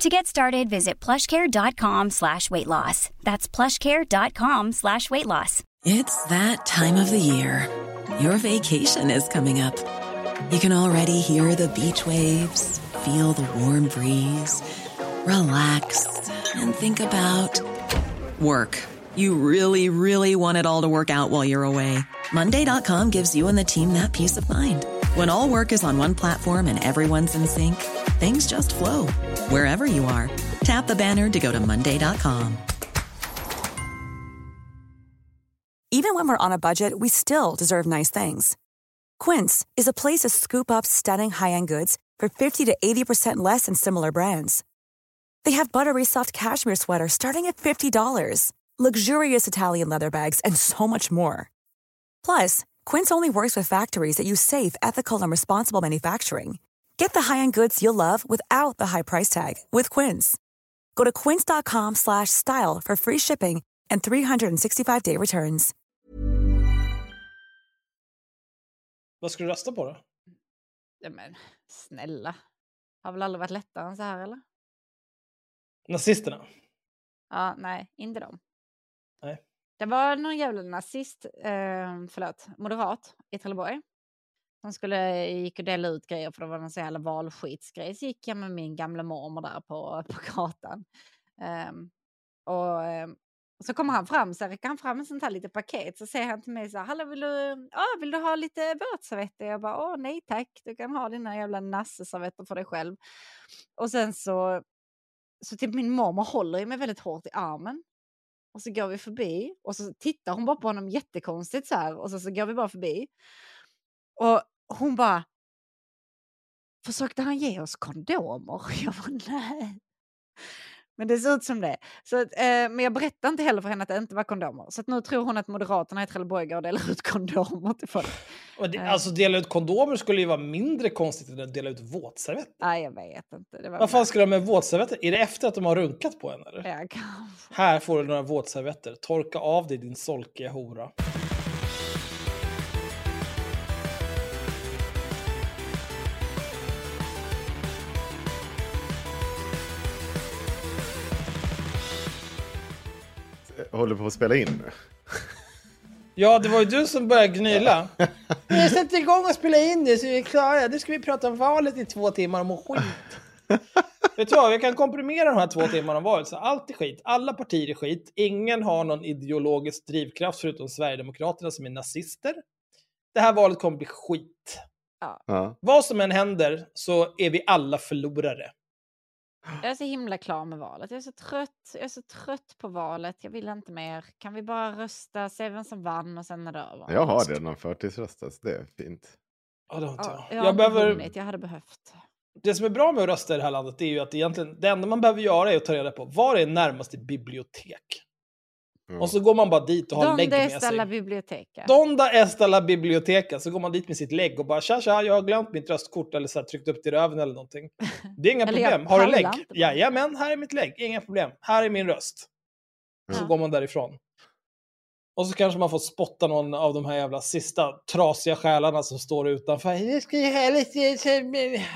To get started, visit plushcare.com slash weight loss. That's plushcare.com slash weight loss. It's that time of the year. Your vacation is coming up. You can already hear the beach waves, feel the warm breeze, relax, and think about work. You really, really want it all to work out while you're away. Monday.com gives you and the team that peace of mind. When all work is on one platform and everyone's in sync, things just flow wherever you are. Tap the banner to go to Monday.com. Even when we're on a budget, we still deserve nice things. Quince is a place to scoop up stunning high end goods for 50 to 80% less than similar brands. They have buttery soft cashmere sweaters starting at $50, luxurious Italian leather bags, and so much more. Plus, Quince only works with factories that use safe, ethical, and responsible manufacturing. Get the high-end goods you'll love without the high price tag with Quince. Go to quince.com/style for free shipping and 365-day returns. Vad ska du rösta på då? Ja, men snälla. Har väl aldrig varit lättare än så här eller? Nazisterna? Ja, nej, inte dem. Det var någon jävla nazist, eh, förlåt, moderat i Trelleborg. Som skulle, eh, gick och delade ut grejer för det var någon sån jävla valskitsgrej. Så gick jag med min gamla mormor där på, på gatan. Eh, och eh, så kommer han fram, så räcker han fram en sånt här litet paket. Så säger han till mig så här, hallå vill du, ah, vill du ha lite våtservetter? Jag bara, åh nej tack, du kan ha dina jävla nasseservetter för dig själv. Och sen så, så typ min mormor håller ju mig väldigt hårt i armen. Och så går vi förbi och så tittar hon bara på honom jättekonstigt så här och så, så går vi bara förbi. Och hon bara, försökte han ge oss kondomer? Jag bara, nej. Men det ser ut som det. Så, eh, men jag berättar inte heller för henne att det inte var kondomer. Så nu tror hon att Moderaterna i Trelleborg går och delar ut kondomer till folk. Och det, alltså dela ut kondomer skulle ju vara mindre konstigt än att dela ut våtservetter. Nej, jag vet inte. Det var Vad fan ska de med våtservetter? Är det efter att de har runkat på en eller? Ja, kanske. Här får du några våtservetter. Torka av dig din solkiga hora. Håller på att spela in nu. Ja, det var ju du som började gnyla. Jag sätter igång och spelar in det så vi är klara. Nu ska vi prata om valet i två timmar om skit. Vet du vad, vi kan komprimera de här två timmarna om valet. Så allt är skit, alla partier är skit, ingen har någon ideologisk drivkraft förutom Sverigedemokraterna som är nazister. Det här valet kommer bli skit. Ja. Vad som än händer så är vi alla förlorare. Jag är så himla klar med valet. Jag är så trött. Jag är så trött på valet. Jag vill inte mer. Kan vi bara rösta, se vem som vann och sen är det över? Jag har redan förtidsröstat, det är fint. Ja, det har inte Ja, jag. jag Jag behöver... vunnit. Jag hade behövt. Det som är bra med att rösta i det här landet är ju att egentligen, det enda man behöver göra är att ta reda på var är närmaste bibliotek. Ja. Och så går man bara dit och har lägg Donde med está la sig. biblioteca? Donda esta la biblioteka. Så går man dit med sitt lägg och bara tja tja, jag har glömt mitt röstkort eller så här, tryckt upp det i röven eller någonting. Det är inga problem. Har du lägg? Jajamän, här är mitt lägg. Inga problem. Här är min röst. Och så går man därifrån. Och så kanske man får spotta någon av de här jävla sista trasiga själarna som står utanför. Det ska ju här lite...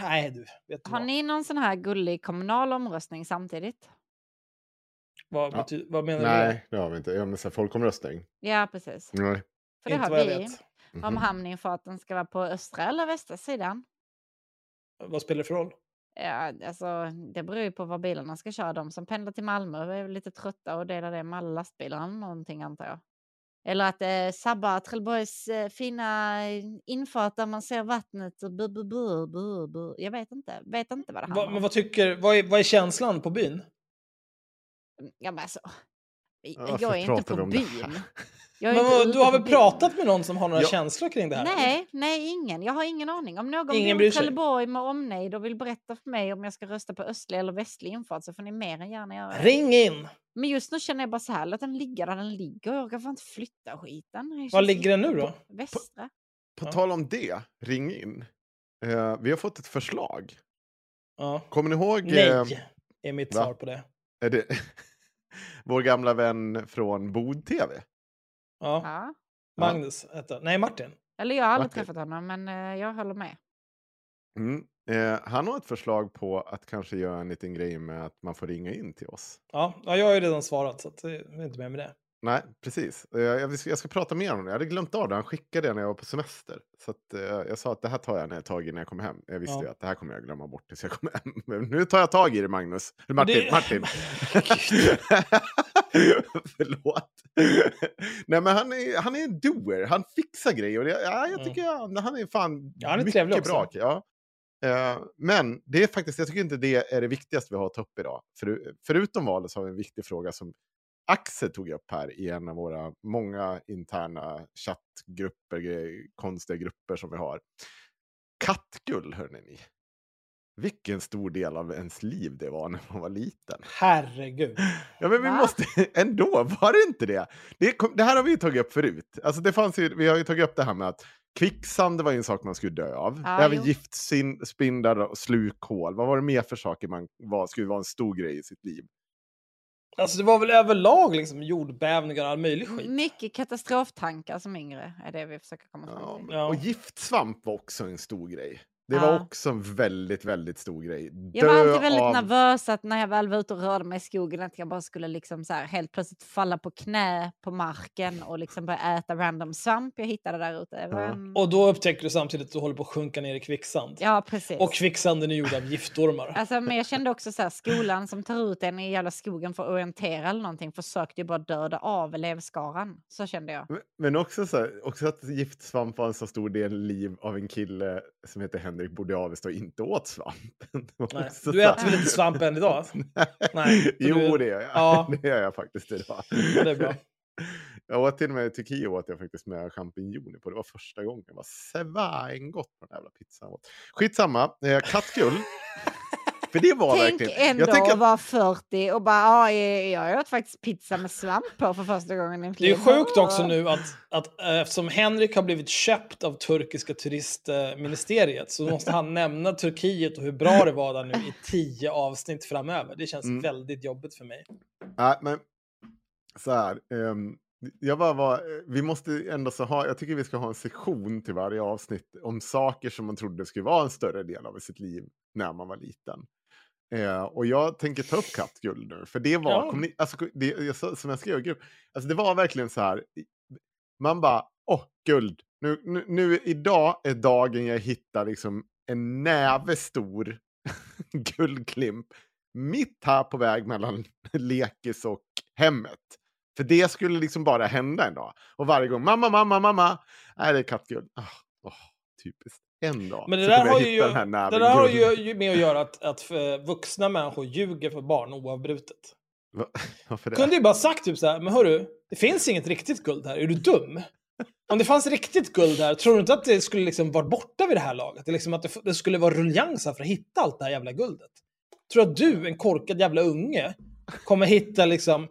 Nej du, vet du Har vad? ni någon sån här gullig kommunal omröstning samtidigt? Vad, Ja. bety- vad menar du? med det? Nej, det har vi inte. Ja, men så här, folkomröstning. Ja, precis. Nej. För det Inte har vi. vet. Om Mhm. hamninfarten ska vara på östra eller västra sidan. Vad spelar det för roll? Ja, alltså, det beror ju på var bilarna ska köra. De som pendlar till Malmö är lite trötta och delar det med alla lastbilar eller någonting antar jag. Eller att det eh, sabbar Trelleborgs eh, fina infart där man ser vattnet. Och bu, bu, bu, bu, bu. Jag vet inte. Vet inte vad det handlar Va, men om. vad tycker, vad är, vad är känslan på byn? Ja, men alltså, Varför jag är inte pratar på byn. här? Jag är Men, du har på väl pratat med någon som har några Ja. känslor kring det här? Nej, nej, ingen. Jag har ingen aning. Om någon Ingen bor i. Trelleborg med omnejd och vill berätta för mig om jag ska rösta på östlig eller västlig infart så får ni mer än gärna göra det. Ring in! Men just nu känner jag bara så här, låt den ligga där den ligger. Jag orkar fan inte flytta skiten. Var ligger den nu då? Västra. På Ja. tal om det, ring in. Eh, vi har fått ett förslag. Ja. Kommer ni ihåg? eh, Nej, är mitt va? svar på det. Är det vår gamla vän från Bod-TV? Ja. Ja. Magnus hette Nej, Martin. Eller jag har aldrig Martin. träffat honom, men eh, jag håller med. Mm. Eh, han har ett förslag på att kanske göra en liten grej med att man får ringa in till oss. Ja, ja jag har ju redan svarat så det är inte med med det. Nej, precis. Jag, ska, jag ska prata mer om det. Jag hade glömt av det. Han skickade det när jag var på semester. Så att, eh, jag sa att det här tar jag när jag tag i när jag kommer hem. Jag visste Ja. ju att det här kommer jag glömma bort tills jag kommer hem. Men nu tar jag tag i det, Magnus. Martin. Det- Martin. Förlåt. Nej, men han är, han är en doer. Han fixar grejer. Och det, ja, jag Ja. tycker han, han är fan Ja, han är mycket bra. Ja. Eh, men det är faktiskt, jag tycker inte det är det viktigaste vi har att ta upp idag. För, förutom valet så har vi en viktig fråga som Axel tog upp här i en av våra många interna chattgrupper, konstiga grupper som vi har. Kattgull, hörni ni. Vilken stor del av ens liv det var när man var liten. Herregud. Ja, men vi Va? måste ändå, var det inte det? Det, kom, det här har vi ju tagit upp förut. Alltså det fanns ju, vi har ju tagit upp det här med att kvicksand var en sak man skulle dö av. Ja, Även giftspindlar och slukhål. Vad var det mer för saker man var, skulle vara en stor grej i sitt liv? Alltså det var väl överlag liksom jordbävningar och all möjlig skit. Mycket katastroftankar som yngre är det vi försöker komma fram till. Ja. Och giftsvamp var också en stor grej. Det Ja. var också en väldigt, väldigt stor grej. Jag var alltid väldigt av- nervös att när jag väl var ute och rörde mig i skogen att jag bara skulle liksom så här helt plötsligt falla på knä på marken och liksom börja äta random svamp jag hittade där ute. Det var Ja. en- Och då upptäcker du samtidigt att du håller på att sjunka ner i kvicksand. Ja, precis. Och kvicksanden är gjord av giftormar. Alltså, men jag kände också så här, skolan som tar ut en i jävla skogen för att orientera eller någonting försökte ju bara döda av elevskaran. Så kände jag. Men- Men också, så här, också att giftsvamp var en så stor del liv av en kille som heter Henrik bodde i Avesta och inte åt svamp. Det var Nej. Du här- äter väl inte svamp än idag? Nej, jo, du- det gör jag. Ja. Det gör jag faktiskt idag. det är bra. Jag åt till och med i Turkiet åt jag faktiskt med champinjoner på. Det var första gången. Det var svängott på den jävla pizzan. Skitsamma. Eh. För det var Tänk verkligen... ändå jag tänker, att vara 40 och bara, ja, jag åt faktiskt pizza med svamp på för första gången i Det är sjukt också nu att, att eh, eftersom Henrik har blivit köpt av turkiska turistministeriet så måste han nämna Turkiet och hur bra det var där nu i tio avsnitt framöver. Det känns Mm. väldigt jobbigt för mig. Nej, men så här. ehm, jag bara var, vi måste ändå så ha, jag tycker vi ska ha en sektion till varje avsnitt om saker som man trodde skulle vara en större del av sitt liv när man var liten. Eh, och jag tänker ta upp kattguld nu, för det var, Ja. ni, alltså, det, som jag skrev i grupp, alltså det var verkligen så här, man bara, åh, guld, nu, nu, nu idag är dagen jag hittar liksom en näve stor guldklimp mitt här på väg mellan lekis och hemmet. För det skulle liksom bara hända en dag. Och varje gång, mamma, mamma, mamma, nej det är kattguld. Oh, oh, typiskt. En dag Men det där har ju, det där har ju med att göra att, att vuxna människor ljuger för barn oavbrutet. Va- Varför det? Kunde ju bara sagt typ så här, men hörru, det finns inget riktigt guld här, är du dum? Om det fanns riktigt guld här, tror du inte att det skulle liksom vara borta vid det här laget? Det, liksom att det, det skulle vara ruljangs här för att hitta allt det här jävla guldet. Tror du att du, en korkad jävla unge, kommer hitta liksom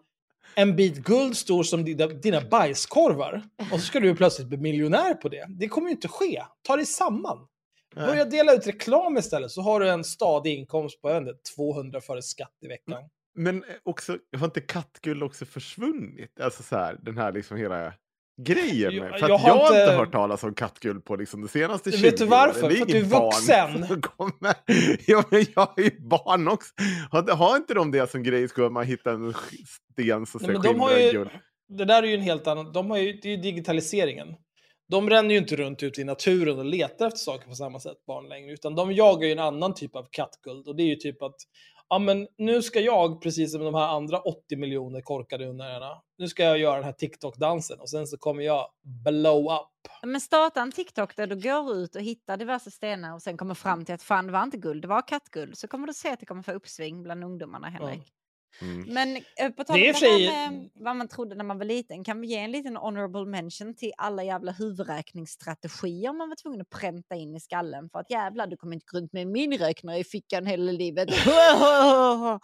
en bit guld stor som dina, dina bajskorvar och så ska du plötsligt bli miljonär på det? Det kommer ju inte ske. Ta dig samman. Nej. Börja dela ut reklam istället så har du en stadig inkomst på inte, 200 före skatt i veckan. Men eh, också, har inte kattguld också försvunnit? Alltså så här, den här liksom hela grejen. Med. För jag har jag har inte hört talas om kattguld på liksom de senaste 20 Vet du varför? åren. För att du är vuxen. kommer. Ja, men jag är ju barn också. Har, har inte de det som grej, skulle man hitta en sten som har skimrar ju, guld? det där är ju en helt annan... De har ju, det är ju digitaliseringen. De ränner ju inte runt ute i naturen och letar efter saker på samma sätt, barn längre. Utan de jagar ju en annan typ av kattguld. Och det är ju typ att, ja men nu ska jag, precis som de här andra 80 miljoner korkade ungarna, nu ska jag göra den här TikTok-dansen och sen så kommer jag blow up. Men starta en TikTok där du går ut och hittar diverse stenar och sen kommer fram till att fan det var inte guld, det var kattguld. Så kommer du se att det kommer få uppsving bland ungdomarna, Henrik. Mm. Men eh, på tal Det om för det sig- här med vad man trodde när man var liten, kan vi ge en liten honorable mention till alla jävla huvudräkningsstrategier man var tvungen att pränta in i skallen för att jävlar, du kommer inte gå runt med en miniräknare i fickan hela livet.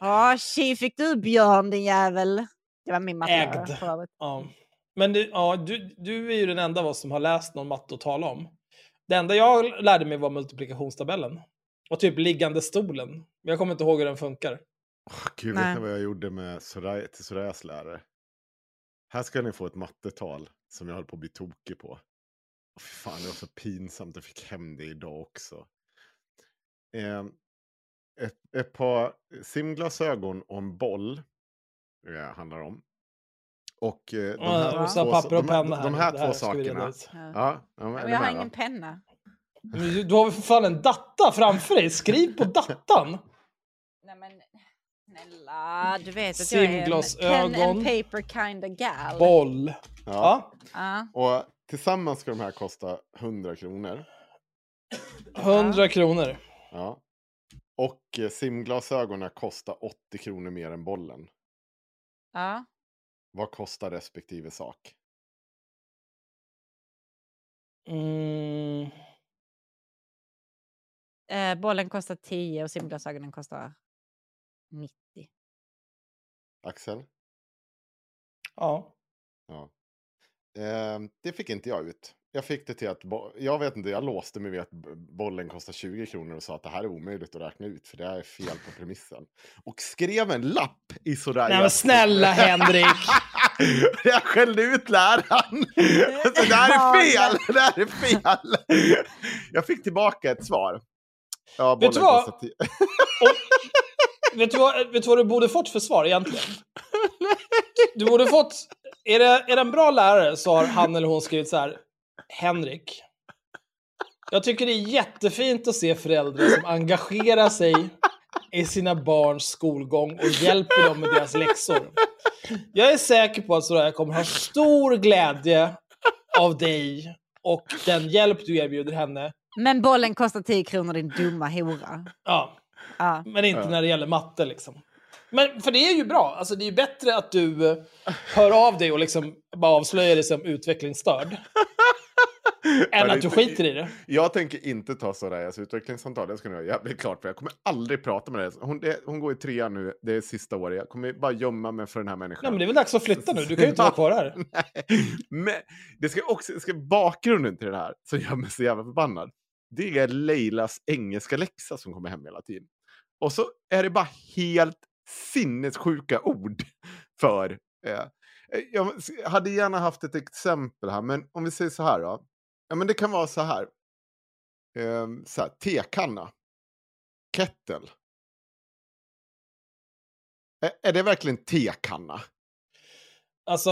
Ja, tji fick du Björn din jävel. Det var min matte. Ägd. Ja. Men du, ja, du, du är ju den enda av oss som har läst någon matte att tala om. Det enda jag lärde mig var multiplikationstabellen. Och typ liggande stolen. Men jag kommer inte ihåg hur den funkar. Åh, Gud, Nej. vet ni vad jag gjorde med Soraya, till Sorayas lärare? Här ska ni få ett mattetal som jag höll på att bli tokig på. Fy fan, det var så pinsamt. Jag fick hem det idag också. Eh, ett, ett par simglasögon och en boll eh, handlar det om. Och eh, de Ja, här, och så två, papper och de, här- penna här. de här Det två sakerna. Ja. Ja, Men jag har ingen penna. Du, du har väl för fan en datta framför dig? Skriv på dattan! Nej men snälla, du vet att jag är en Simglasögon. pen and paper kind of gal. Boll. Ja. Ja. Ja. Och tillsammans ska de här kosta 100 kronor. 100 kronor. Ja. Och eh, simglasögonen kostar 80 kronor mer än bollen. ja. Vad kostar respektive sak? Mm. Eh, bollen kostar 10 och simglasögonen kostar 90. Axel? Ja. Ja. Eh, det fick inte jag ut. Jag fick det till att, jag vet inte, jag låste mig vid att bollen kostar 20 kronor och sa att det här är omöjligt att räkna ut för det här är fel på premissen. Och skrev en lapp i sådär. Nej men snälla Henrik! jag skällde ut läraren. Så det här är fel, det här är fel. Jag fick tillbaka ett svar. Ja, bollen kostar 10. vet, du vad, vet du vad du borde fått för svar egentligen? Du borde fått... Är det, är det en bra lärare så har han eller hon skrivit så här. Henrik. Jag tycker det är jättefint att se föräldrar som engagerar sig i sina barns skolgång och hjälper dem med deras läxor. Jag är säker på att Soraya kommer ha stor glädje av dig och den hjälp du erbjuder henne. Men bollen kostar 10 kronor din dumma hora. Ja, Men inte Ja. när det gäller matte liksom. Men för det är ju bra. Alltså det är ju bättre att du eh, hör av dig och liksom bara avslöjar dig som utvecklingsstörd. än att du skiter i det. Jag tänker inte ta Sorayas utvecklingssamtal, det ska ni jävligt klart för. Jag kommer aldrig prata med henne. Hon, det, hon går i trean nu, det är sista året. Jag kommer bara gömma mig för den här människan. Nej men det är väl dags att flytta nu. Du kan ju inte vara kvar här. Nej, men det ska också, det ska bakgrunden till det här som gör mig så jävla förbannad. Det är Leilas engelska läxa som kommer hem hela tiden. Och så är det bara helt sinnessjuka ord för... Eh, jag hade gärna haft ett exempel här, men om vi säger så här då. Ja, men det kan vara så här. Eh, så här tekanna. Kettle. Är, det verkligen tekanna? Alltså,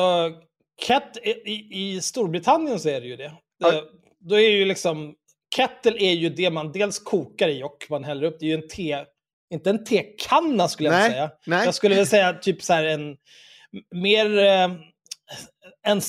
ket, i, i Storbritannien så är det ju det. Det. Då är ju liksom... Kettle är ju det man dels kokar i och man häller upp. Det är ju en te... Inte en tekanna skulle jag Nej, säga. nej. Jag skulle väl säga typ så här en... Mer... Eh, en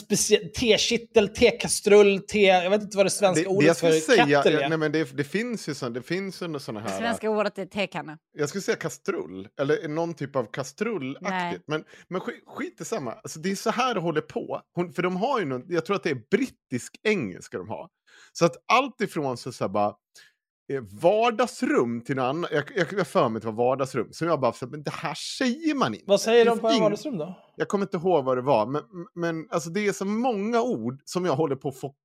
tekittel, tekastrull, te... Jag vet inte vad det svenska det, ordet det jag för skulle säga, kettle är. nej, men det, det finns ju såna, det finns ju såna Det här... svenska ordet är tekanna. Jag skulle säga kastrull, eller någon typ av kastrullaktigt. Men, men skit, skit i samma. Alltså, det är så här det håller på. Hon, för de har ju någon, jag tror att det är brittisk engelska de har. Så att allt ifrån så, så här bara vardagsrum till något annat. Jag, jag, jag för mig att det var vardagsrum. Så jag bara, men det här säger man inte. Vad säger de på ing- vardagsrum då? Jag kommer inte ihåg vad det var, men, men alltså, det är så många ord som jag håller på att få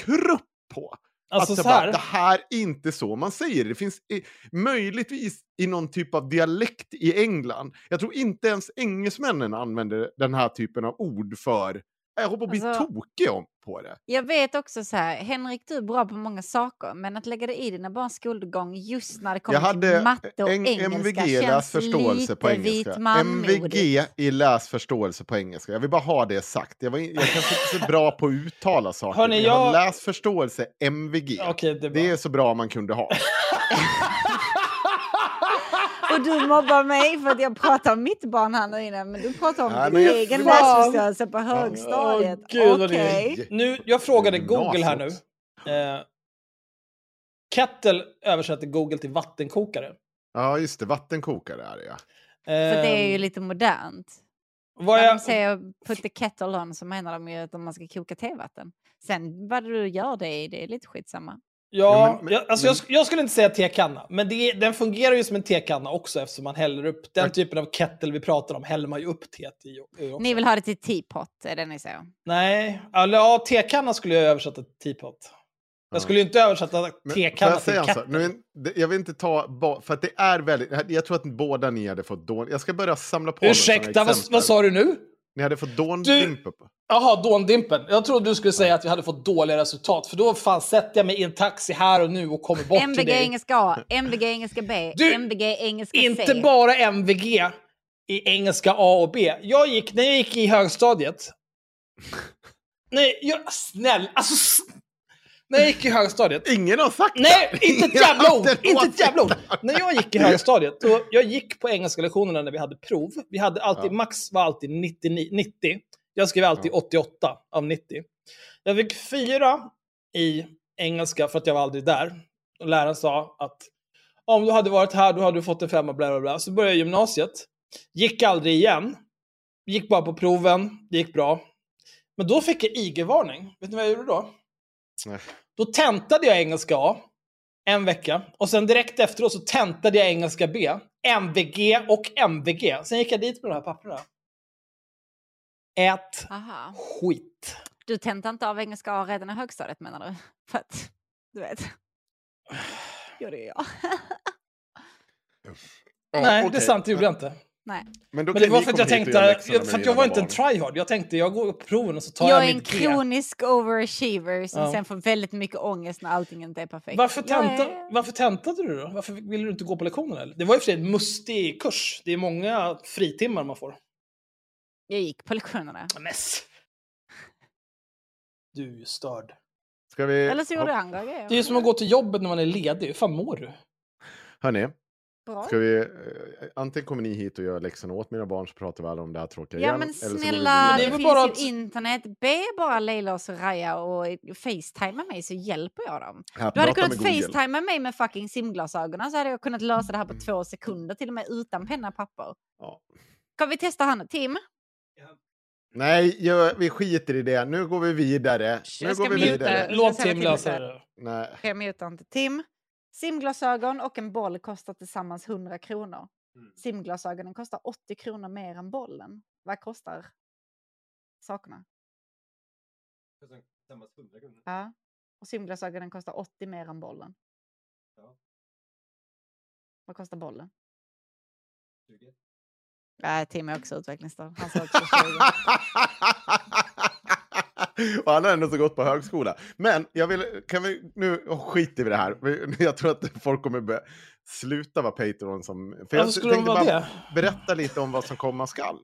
krupp på. Alltså att så jag här. Bara, det här är inte så man säger det. Det finns i, möjligtvis i någon typ av dialekt i England. Jag tror inte ens engelsmännen använder den här typen av ord för... Jag håller på att bli Alltså- tokig om på det. Jag vet också så här, Henrik du är bra på många saker, men att lägga dig i dina barns skolgång just när det kommer Jag till matte och en, engelska MVG känns läsförståelse på lite engelska. MVG i läsförståelse på engelska. Jag vill bara ha det sagt. Jag, var jag kanske inte så bra på att uttala saker. Hörni, men jag har jag- läsförståelse MVG. Okej, det är det är så bra man kunde ha. Och du mobbar mig för att jag pratar om mitt barn här nu innan, men du pratar om Nej, din jag- egen läsförståelse på högstadiet. Åh, gud, är. Nu, jag frågade Google här nu. Eh, kettle översätter Google till vattenkokare. Ja, just det. Vattenkokare är det, ja. För det är ju Ehm, lite modernt. vad När jag, de säger put the kettle on så menar de ju att man ska koka tevatten. Sen vad du gör det i, det är lite skitsamma. Ja, men- men- jag, alltså jag, sk- jag skulle inte säga tekanna, men det, den fungerar ju som en tekanna också eftersom man häller upp den Jag- typen av kettle vi pratar om, häller man ju upp teet i. också. Ni vill ha det till teapot, är det ni säger? Nej, eller ja, tekanna skulle jag översätta till teapot. Jag Ja. skulle ju inte översätta Men tekanna jag till kettle. Nu, en- det- jag vill inte ta... För att det är väldigt... Jag tror att båda ni hade fått dån... Jag ska börja samla på Ursäkta, vad, vad sa du nu? Ni hade fått dåndimp. Jaha, dåndimpen. Jag trodde du skulle säga att vi hade fått dåliga resultat, för då fan sätter jag mig i en taxi här och nu och kommer bort till MVG dig. engelska A, MVG engelska B, Du, MVG engelska C. Inte bara MVG i engelska A och B. Jag gick, när jag gick i högstadiet... Nej, jag, snäll, alltså... När jag gick i högstadiet... Ingen har sagt Nej, det! inte ett Ingen jävla har ord! haft en Inte ett jävla ord! När jag gick i högstadiet, då, jag gick på engelska lektionerna när vi hade prov. Vi hade alltid, Ja. max var alltid 99, 90. Jag skrev alltid Ja. 88 av 90. Jag fick fyra i engelska för att jag var aldrig där. Och läraren sa att om du hade varit här då hade du fått en femma, bla bla bla. Så började jag gymnasiet. Gick aldrig igen. Gick bara på proven, det gick bra. Men då fick jag IG-varning. Vet ni vad jag gjorde då? Nej. Då tentade jag engelska A en vecka och sen direkt efteråt så tentade jag engelska B, MVG och MVG. Sen gick jag dit med de här papperna. Ät Aha. skit. Du tentade inte av engelska A redan i högstadiet menar du? För att, du vet. Gjorde jag. Ja, Nej, det är sant, det gjorde jag inte. Nej. Men, Men det var för att jag tänkte, för att jag var inte en tryhard. Jag tänkte, jag går på proven och så tar Jag jag, är en mitt G. kronisk overachiever som Ja. sen får väldigt mycket ångest när allting inte är perfekt. Varför, tenta, är- varför tentade du då? Varför ville du inte gå på lektionerna? Eller? Det var ju för sig en mustig kurs. Det är många fritimmar man får. Jag gick på lektionerna. Mess. Du är ju störd. Ska vi... Eller så gjorde grejer. Det är ju som att gå till jobbet när man är ledig. Hur fan mår du? Hörni, Bra. ska vi... eh, Antingen kommer ni hit och gör läxorna åt mina barn så pratar vi alla om det här tråkiga Ja igen. men eller så går vi snälla, det det, finns bara ju att- internet. Be bara Leila och Soraya och facetima mig så hjälper jag dem. Här, Du hade kunnat facetima mig med fucking simglasögonen så hade jag kunnat lösa det här på två sekunder till och med utan penna och papper. Ja. Ska vi testa han? Tim? Nej, jag, vi skiter i det. Nu går vi vidare. Jag Nu ska går vi vidare. Låt Tim lösa det. Nej. Jag muta inte? Tim? Simglasögon och en boll kostar tillsammans 100 kronor. Mm. Simglasögonen kostar 80 kronor mer än bollen. Vad kostar sakerna? Ja. Och simglasögonen kostar 80 mer än bollen. Vad kostar bollen? 20. Nej, Tim är också utvecklingsstörd. Han sa också 20. Och han har ändå så gått på högskola. Men jag vill, kan vi, nu oh, skiter vi i det här. Jag tror att folk kommer börja sluta vara Patreon som... För jag skulle de tänkte bara det? berätta lite om vad som komma skall.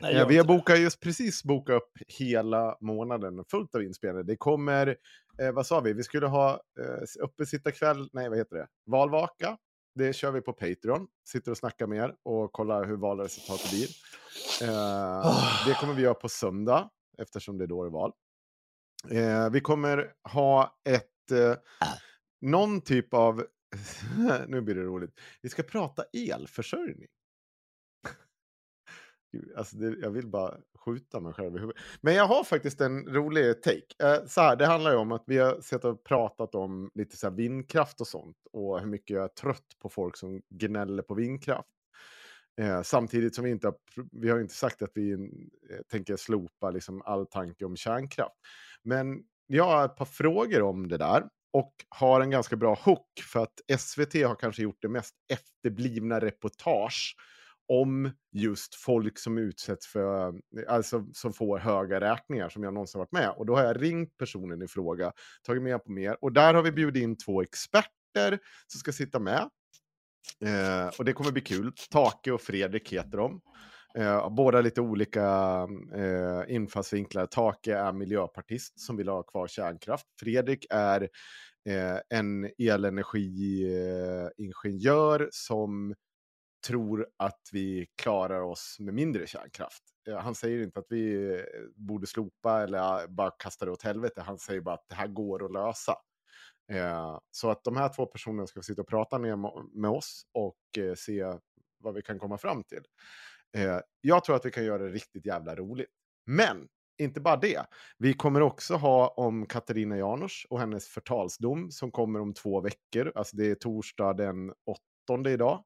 Nej, Eh, jag vi har bokat just precis bokat upp hela månaden fullt av inspelningar. Det kommer, eh, vad sa vi, vi skulle ha eh, uppesittarkväll, nej vad heter det, valvaka. Det kör vi på Patreon. Sitter och snackar med er och kollar hur valresultatet blir. Eh, Ah. Det kommer vi göra på söndag eftersom det är då det är val. Eh, vi kommer ha ett, eh, någon typ av, nu blir det roligt, vi ska prata elförsörjning. Gud, Alltså det, jag vill bara skjuta mig själv i huvudet. Men jag har faktiskt en rolig take. Eh, så här, det handlar ju om att vi har sett och pratat om lite så vindkraft och sånt. Och hur mycket jag är trött på folk som gnäller på vindkraft. Eh, samtidigt som vi inte har, vi har inte sagt att vi eh, tänker slopa liksom all tanke om kärnkraft. Men jag har ett par frågor om det där. Och har en ganska bra hook för att SVT har kanske gjort det mest efterblivna reportage om just folk som utsätts för, alltså som får höga räkningar som jag någonsin varit med. Och då har jag ringt personen i fråga, tagit med på mer. Och där har vi bjudit in två experter som ska sitta med. Eh, och det kommer bli kul. Take och Fredrik heter de. Eh, båda lite olika eh, infallsvinklar. Take är miljöpartist som vill ha kvar kärnkraft. Fredrik är eh, en elenergiingenjör som tror att vi klarar oss med mindre kärnkraft. Eh, han säger inte att vi eh, borde slopa eller ah, bara kasta det åt helvete. Han säger bara att det här går att lösa. Eh, Så att de här två personerna ska sitta och prata med, med oss och eh, se vad vi kan komma fram till. Eh, Jag tror att vi kan göra det riktigt jävla roligt. Men inte bara det. Vi kommer också ha om Katarina Janouch och hennes förtalsdom som kommer om två veckor. Alltså det är torsdag den åttonde idag.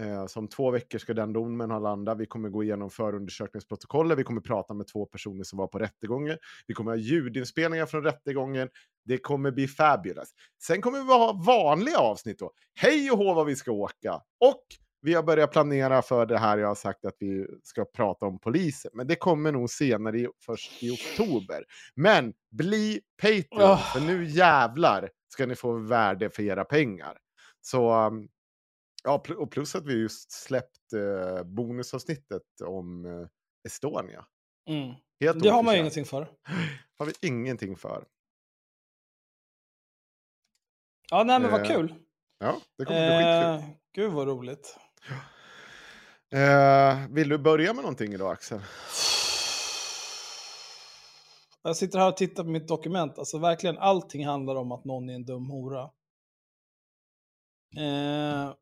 Eh, så om två veckor ska den domen ha landat. Vi kommer gå igenom förundersökningsprotokollet. Vi kommer prata med två personer som var på rättegången. Vi kommer ha ljudinspelningar från rättegången. Det kommer bli fabulous. Sen kommer vi ha vanliga avsnitt då. Hej och hå vad vi ska åka. Och vi har börjat planera för det här jag har sagt att vi ska prata om polisen. Men det kommer nog senare, i, först i oktober. Men bli Patreon, Oh. för nu jävlar ska ni få värde för era pengar. Så, um, ja, och plus att vi just släppt eh, bonusavsnittet om eh, Estonia. Mm. Helt Det har man ju ingenting för. har vi ingenting för. Ja, nej men vad Eh, kul. Ja, det kommer bli skitkul. Eh, gud vad roligt. Eh, vill du börja med någonting idag Axel? Jag sitter här och tittar på mitt dokument. Alltså verkligen allting handlar om att någon är en dum hora. Eh,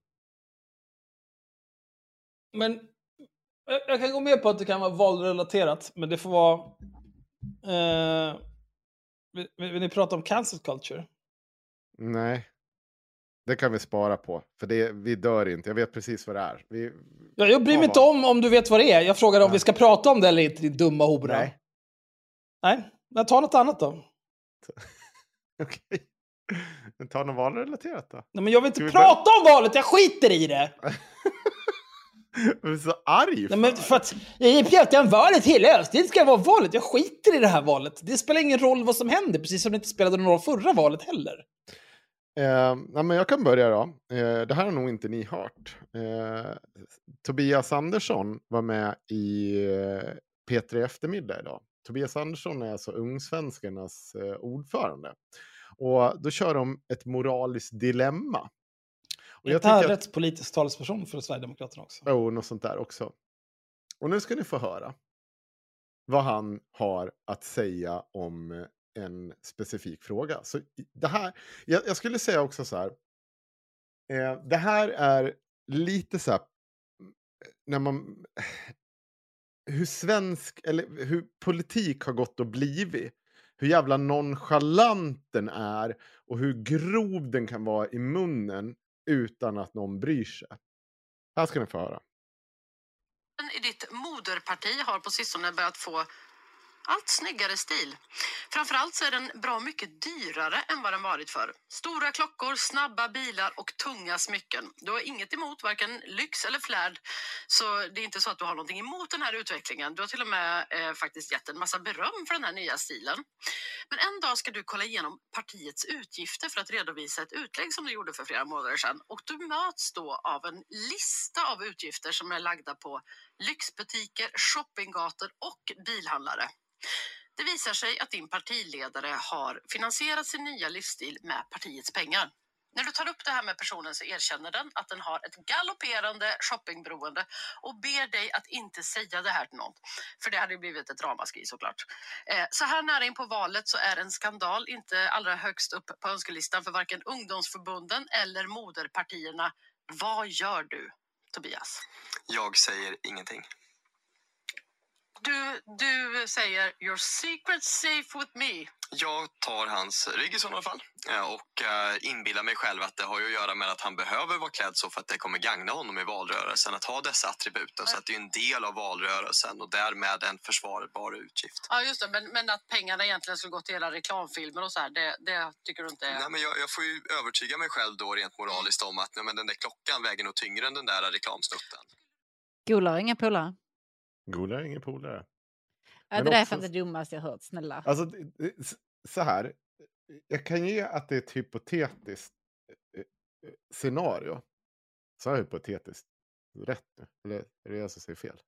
men jag, kan gå med på att det kan vara valrelaterat, men det får vara... Eh, vill, vill ni prata om cancel culture? Nej. Det kan vi spara på, för det, vi dör inte. Jag vet precis vad det är. Vi, Ja, jag bryr mig inte om om du vet vad det är. Jag frågar om vi ska prata om det eller inte, din dumma hora. Nej. Nej, men ta något annat då. Okej. Men ta något valrelaterat då. Nej, men jag vill inte prata om valet, jag skiter i det! Jag är så arg Nej, men för att jag pratar om valet hela avsnittet ska vara valet. Jag skiter i det här valet. Det spelar ingen roll vad som händer, precis som det inte spelade någon roll förra valet heller. Eh, ja, men jag kan börja då. Eh, det här har nog inte ni hört. Eh, Tobias Andersson var med i eh, P3 Eftermiddag idag. Tobias Andersson är alltså Ungsvenskarnas eh, ordförande. Och då kör de ett moraliskt dilemma. Jag tycker att, rättspolitisk talesperson för Sverigedemokraterna också. oh, något sånt där också. Och nu ska ni få höra vad han har att säga om eh, en specifik fråga. Så det här, jag, jag skulle säga också så här. Eh, det här är lite så här. mm, När man. Hur svensk, eller hur politik har gått och blivit. Hur jävla nonchalant den är och hur grov den kan vara i munnen utan att någon bryr sig. Här ska ni få höra. i ditt moderparti har på sistone börjat få allt snyggare stil. Framförallt så är den bra mycket dyrare än vad den varit förr. Stora klockor, snabba bilar och tunga smycken. Du har inget emot varken lyx eller flärd, så det är inte så att du har någonting emot den här utvecklingen. Du har till och med eh, faktiskt gett en massa beröm för den här nya stilen. Men en dag ska du kolla igenom partiets utgifter för att redovisa ett utlägg som du gjorde för flera månader sedan. Och du möts då av en lista av utgifter som är lagda på lyxbutiker, shoppinggator och bilhandlare. Det visar sig att din partiledare har finansierat sin nya livsstil med partiets pengar. När du tar upp det här med personen så erkänner den att den har ett galopperande shoppingberoende och ber dig att inte säga det här till någon. För det hade ju blivit ett ramaskri såklart. Eh, Så här nära in på valet så är en skandal inte allra högst upp på önskelistan för varken ungdomsförbunden eller moderpartierna. Vad gör du, Tobias? Jag säger ingenting. Du, du säger “Your secret safe with me”. Jag tar hans rygg i sådana fall eh, och eh, inbillar mig själv att det har att göra med att han behöver vara klädd så för att det kommer gagna honom i valrörelsen att ha dessa attributen. Så att det är en del av valrörelsen och därmed en försvarbar utgift. Ja, just det. Men, men att pengarna egentligen skulle gå till era reklamfilmer och så här, det, det tycker du inte är... Nej, men jag, jag får ju övertyga mig själv då rent moraliskt om att nej, men den där klockan väger nog tyngre än den där reklamsnutten. Golar har inga polare. Goda är ingen polare. Ja, Men det där är också- fan det dummaste jag hört, snälla. Alltså, så här. Jag kan ge att det är ett hypotetiskt eh, eh, scenario. Så är hypotetiskt rätt nu? Eller är det jag som säger fel?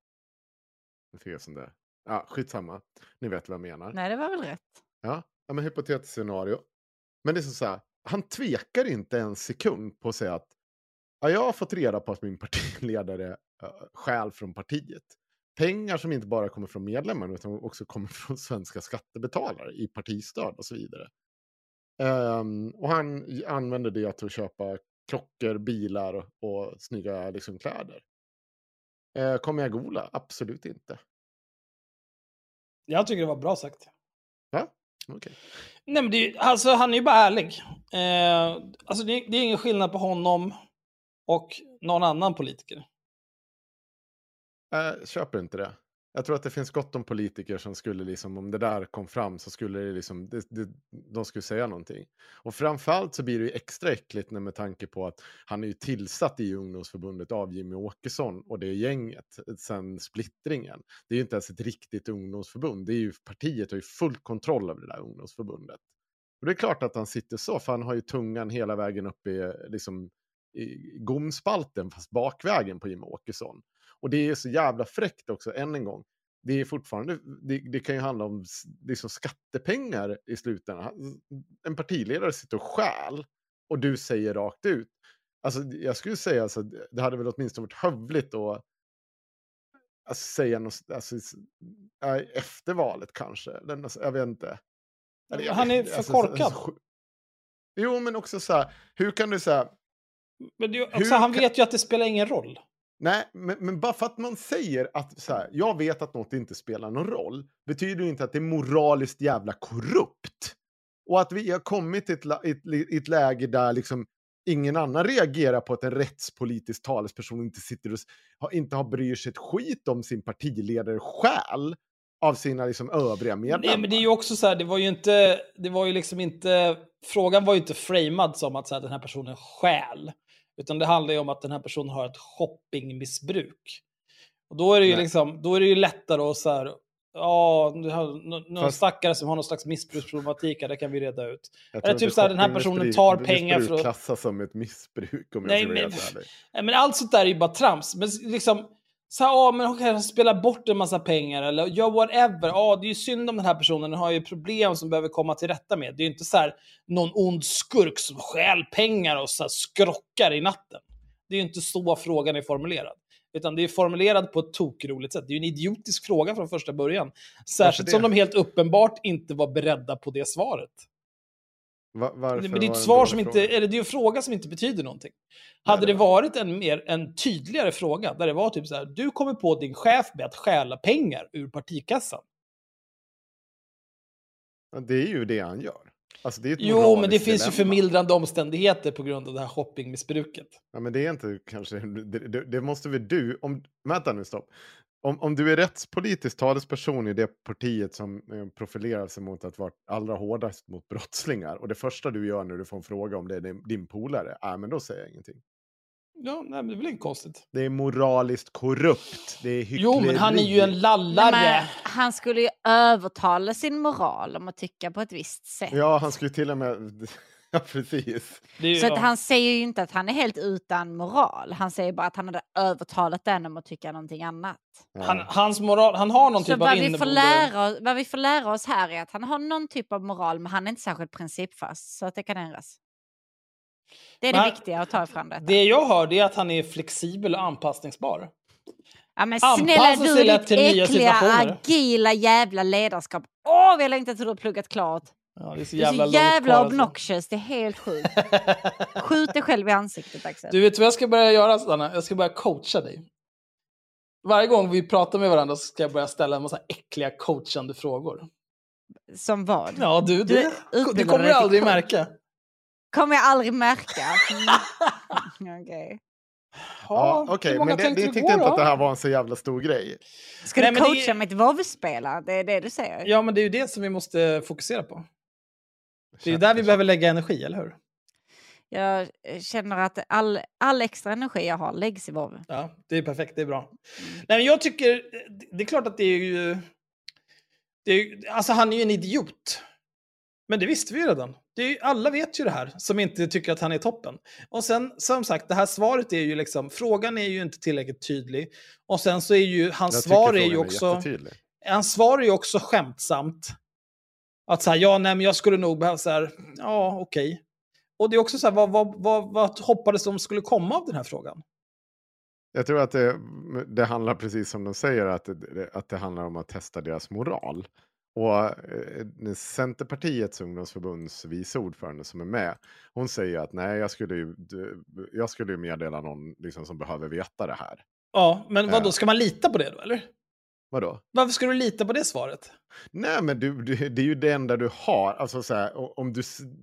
Nu fick jag sån där. Ja, skitsamma. Ni vet vad jag menar. Nej, det var väl rätt. Ja, ja men hypotetiskt scenario. Men det är så här. Han tvekar inte en sekund på att säga att ja, jag har fått reda på att min partiledare uh, stjäl från partiet. Pengar som inte bara kommer från medlemmarna utan också kommer från svenska skattebetalare i partistöd och så vidare. Ehm, och han använder det till att köpa klockor, bilar och, snygga liksom, kläder. Uh, kommer jag gola? Absolut inte. Jag tycker det var bra sagt. Okej. Nej, men det, är ju- alltså, han är ju bara ärlig. Eh, alltså, det, det är ingen skillnad på honom och någon annan politiker. Jag köper inte det. Jag tror att det finns gott om politiker som skulle liksom, om det där kom fram så skulle det liksom, det, det, de skulle säga någonting. Och framförallt så blir det ju extra äckligt när med tanke på att han är ju tillsatt i ungdomsförbundet av Jimmy Åkesson och det gänget sen splittringen. Det är ju inte ens ett riktigt ungdomsförbund, det är ju partiet har ju full kontroll över det där ungdomsförbundet. Och det är klart att han sitter så, för han har ju tungan hela vägen upp i, liksom, i gomspalten, fast bakvägen på Jimmy Åkesson. Och det är så jävla fräckt också, än en gång. Det är fortfarande, det, det kan ju handla om liksom skattepengar i slutändan. En partiledare sitter och stjäl och du säger rakt ut. Alltså jag skulle säga alltså, det hade väl åtminstone varit hövligt att alltså, säga något, alltså, ja, efter valet kanske. Den, alltså, jag vet inte. Eller Han är för alltså, korkad. alltså, jo, men också så här, hur kan du säga, Men det, ju- Hur också, han vet ju att det spelar ingen roll. Nej, men, men bara för att man säger att så här, jag vet att något inte spelar någon roll, betyder ju inte att det är moraliskt jävla korrupt. Och att vi har kommit till ett, ett, i ett läge där liksom ingen annan reagerar på att en rättspolitisk talesperson inte sitter och inte har bryr sig ett skit om sin partiledare själ av sina liksom övriga medlemmar. Nej, men det är ju också så här, det var ju inte, det var ju liksom inte, frågan var ju inte framad som att så här, den här personen stjäl. Utan det handlar ju om att den här personen har ett shoppingmissbruk. Och då är det ju Nej. liksom, då är det ju lättare att så här, ja, någon Fast- stackare som har någon slags missbruksproblematik, här, det kan vi reda ut. Eller typ så här, den här personen tar pengar för att- klassas som ett missbruk om jag ska men-. Nej, men allt sånt där är ju bara trams. Men liksom, så här, ja men okej, han spelar bort en massa pengar eller gör whatever. Ja, det är ju synd om den här personen, den har ju problem som behöver komma till rätta med. Det är ju inte så här någon ond skurk som stjäl pengar och så här skrockar i natten. Det är ju inte så frågan är formulerad. Utan det är formulerad på ett tokroligt sätt. Det är ju en idiotisk fråga från första början. Särskilt som de helt uppenbart inte var beredda på det svaret. Va- varför Men det är ett svar som inte, eller det är en fråga som inte betyder någonting. Hade det varit en, mer, en tydligare fråga, där det var typ så här, du kommer på din chef med att stjäla pengar ur partikassan. Ja, Det är ju det han gör. Alltså, det Jo, men det finns ju dilemma. förmildrande omständigheter på grund av det här shoppingmissbruket. Ja, men det är inte kanske... Det, det, det måste väl du... Om, vänta nu, stopp. Om, om du är rättspolitisk talesperson i det partiet som eh, profilerar sig mot att vara allra hårdast mot brottslingar och det första du gör när du får en fråga om det är din, din polare, ja, men då säger jag ingenting. Ja, nej, men det är väl inget konstigt. Det är moraliskt korrupt. Det är hyckleri. Jo, men han är ju en lallare. Nej, han skulle ju övertala sin moral om att tycka på ett visst sätt. Ja, han skulle till och med... Ja, precis. Det ju, Så att han säger ju inte att han är helt utan moral. Han säger bara att han hade övertalat den om att tycka någonting annat. Ja. han, hans moral, han har någon Så typ av vad vi, får inneboende... lära, oss- vad vi får lära oss här är att han har någon typ av moral, men han är inte särskilt principfast. Så att det kan ändras. Det är det Men- viktiga att ta fram detta. Det jag hör det är att han är flexibel och anpassningsbar. Ja, men snälla du, ditt till nya äckliga, agila jävla ledarskap. Åh, vi har längtat till du har pluggat klart. Ja, det är så Du är jävla, så långt jävla kvar, alltså. obnoxious, det är helt sjukt. Skjut dig själv i ansiktet Axel. Du vet vad jag ska börja göra, Sanna? Jag ska börja coacha dig. Varje gång vi pratar med varandra så ska jag börja ställa en massa äckliga coachande frågor. Som vad? Ja, du, Du det, utbildar det kommer du till aldrig coach. märka. Kommer jag aldrig märka. Mm. Okej. Ja, hur Okej, många men det, tänkte ni du tyckte inte då? att det här var en så jävla stor grej. Ska Nej, du men det- coacha mitt vovspela? Det är det du säger? Ja, men det är ju det som vi måste fokusera på. Det är ju där vi behöver lägga energi, eller hur? Jag eh, känner att all, all extra energi jag har läggs i vov. Ja, det är perfekt, det är bra. Nej, men jag tycker, det är klart att det är ju... Det är, ju- alltså han är ju en idiot. Men det visste vi ju redan. Det är, alla vet ju det här, som inte tycker att han är toppen. Och sen, som sagt, det här svaret är ju liksom, frågan är ju inte tillräckligt tydlig. Och sen så är ju, hans Jag svar är ju också... hans svar är ju också skämtsamt. Att säga, ja, nej, men jag skulle nog behöva så här, ja, okej. Och det är också så här, vad, vad, vad, vad hoppades de skulle komma av den här frågan? Jag tror att det, det handlar precis som de säger, att det, att det handlar om att testa deras moral. Och eh, Centerpartiets ungdomsförbunds vice ordförande som är med, hon säger att nej, jag skulle ju, jag skulle ju meddela någon liksom, som behöver veta det här. Ja, men vad då Ja. ska man lita på det då, eller? Vadå? Varför ska du lita på det svaret? Nej, men du, du, det är ju det enda du har. Alltså, så här, om du,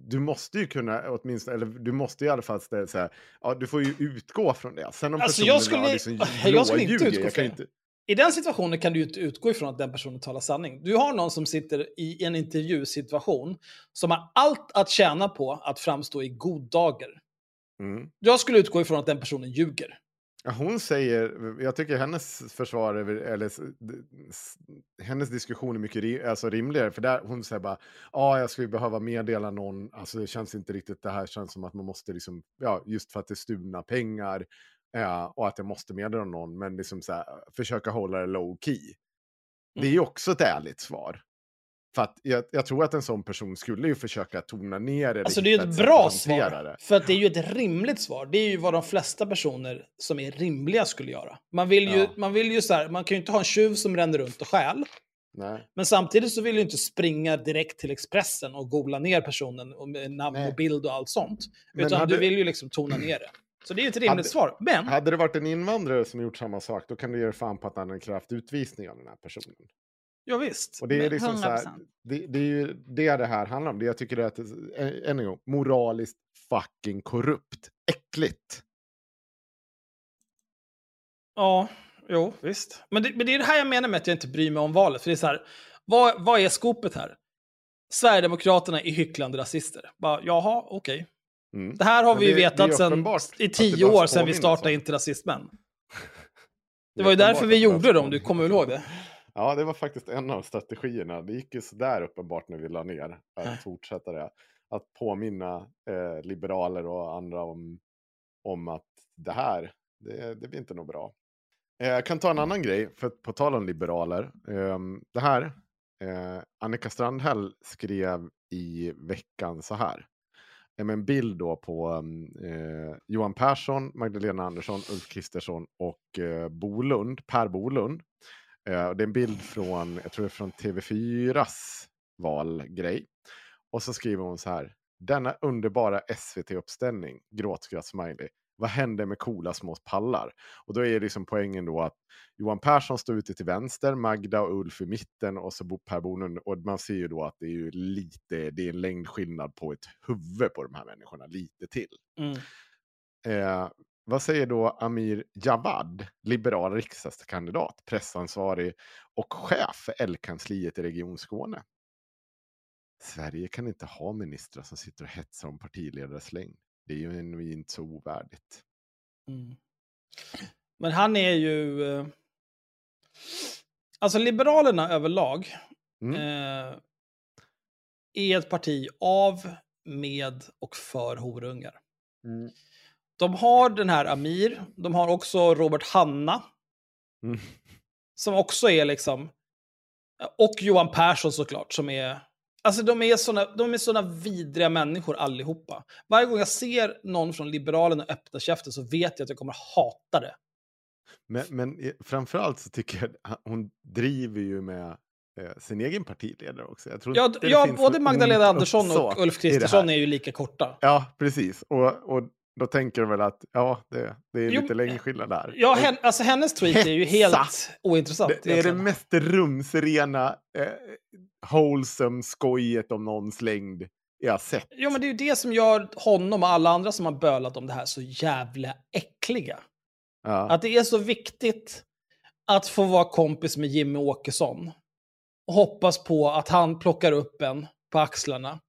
du måste ju kunna åtminstone, eller du måste i alla fall ställa så här, ja, du får ju utgå från det. Sen om Alltså, jag skulle- liksom jag skulle inte utgå från inte, I den situationen kan du ju inte utgå ifrån att den personen talar sanning. Du har någon som sitter i en intervjusituation som har allt att tjäna på att framstå i god dager. mm. Jag skulle utgå ifrån att den personen ljuger. Hon säger, jag tycker hennes försvar, eller hennes diskussion är mycket alltså rimligare. För där hon säger bara, ja jag skulle behöva meddela någon, alltså det känns inte riktigt, det här känns som att man måste liksom, ja just för att det är stulna pengar. Ja, och att jag måste meddela någon, men liksom så här, försöka hålla det low key. Det är ju också ett ärligt svar. För att jag, jag tror att en sån person skulle ju försöka tona ner det. Alltså det är ju ett bra att svar. det. För att det är ju ett rimligt svar. Det är ju vad de flesta personer som är rimliga skulle göra. Man vill ju, Ja. man vill ju så här, man kan ju inte ha en tjuv som ränner runt och stjäl. Nej. Men samtidigt så vill du inte springa direkt till Expressen och googla ner personen med namn Nej. och bild och allt sånt. Men Utan hade- du vill ju liksom tona ner det. Så det är ju ett rimligt Hade- svar. Men, Hade det varit en invandrare som gjort samma sak, då kan du ge dig fan på att han hade krävt utvisning av den här personen. Ja visst. Och det är liksom så här, 100%. det, det är ju det det här handlar om. Det jag tycker är att, det- än än en gång, moraliskt fucking korrupt. Äckligt. Ja, jo, visst. Men det, men det är det här jag menar med att jag inte bryr mig om valet. För det är så här, vad, vad är skopet här? Sverigedemokraterna är hycklande rasister. Bara, jaha, okej. Mm. Det här har Men vi ju vetat sedan uppenbart i tio år sedan vi startade om. Inte rasismen. Det var ju därför vi gjorde det, om du kommer ihåg det? Ja, det var faktiskt en av strategierna. Det gick ju sådär uppenbart när vi la ner. Att fortsätta det. Att påminna eh, liberaler och andra om, om att det här, det, det blir inte något bra. Eh, jag kan ta en annan grej, för på tal om liberaler. ehm, det här, eh, Annika Strandhäll skrev i veckan så här. Eh, Med en bild då på mm, eh, Johan Persson, Magdalena Andersson, Ulf Kristersson och eh, Bolund, Per Bolund. Eh, det är en bild från, jag tror det är från TV4s valgrej. Och så skriver hon så här. Denna underbara SVT-uppställning, gråtskratt-smiley. Vad hände med coola små pallar? Och då är liksom poängen då att Johan Persson står ute till vänster, Magda och Ulf i mitten och så Bo- Per Bolund. Och man ser ju då att det är ju lite, det är en längdskillnad på ett huvud på de här människorna, lite till. Mm. Eh, vad säger då Amir Javad, liberal riksdagskandidat, pressansvarig och chef för L-kansliet i Region Skåne? Sverige kan inte ha ministrar som sitter och hetsar om partiledares längd. Det är ju genuint så ovärdigt. Mm. Men han är ju... eh, Alltså Liberalerna överlag Mm. eh, är ett parti av, med och för horungar. Mm. De har den här Amir, de har också Robert Hanna, Mm. som också är liksom... Och Johan Persson såklart, som är... Alltså de är såna, de är såna vidriga människor allihopa. Varje gång jag ser någon från Liberalerna öppna käften så vet jag att jag kommer hata det. Men, men framförallt så tycker jag att hon driver ju med eh, sin egen partiledare också. Jag tror Ja, ja både Magdalena Andersson och Ulf. Kristersson är ju lika korta. Ja, precis. Och, och då tänker de väl att ja, det, det är Jo, lite längdskillnad där. Ja, hen, alltså hennes tweet är ju Hetsa! helt ointressant. det, det är det mest rumsrena, eh, wholesome skojet om någons längd jag sett. Jo, men det är ju det som gör honom och alla andra som har bölat om det här så jävla äckliga. Ja. Att det är så viktigt att få vara kompis med Jimmy Åkesson. Och hoppas på att han plockar upp en på axlarna.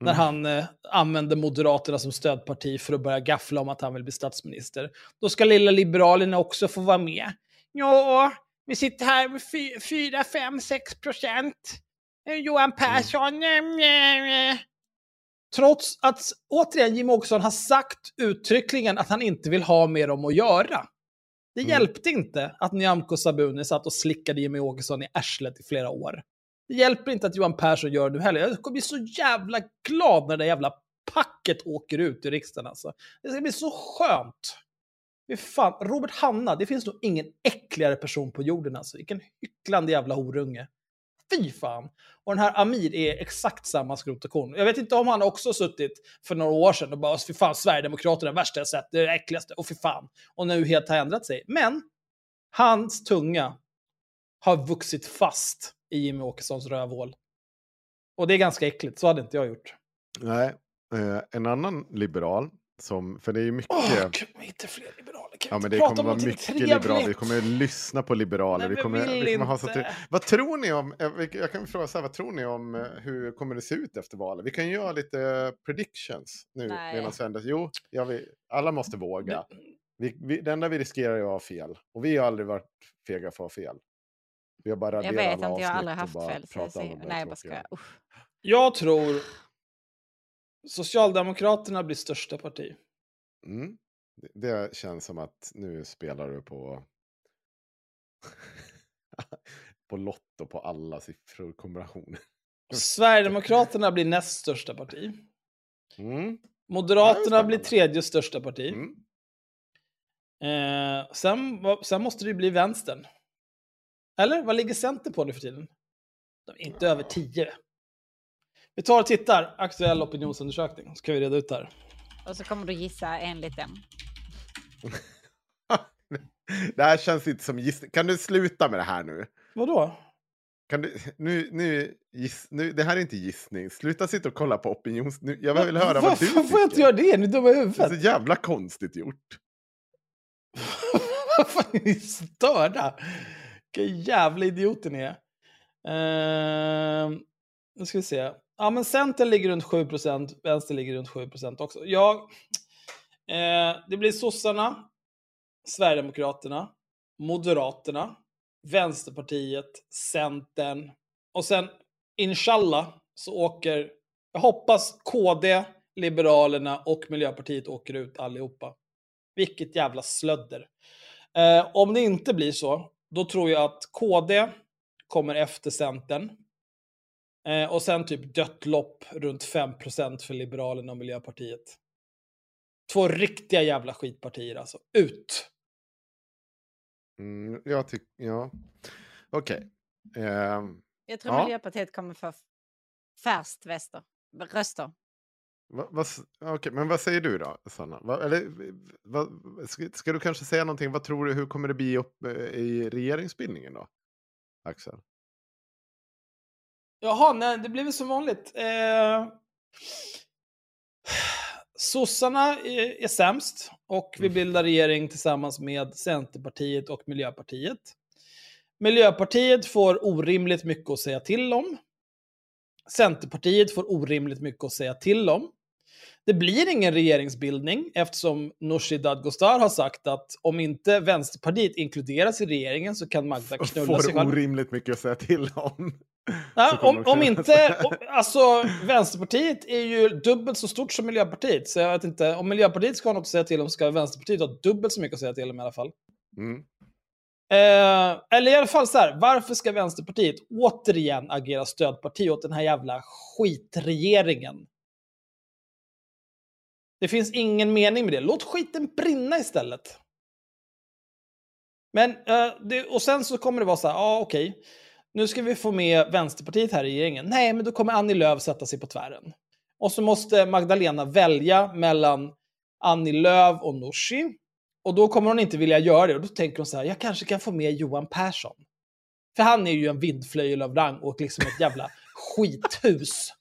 När Mm. han eh, använder Moderaterna som stödparti för att börja gaffla om att han vill bli statsminister. Då ska lilla Liberalerna också få vara med. Ja, vi sitter här med 4, 5, 6 procent. Eh, Johan Persson... eh, eh. Trots att, återigen, Jimmy Åkesson har sagt uttryckligen att han inte vill ha med dem att göra. Det Mm. hjälpte inte att Nyamko Sabuni satt och slickade Jimmy Åkesson i arslet i flera år. Det hjälper inte att Johan Persson gör det nu heller. Jag kommer bli så jävla glad när det jävla packet åker ut i riksdagen alltså. Det ska bli så skönt. Fan, Robert Hanna, det finns nog ingen äckligare person på jorden alltså. Vilken hycklande jävla horunge. Fy fan! Och den här Amir är exakt samma skrot och korn. Jag vet inte om han också suttit för några år sedan och bara fy fan, Sverigedemokraterna det värsta jag sett, det är det äckligaste, och fy fan. Och nu helt har ändrat sig. Men hans tunga har vuxit fast i Jimmy Åkessons rövhål. Och det är ganska äckligt, så hade inte jag gjort. Nej, eh, en annan liberal som, för det är ju mycket... Åh, gud, men inte fler liberaler. Kan Ja, men det prata kommer om vara mycket trevligt? liberaler. Vi kommer lyssna på liberaler. Nej, vi kommer, vill vi kommer ha så. Vad tror ni om, eh, jag kan fråga så här, vad tror ni om eh, hur kommer det se ut efter valet? Vi kan ju göra lite predictions nu Nej. medan sändes. Jo, jag vill, alla måste våga. Vi, vi, det enda vi riskerar är att ha fel. Och vi har aldrig varit fega för att ha fel. Vi har bara Jag vet inte, jag har aldrig haft fel. Så jag nej, jag bara. Usch. Jag tror Socialdemokraterna blir största parti. Mm. Det- känns som att nu spelar du på på Lotto på alla siffror kombinationer. Sverigedemokraterna blir näst största parti. Mm. Moderaterna blir tredje största parti. Mm. Eh, sen, sen måste det ju bli vänstern. Eller? Vad ligger Centern på nu för tiden? De är inte över 10. Vi tar och tittar. Aktuell opinionsundersökning. Ska vi reda ut det här. Och så kommer du gissa enligt den. Det här känns inte som gissning. Kan du sluta med det här nu? Vadå? Kan du, nu, nu, giss, nu, det här är inte gissning. Sluta sitta och kolla på opinions... Nu, jag vill höra vad du Varför får jag inte tycker. göra det? Ni är dumma i Det är huvudet. så jävla konstigt gjort. Vad fan är ni störda? Vilka jävla idioter ni är. Uh, nu ska vi se. Ja, men Centern ligger runt 7% vänster ligger runt 7% också. Jag, uh, det blir sossarna, Sverigedemokraterna, Moderaterna, Vänsterpartiet, Centern och sen inshallah så åker, jag hoppas KD, Liberalerna och Miljöpartiet åker ut allihopa. Vilket jävla slödder. Eh, om det inte blir så, då tror jag att KD kommer efter Centern. Eh, och sen typ dött lopp runt 5% för Liberalerna och Miljöpartiet. Två riktiga jävla skitpartier alltså. Ut! Mm, jag tycker... Ja. Okej. Ehm, Jag tror Ja. Miljöpartiet kommer få färst väster. Röster. Vad, s- okej, men vad säger du då, Sanna? Vad, eller, vad, ska, ska du kanske säga någonting? Vad tror du, hur kommer det bli upp eh, i regeringsbildningen då? Axel? Jaha, nej, det blir väl som vanligt. Eh... Sossarna är, är sämst och vi Mm. bildar regering tillsammans med Centerpartiet och Miljöpartiet. Miljöpartiet får orimligt mycket att säga till om. Centerpartiet får orimligt mycket att säga till om. Det blir ingen regeringsbildning eftersom Nooshi Dadgostar har sagt att om inte Vänsterpartiet inkluderas i regeringen så kan Magda knulla sig Får själv. orimligt mycket att säga till om. Ja, om, om inte, om, alltså Vänsterpartiet är ju dubbelt så stort som Miljöpartiet. Så jag vet inte, om Miljöpartiet ska ha något att säga till om ska Vänsterpartiet ha dubbelt så mycket att säga till om i alla fall. Mm. Eh, eller i alla fall så här, varför ska Vänsterpartiet återigen agera stödparti åt den här jävla skitregeringen? Det finns ingen mening med det. Låt skiten brinna istället. Men, eh, och sen så kommer det vara så här, ja okej, nu ska vi få med Vänsterpartiet här i regeringen. Nej, men då kommer Annie Lööf sätta sig på tvären. Och så måste Magdalena välja mellan Annie Lööf och Nooshi. Och då kommer hon inte vilja göra det. Och då tänker hon så här, jag kanske kan få med Johan Persson. För han är ju en vindflöjel av rang och liksom ett jävla skithus.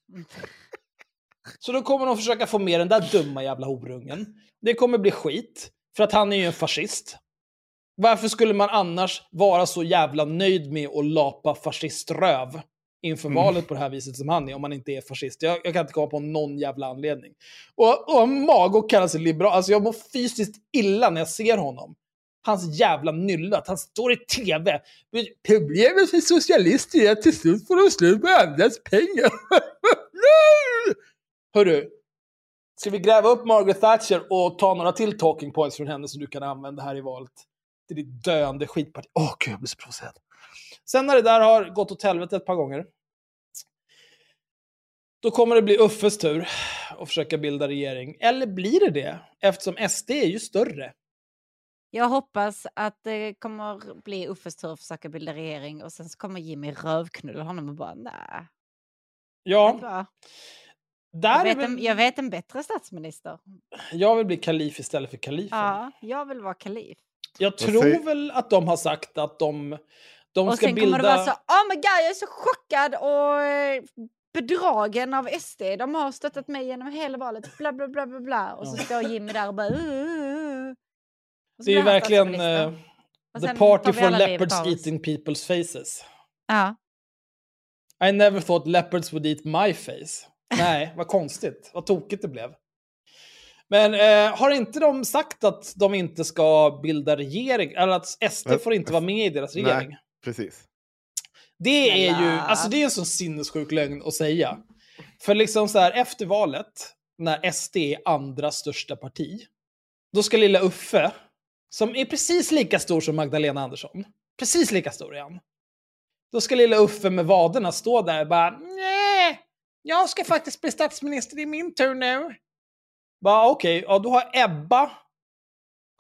Så då kommer de försöka få med den där dumma jävla horungen. Det kommer bli skit, för att han är ju en fascist. Varför skulle man annars vara så jävla nöjd med att lapa fasciströv inför Mm. valet på det här viset som han är, om man inte är fascist? Jag, jag kan inte komma på någon jävla anledning. Och, och mag att kalla sig liberal. Alltså jag mår fysiskt illa när jag ser honom. Hans jävla nylle, att han står i tv. Problemet för socialister är att till slut får de slut på andras pengar. Hörru, ska vi gräva upp Margaret Thatcher och ta några till talking points från henne som du kan använda här i valet? Till ditt döende skitparti. Åh gud, jag blir så provocerad. Sen när det där har gått åt helvete ett par gånger. Då kommer det bli Uffes tur att försöka bilda regering. Eller blir det det? Eftersom SD är ju större. Jag hoppas att det kommer bli Uffes tur att försöka bilda regering och sen så kommer Jimmy rövknulla honom och bara nej. Ja, Jag, vet en, jag vet en bättre statsminister. Jag vill bli kalif istället för kalifen. Ja, jag vill vara kalif. Jag tror väl att de har sagt att de, De och ska sen bilda... kommer det vara så, oh my god jag är så chockad och eh, bedragen av SD. De har stöttat mig genom hela valet, bla bla bla bla bla. Och så Ja. står Jimmy där och bara... Uh, uh, uh. Och Det är verkligen Och the party for leopards eating people's faces. Ja. I never thought leopards would eat my face. Nej, vad konstigt. Vad tokigt det blev. Men eh, har inte de sagt att de inte ska bilda regering? Eller att SD Men- får inte vara med i deras regering? Nej, precis. Det är ju, alltså det är en sån sinnessjuk lögn att säga. För liksom så här, efter valet, när SD är andra största parti, då ska lilla Uffe, som är precis lika stor som Magdalena Andersson, precis lika stor han. Då ska lilla Uffe med vaderna stå där och bara nej, jag ska faktiskt bli statsminister, är min tur nu. Bara okej, ja då har Ebba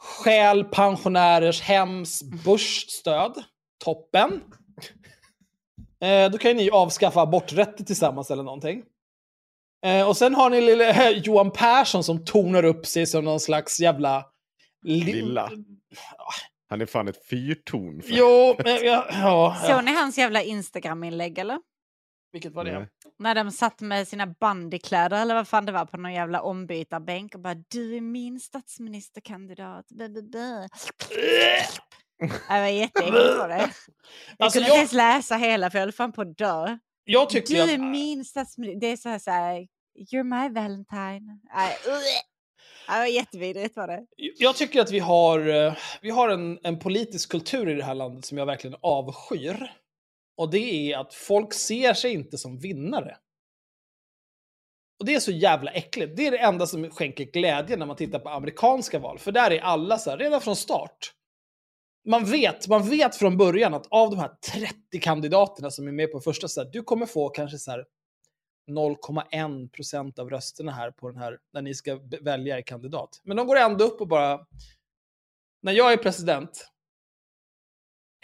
stjäl pensionärers hems börsstöd. Toppen. Eh, då kan ju ni avskaffa aborträtten tillsammans eller någonting. Eh, och sen har ni lille Johan Persson som tonar upp sig som någon slags jävla... li- Lilla. Han är fan ett fyrtorn. Jo, men, ja, ja, Såg ja. ni hans jävla Instagram-inlägg eller? Vilket var det? Nej. När de satt med sina bandykläder eller vad fan det var på någon jävla ombytarbänk och bara du är min statsministerkandidat. Det var det. Jag Alltså, kunde jag- inte ens läsa hela för jag höll fan på att dö. Jag tycker Du att... är min statsminister. Det är så här, så här you're my valentine. Nej. Det var jättevidrigt var det. Jag tycker att vi har, eh, vi har en, en politisk kultur i det här landet som jag verkligen avskyr. Och det är att folk ser sig inte som vinnare. Och det är så jävla äckligt. Det är det enda som skänker glädje när man tittar på amerikanska val. För där är alla så här, redan från start. Man vet, man vet från början att av de här 30 kandidaterna som är med på första, så här, du kommer få kanske så här 0,1 procent av rösterna här på den här, när ni ska välja er kandidat. Men de går ändå upp och bara, när jag är president,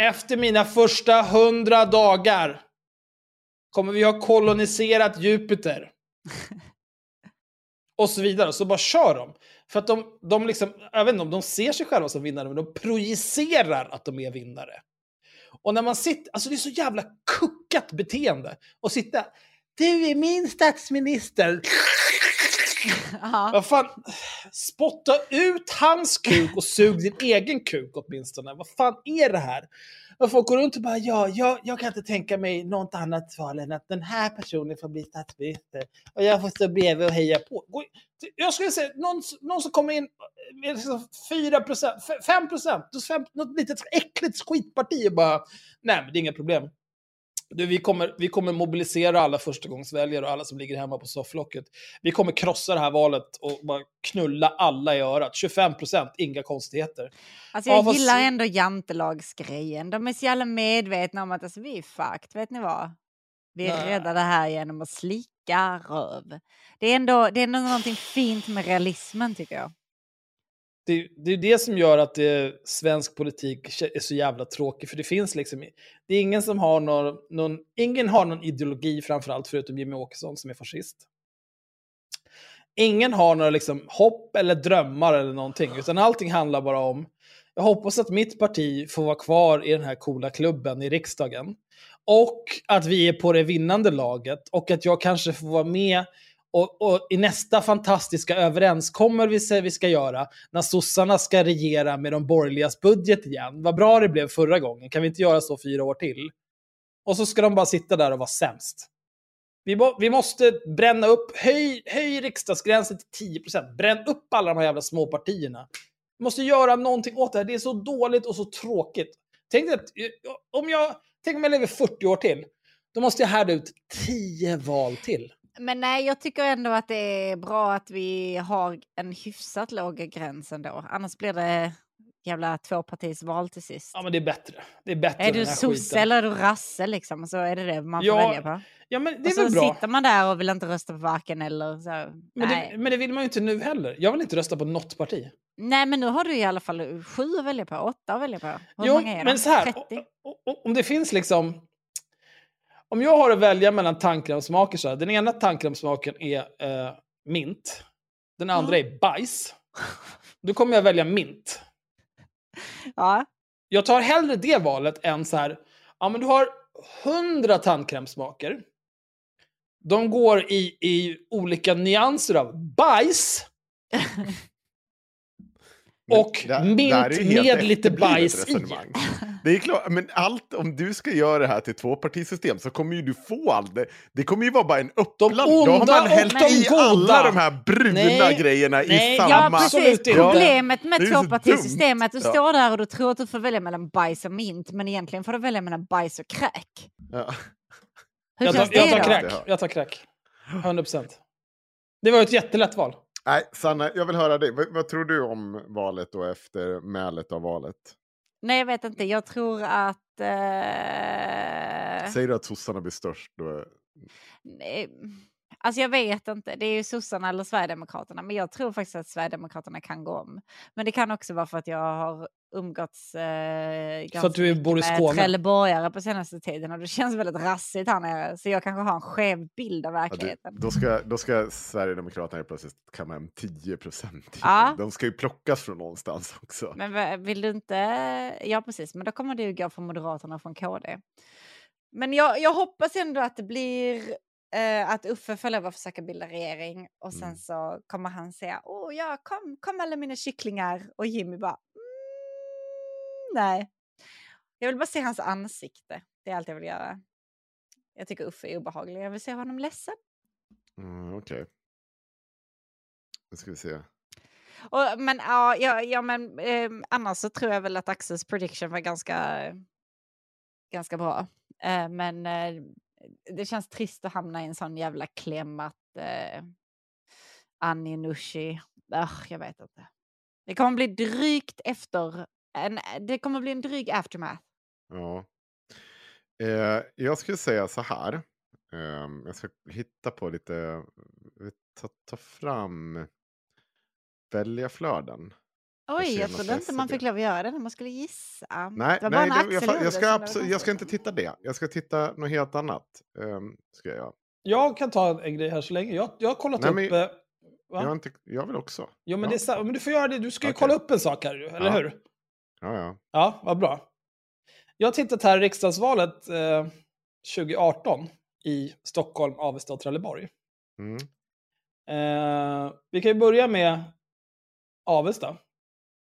efter mina första hundra dagar kommer vi ha koloniserat Jupiter. och så vidare. Så bara kör de. För att de, de liksom, jag vet inte om de ser sig själva som vinnare, men de projicerar att de är vinnare. Och när man sitter, alltså det är så jävla kuckat beteende. Och sitta, du är min statsminister. Ja. Vad fan, spotta ut hans kuk och sug din egen kuk åtminstone. Vad fan är det här? Och folk går runt och bara, ja, jag, jag kan inte tänka mig något annat val än att den här personen får bli statsminister. Och jag får stå bredvid och heja på. Jag skulle säga, någon, någon som kommer in med liksom 4 procent, 5 procent, något litet äckligt skitparti och bara, nej men det är inga problem. Du, vi, kommer, vi kommer mobilisera alla förstagångsväljare och alla som ligger hemma på sofflocket. Vi kommer krossa det här valet och bara knulla alla i örat. 25 procent, inga konstigheter. Alltså Ja, jag vad gillar sy- ändå jantelagsgrejen. De är så jävla medvetna om att alltså, vi är fucked, vet ni vad? Vi Nej. räddar det här genom att slicka röv. Det är ändå, det är ändå någonting fint med realismen tycker jag. Det, det är det som gör att det, svensk politik är så jävla tråkig. För det finns liksom, det är ingen som har någon, någon ingen har någon ideologi framförallt förutom Jimmy Åkesson som är fascist. Ingen har några liksom hopp eller drömmar eller någonting, utan allting handlar bara om jag hoppas att mitt parti får vara kvar i den här coola klubben i riksdagen. Och att vi är på det vinnande laget och att jag kanske får vara med och, och i nästa fantastiska överenskommelse vi ska göra när sossarna ska regera med de borgerligas budget igen. Vad bra det blev förra gången. Kan vi inte göra så fyra år till? Och så ska de bara sitta där och vara sämst. Vi, må, vi måste bränna upp, höj, höj riksdagsgränsen till 10%. Bränn upp alla de här jävla småpartierna. Vi måste göra någonting åt det här. Det är så dåligt och så tråkigt. Tänk att om jag, tänk om jag lever 40 år till. Då måste jag härda ut 10 val till. Men nej, jag tycker ändå att det är bra att vi har en hyfsat låg gräns ändå. Annars blir det jävla tvåpartisval till sist. Ja, men det är bättre. Det är bättre är du sosse eller är du rasse liksom? Så är det det man får Ja, välja på. Ja, men det och är väl så bra. sitter man där och vill inte rösta på varken eller så. Men nej. det, men det vill man ju inte nu heller. Jag vill inte rösta på något parti. nej, men nu har du i alla fall sju att välja på, åtta att välja på. Hur jo, många är de? men så här. 30? o- o- Om det finns liksom... Om jag har att välja mellan tandkrämssmaker så här. Den ena tandkrämssmaken är eh, mint. Den andra är bajs. Då kommer jag välja mint. Ja. Jag tar hellre det valet än så här. Ja, men du har 100 tandkrämsmaker. De går i, i olika nyanser av bajs. Och där- mint där med lite bajs i. Det är klart, men allt, om du ska göra det här till tvåpartisystem så kommer ju du få allt. Det, det kommer ju vara bara en uppblandning. Då har man hällt de i goda. alla de här bruna Nej, grejerna nej, i ja, samma... Ja, precis. Problemet med Det är tvåpartisystemet, du dumt. står där och du tror att du får välja mellan bajs och mint, men egentligen får du välja mellan bajs och kräk. Ja. Hur Jag tar, känns det jag tar då? Ja. Jag tar crack. 100%. Det var ett jättelätt val. Nej, Sanna, jag vill höra dig. Vad, vad tror du om valet och efter mälet av valet? Nej, jag vet inte. Jag tror att... Eh... Säger du att sossarna blir störst? Då... Nej, Alltså jag vet inte, det är ju sossarna eller Sverigedemokraterna, men jag tror faktiskt att Sverigedemokraterna kan gå om. Men det kan också vara för att jag har umgåtts eh, ganska att du bor i med Skåne. Trelleborgare på senaste tiden och det känns väldigt rassigt här nere, så jag kanske har en skev bild av Ja, du, verkligheten. då, ska, då ska Sverigedemokraterna plötsligt kamma hem 10 procent. Ja. De ska ju plockas från någonstans också. Men vill du inte... Ja, precis. Men då kommer du gå från Moderaterna och från KD. Men jag, jag hoppas ändå att det blir eh, att Uffe får lov att försöka bilda regering och sen Mm. så kommer han säga åh ja, kom, kom alla mina kycklingar och Jimmy bara mm, nej. Jag vill bara se hans ansikte. Det är allt jag vill göra. Jag tycker Uffe är obehaglig. Jag vill se honom ledsen. Mm, Okej. Nu ska vi se. Och, men ja, ja, ja men eh, annars så tror jag väl att Axels prediction var ganska, ganska bra. Eh, men eh, det känns trist att hamna i en sån jävla kläm att eh, Annie Nushi, Ugh, jag vet inte. Det kommer bli drygt efter, en, det kommer bli en dryg aftermath. Ja. Eh, jag skulle säga så här. eh, jag ska hitta på lite, ta, ta fram väljarflöden. Oj, jag trodde inte man fick lov att göra det när man skulle gissa. Nej, det var bara nej det, jag, jag, ska absolut, jag ska inte titta det. Jag ska titta något helt annat. Um, ska jag. Jag kan ta en grej här så länge. Jag, jag har kollat Nej, upp... men- eh, Jag, inte, jag vill också. Jo, men, Ja. det är, men du får göra det. Du ska ju kolla upp en sak här, eller Ja. hur? Ja, ja. Ja, vad bra. Jag har tittat här i riksdagsvalet eh, 2018 i Stockholm, Avesta och Trelleborg. Mm. Eh, vi kan ju börja med Avesta.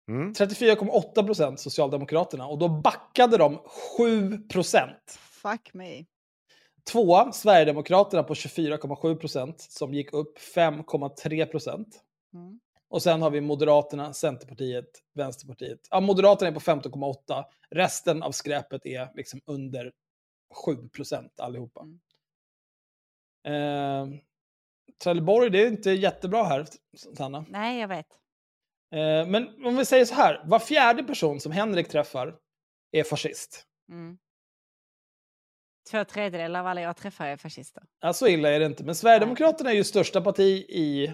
Mm. 34,8 procent Socialdemokraterna och då backade de 7 procent. Fuck me. Tvåa, Sverigedemokraterna på 24,7 procent som gick upp 5,3 procent. Mm. Och sen har vi Moderaterna, Centerpartiet, Vänsterpartiet. Ja, Moderaterna är på 15,8. Resten av skräpet är liksom under 7 procent allihopa. Eh, Trelleborg, det är inte jättebra här, Sanna. Nej, jag vet. Eh, men om vi säger så här, var fjärde person som Henrik träffar är fascist. Mm. Två tredjedelar av alla jag träffar är fascister. Ja, så illa är det inte. Men Sverigedemokraterna är ju största parti i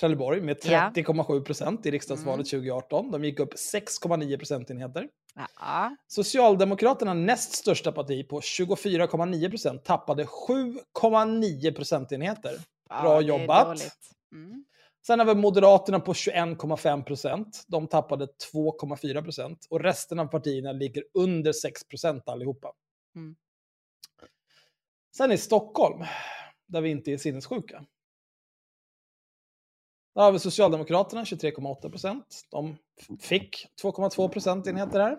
Trelleborg med Ja. 30,7 procent i riksdagsvalet 2018. De gick upp 6,9 procentenheter. Ja. Socialdemokraterna, näst största parti på 24,9 procent, tappade 7,9 procentenheter. Ja, Bra är jobbat. Mm. Sen har vi Moderaterna på 21,5 procent. De tappade 2,4 procent. Och resten av partierna ligger under 6 procent allihopa. Mm. Sen i Stockholm, där vi inte är sinnessjuka. Där har vi Socialdemokraterna 23,8 procent. De fick 2,2 procentenheter här.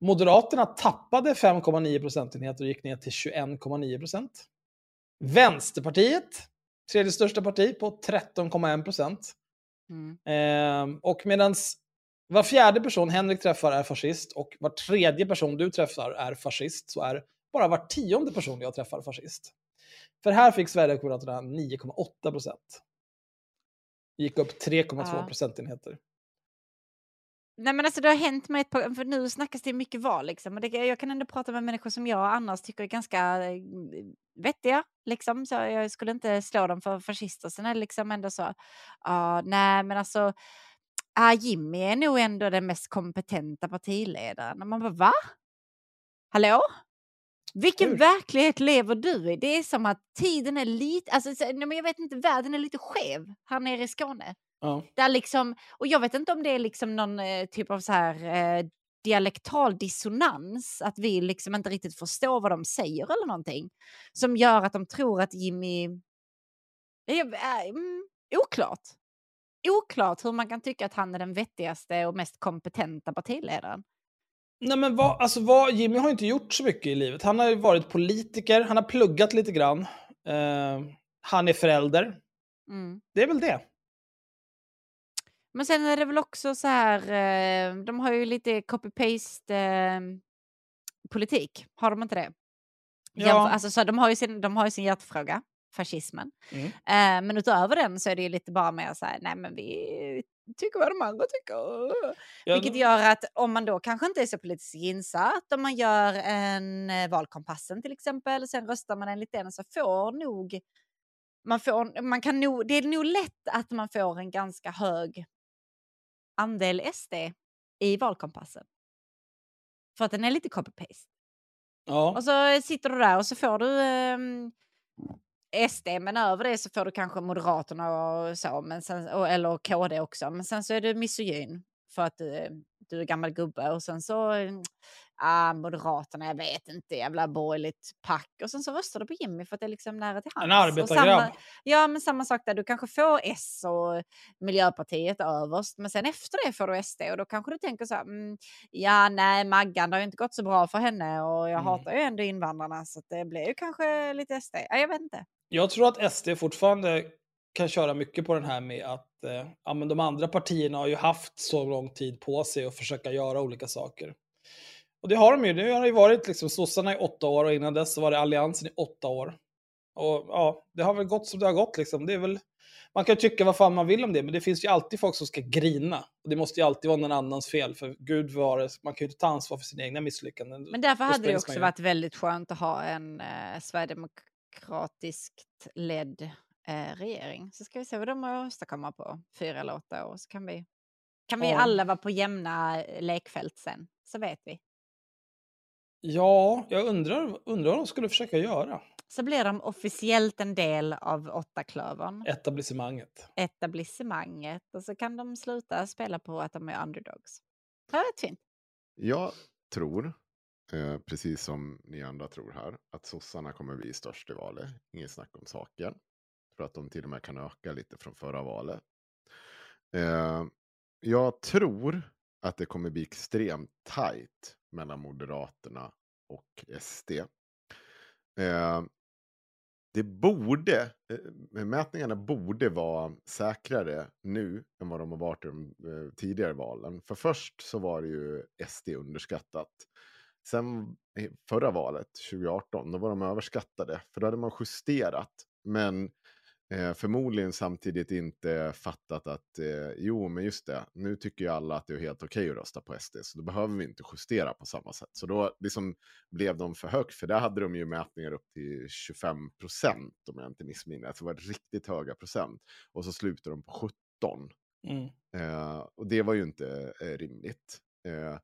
Moderaterna tappade 5,9 procentenheter och gick ner till 21,9 procent. Vänsterpartiet, tredje största parti, på 13,1 procent. Mm. Ehm, och medan var fjärde person Henrik träffar är fascist och var tredje person du träffar är fascist så är bara var tionde person jag träffar fascist. För här fick Sverigedemokraterna 9,8 procent. Gick upp 3,2 Ja. procentenheter. Nej men alltså det har hänt mig ett par, för nu snackas det mycket val liksom. Och det, jag kan ändå prata med människor som jag annars tycker är ganska eh, vettiga liksom. Så jag skulle inte slå dem för fascister. Sen är det liksom ändå så, ja nej men alltså, ah, Jimmy är nog ändå den mest kompetenta partiledaren. Och man bara va? Hallå? Vilken Hur? verklighet lever du i? Det är som att tiden är lite, alltså jag vet inte, världen är lite skev här nere i Skåne. Ja. Där liksom, och jag vet inte om det är liksom någon eh, typ av så här eh, dialektal dissonans, att vi liksom inte riktigt förstår vad de säger eller någonting, som gör att de tror att Jimmy... Är, är, mm, oklart. Oklart hur man kan tycka att han är den vettigaste och mest kompetenta partiledaren. Nej men vad, alltså vad, Jimmy har inte gjort så mycket i livet. Han har ju varit politiker, han har pluggat lite grann. Eh, han är förälder. Mm. Det är väl det. Men sen är det väl också så här, eh, de har ju lite copy-paste eh, politik, har de inte det? Ja. Alltså, så de, har ju sin, de har ju sin hjärtefråga, fascismen. Mm. Eh, men utöver den så är det ju lite bara mer så här, nej men vi tycker vad de andra tycker. Ja, Vilket gör att om man då kanske inte är så politiskt insatt, om man gör en eh, valkompassen till exempel, sen röstar man enligt den så får nog man får, man kan nog, det är nog lätt att man får en ganska hög andel SD i valkompassen. För att den är lite copy-paste. ja. Och så sitter du där och så får du ehm, SD, men över det så får du kanske Moderaterna och så, men sen, och, eller KD också. Men sen så är du misogyn för att du, du är gammal gubbe och sen så, ah, Moderaterna, jag vet inte, jävla borgerligt pack. Och sen så röstar du på Jimmy för att det är liksom nära till hands. En arbetargrabb. Ja, men samma sak där. Du kanske får S och Miljöpartiet överst, men sen efter det får du SD och då kanske du tänker så här, mm, ja, nej, Maggan, det har ju inte gått så bra för henne och jag Mm. hatar ju ändå invandrarna så det blir ju kanske lite SD. Ja, jag vet inte. Jag tror att SD fortfarande kan köra mycket på den här med att eh, ja, men de andra partierna har ju haft så lång tid på sig att försöka göra olika saker. Och det har de ju. Nu har det ju varit liksom sossarna i åtta år och innan dess så var det alliansen i åtta år. Och ja, det har väl gått som det har gått liksom. Det är väl, man kan tycka vad fan man vill om det, men det finns ju alltid folk som ska grina. Och det måste ju alltid vara någon annans fel, för gud vare, man kan ju inte ta ansvar för sina egna misslyckanden. Men därför hade det också varit väldigt skönt att ha en eh, sverigedemokratiskt ledd eh, regering. Så ska vi se vad de åstadkommer på fyra eller åtta år. Så kan vi, kan vi Ja. alla vara på jämna eh, lekfält sen, så vet vi. Ja, jag undrar, undrar vad de skulle försöka göra. Så blir de officiellt en del av åttaklövern, Etablissemanget. etablissemanget, och så kan de sluta spela på att de är underdogs. Det var rätt fint. Jag tror, eh, precis som ni andra tror här, att sossarna kommer bli störst i valet. Inget snack om saken. Tror att de till och med kan öka lite från förra valet. Eh, jag tror att det kommer bli extremt tajt mellan Moderaterna och SD. Eh, det borde, eh, eh, mätningarna borde vara säkrare nu än vad de har varit i de eh, tidigare valen. För först så var det ju SD underskattat. Sen förra valet, 2018, då var de överskattade. För då hade man justerat. Men eh, förmodligen samtidigt inte fattat att eh, jo, men just det, nu tycker ju alla att det är helt okej att rösta på SD, så då behöver vi inte justera på samma sätt. Så då liksom blev de för högt, för där hade de ju mätningar upp till 25 procent, om jag inte missminner mig. Det var riktigt höga procent. Och så slutade de på 17. Mm. Eh, och det var ju inte eh, rimligt. Eh,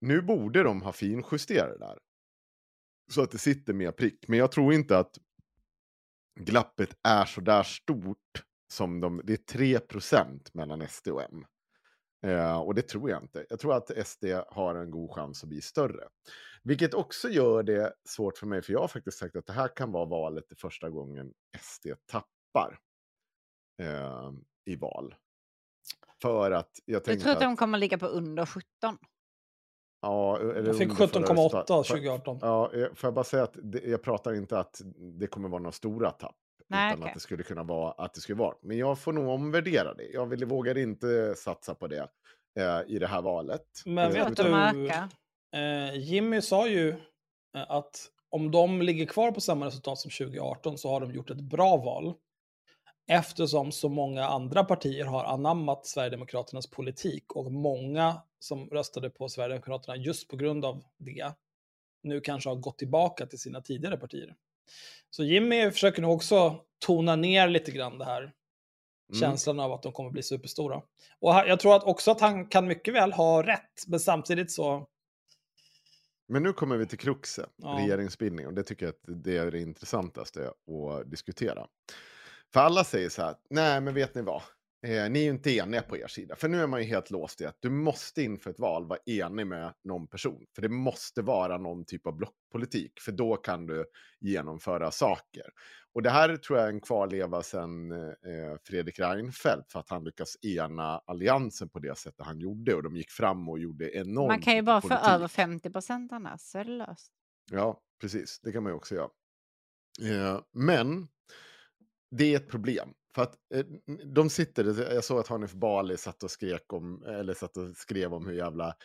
nu borde de ha finjusterat det där. Så att det sitter mer prick. Men jag tror inte att glappet är så där stort som de... Det är 3% mellan SD och M. Eh, och det tror jag inte. Jag tror att SD har en god chans att bli större. Vilket också gör det svårt för mig, för jag har faktiskt sagt att det här kan vara valet det första gången SD tappar eh, i val. För att jag Du tänkte tror att att... de kommer ligga på under 17? Ja, eller Jag fick under förra 17,8 resultat- 2018. Ja, eh, får jag bara säga att det, jag pratar inte att det kommer vara några stora tapp. Nej, utan okej. att det skulle kunna vara att det skulle vara. Men jag får nog omvärdera det. Jag vill, vågar inte satsa på det eh, i det här valet. Men Eh, vet att utan- du, eh, Jimmy sa ju eh, att om de ligger kvar på samma resultat som 2018 så har de gjort ett bra val. Eftersom så många andra partier har anammat Sverigedemokraternas politik och många som röstade på Sverigedemokraterna just på grund av det nu kanske har gått tillbaka till sina tidigare partier. Så Jimmy försöker nog också tona ner lite grann det här Mm. känslan av att de kommer bli superstora. Och jag tror att också att han kan mycket väl ha rätt, men samtidigt så... Men nu kommer vi till kruxet, Ja. regeringsbildning. Och det tycker jag att det är det intressantaste att diskutera. För alla säger så här, nej men vet ni vad? Eh, ni är ju inte eniga på er sida. För nu är man ju helt låst i att du måste inför ett val vara enig med någon person. För det måste vara någon typ av blockpolitik. För då kan du genomföra saker. Och det här tror jag är en kvarleva sedan eh, Fredrik Reinfeldt. För att han lyckas ena alliansen på det sättet han gjorde. Och de gick fram och gjorde enormt Man kan ju mycket bara få över 50 procent annars, så är det löst. Ja, precis. Det kan man ju också göra. Eh, men det är ett problem. För att eh, de sitter, eh, jag såg att Hanif Bali satt och skrek om, eller satt och skrev om hur jävla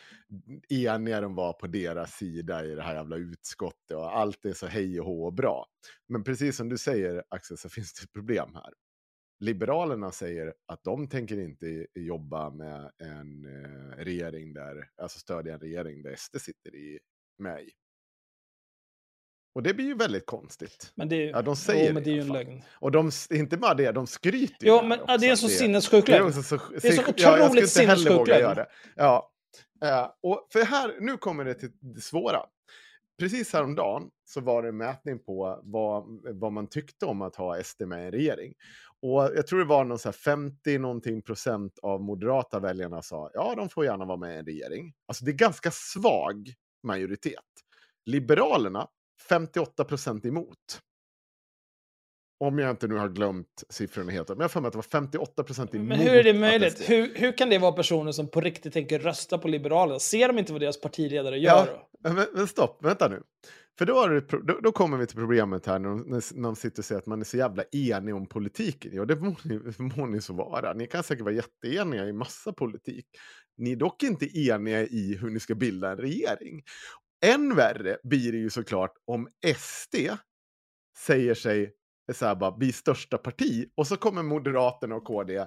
eniga de var på deras sida i det här jävla utskottet och allt är så hej och hå och bra. Men precis som du säger Axel så finns det ett problem här. Liberalerna säger att de tänker inte jobba med en eh, regering där, alltså stödja en regering där SD sitter i, med i. Och det blir ju väldigt konstigt. Men det, är- Ja, de säger jo, men det är ju en lögn. Och de, inte bara det, de skryter ju där men också ja, det är en så sinnessjuk det är lögn. så, Det är så ja, jag otroligt inte heller sinnessjuk våga lögn. göra det. Ja. Eh, och för här, nu kommer det till det svåra. Precis häromdagen så var det en mätning på vad, vad man tyckte om att ha SD med i en regering. Och jag tror det var någon så här 50 någonting procent av moderata väljarna sa ja, de får gärna vara med i en regering. Alltså det är ganska svag majoritet. Liberalerna 58 procent emot. Om jag inte nu har glömt siffrorna helt. Men jag för mig att det var 58 procent emot. Men hur är det möjligt? SD Hur, hur kan det vara personer som på riktigt tänker rösta på Liberalerna? Ser de inte vad deras partiledare gör? Ja, men, men stopp, vänta nu. För då, det, då, då kommer vi till problemet här när de, när de sitter och säger att man är så jävla enig om politiken. Ja, det må ni, må ni så vara. Ni kan säkert vara jätteeniga i massa politik. Ni är dock inte eniga i hur ni ska bilda en regering. Än värre blir det ju såklart om SD säger sig så här bara, bli största parti och så kommer Moderaterna och KD.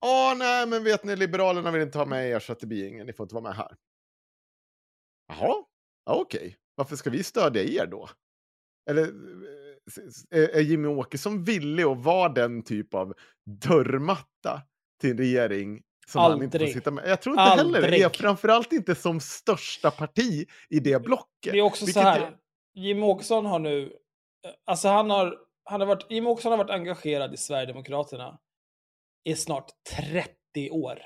Ja, nej, men vet ni, Liberalerna vill inte ha med er så att det blir ingen, ni får inte vara med här. Jaha, ja, okej. Varför ska vi stödja er då? Eller är är Jimmy Åkesson villig att vara den typ av dörrmatta till en regering som han inte får Aldrig. sitta med? Jag tror inte heller det. Aldrig. Framförallt inte som största parti i det blocket. Det är också så här. är- Jimmy Åkesson har nu... Alltså han har... Han har varit, Jimmy Åkesson har varit engagerad i Sverigedemokraterna i snart 30 år.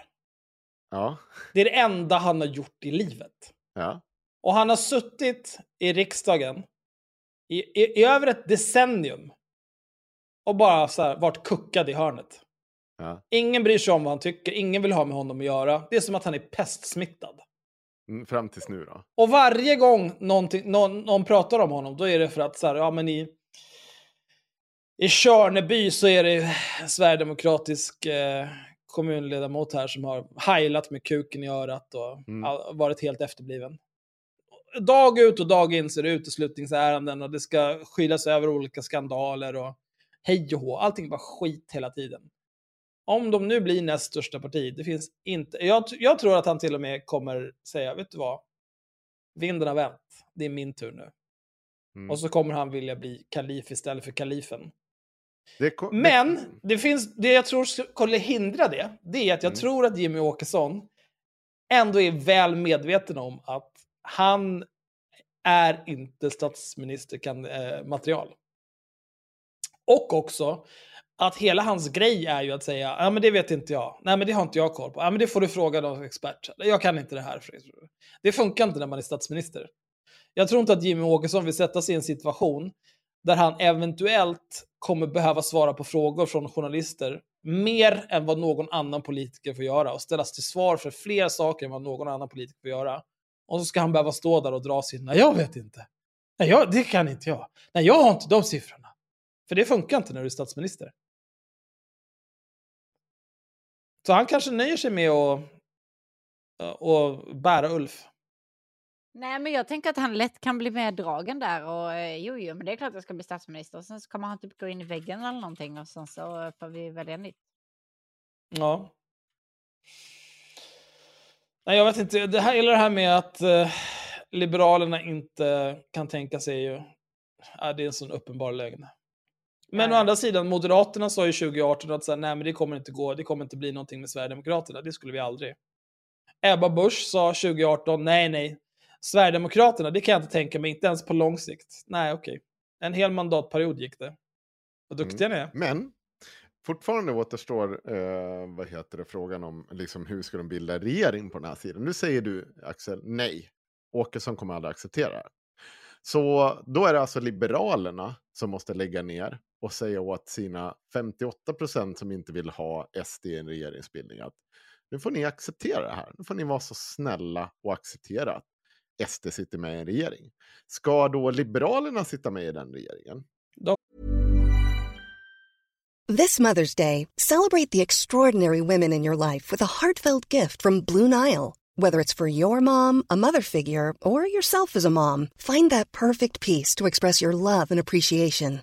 Ja, Det är det enda han har gjort i livet. ja. Och han har suttit i riksdagen i, i, i över ett decennium och bara så här, varit kuckad i hörnet. Ja. Ingen bryr sig om vad han tycker, ingen vill ha med honom att göra. Det är som att han är pestsmittad. Mm, Fram tills nu då. Och varje gång någon, någon pratar om honom, då är det för att så här, ja men i, i Körneby så är det sverigedemokratisk eh, kommunledamot här som har heilat med kuken i örat och Mm. varit helt efterbliven. Dag ut och dag in så är det uteslutningsärenden och det ska skylas över olika skandaler och hej och hå. Allting bara skit hela tiden. Om de nu blir näst största parti, det finns inte... Jag, jag tror att han till och med kommer säga, vet du vad? Vinden har vänt. Det är min tur nu. Mm. Och så kommer han vilja bli kalif istället för kalifen. Det Men det- det, finns, det jag tror skulle hindra det, det är att jag Mm. tror att Jimmy Åkesson ändå är väl medveten om att han är inte statsministermaterial. Och också att hela hans grej är ju att säga, ja men det vet inte jag, nej men det har inte jag koll på, ja men det får du fråga någon expert, jag kan inte det här. Det funkar inte när man är statsminister. Jag tror inte att Jimmy Åkesson vill sätta sig i en situation där han eventuellt kommer behöva svara på frågor från journalister mer än vad någon annan politiker får göra och ställas till svar för fler saker än vad någon annan politiker får göra. Och så ska han behöva stå där och dra sin, nej jag vet inte. Nej, jag, det kan inte jag. Nej, jag har inte de siffrorna. För det funkar inte när du är statsminister. Så han kanske nöjer sig med att och bära Ulf. Nej, men jag tänker att han lätt kan bli meddragen där och eh, jo, jo, men det är klart att jag ska bli statsminister. Och sen så kommer han typ gå in i väggen eller någonting och sen så eh, får vi välja nytt. Ja. Nej, jag vet inte. Det här, hela det här med att eh, Liberalerna inte kan tänka sig ju... Ja, det är en sån uppenbar lögn. Men Ja, å andra sidan, Moderaterna sa ju 2018 att så här, nej, men det kommer inte gå. Det kommer inte bli någonting med Sverigedemokraterna. Det skulle vi aldrig. Ebba Busch sa 2018, nej, nej. Sverigedemokraterna, det kan jag inte tänka mig, inte ens på lång sikt. Nej, okej. En hel mandatperiod gick det. Vad duktiga ni är. Men fortfarande återstår eh, vad heter det, frågan om liksom, hur ska de bilda regering på den här sidan. Nu säger du, Axel, nej. Åkesson kommer aldrig acceptera det. Så då är det alltså Liberalerna som måste lägga ner och säga åt sina 58 procent som inte vill ha SD i en regeringsbildning att nu får ni acceptera det här. Nu får ni vara så snälla och acceptera att SD sitter med i en regering. Ska då Liberalerna sitta med i den regeringen? This Mother's Day, celebrate the extraordinary women in your life with a heartfelt gift from Blue Nile. Whether it's for your mom, a mother figure, or yourself as a mom, find that perfect piece to express your love and appreciation.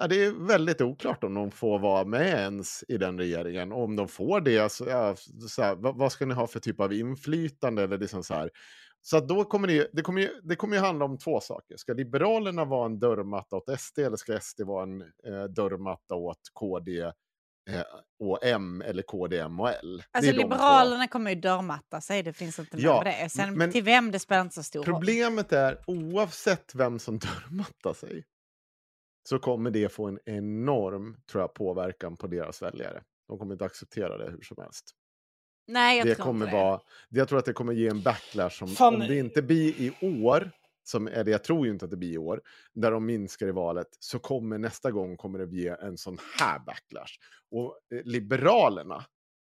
Ja, det är väldigt oklart om de får vara med ens i den regeringen. Och om de får det, så, ja, så här, vad, vad ska ni ha för typ av inflytande? Eller liksom så här. Så då kommer det, det, kommer ju, det kommer ju handla om två saker. Ska Liberalerna vara en dörrmatta åt SD eller ska SD vara en eh, dörrmatta åt KD eh, och M eller KD, M och L? Alltså de två. Liberalerna kommer ju dörrmatta sig, det finns inte Ja, med det. Sen men till vem det spelar inte så stor roll. Problemet är oavsett vem som dörrmattar sig så kommer det få en enorm tror jag, påverkan på deras väljare. De kommer inte acceptera det hur som helst. Nej, jag det tror kommer inte det. vara, jag tror att det kommer ge en backlash som Fan. om det inte blir i år, som, eller jag tror ju inte att det blir i år, där de minskar i valet, så kommer nästa gång kommer det ge en sån här backlash. Och eh, Liberalerna,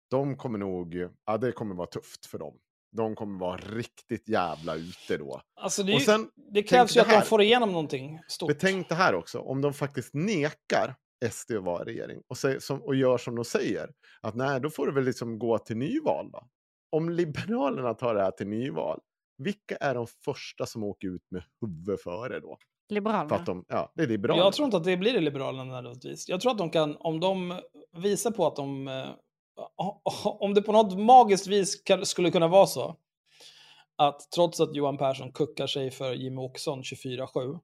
de kommer nog, ja det kommer vara tufft för dem. De kommer vara riktigt jävla ute då. Alltså det, sen, det krävs ju det att de får igenom någonting stort. Betänk det här också, om de faktiskt nekar SD att vara regering och, säger, som, och gör som de säger, att nej, då får det väl liksom gå till nyval då. Om Liberalerna tar det här till nyval, vilka är de första som åker ut med huvud före då? För Liberalerna. att de, ja, det är Liberalerna. Jag tror inte att det blir det Liberalerna nödvändigtvis. Jag tror att de kan, om de visar på att de... Om det på något magiskt vis skulle kunna vara så, att trots att Johan Persson kuckar sig för Jimmie Åkesson 24-7,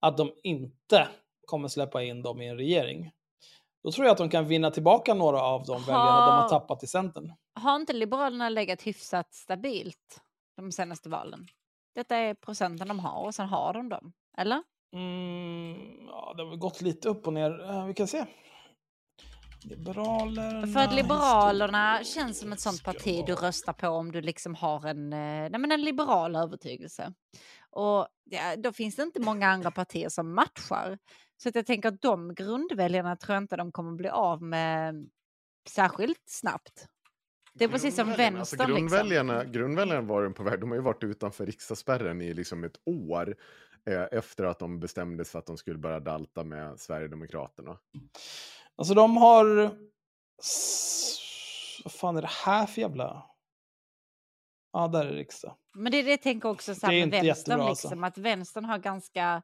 att de inte kommer släppa in dem i en regering. Då tror jag att de kan vinna tillbaka några av de väljarna de har Ha. tappat i Centern. Har inte Liberalerna legat hyfsat stabilt de senaste valen? Detta är procenten de har och sen har de dem. Eller? Mm, ja, det har gått lite upp och ner. Eh, vi kan se. Liberalerna... För att Liberalerna känns som ett sånt parti du röstar på om du liksom har en, eh, nej men en liberal övertygelse. Och ja, då finns det inte många andra partier som matchar. Så att jag tänker att de grundväljarna tror jag inte de kommer bli av med särskilt snabbt. Det är precis som alltså vänstern. liksom. grundväljarna, grundväljarna var de på väg, de har ju varit utanför riksdagsspärren i liksom ett år eh, efter att de bestämde sig för att de skulle börja dalta med Sverigedemokraterna. Alltså de har... Vad fan är det här för jävla... Ja, där är riksdag. Men det är det jag tänker också så här med inte vänstern, jättebra, alltså. liksom, att vänstern har ganska...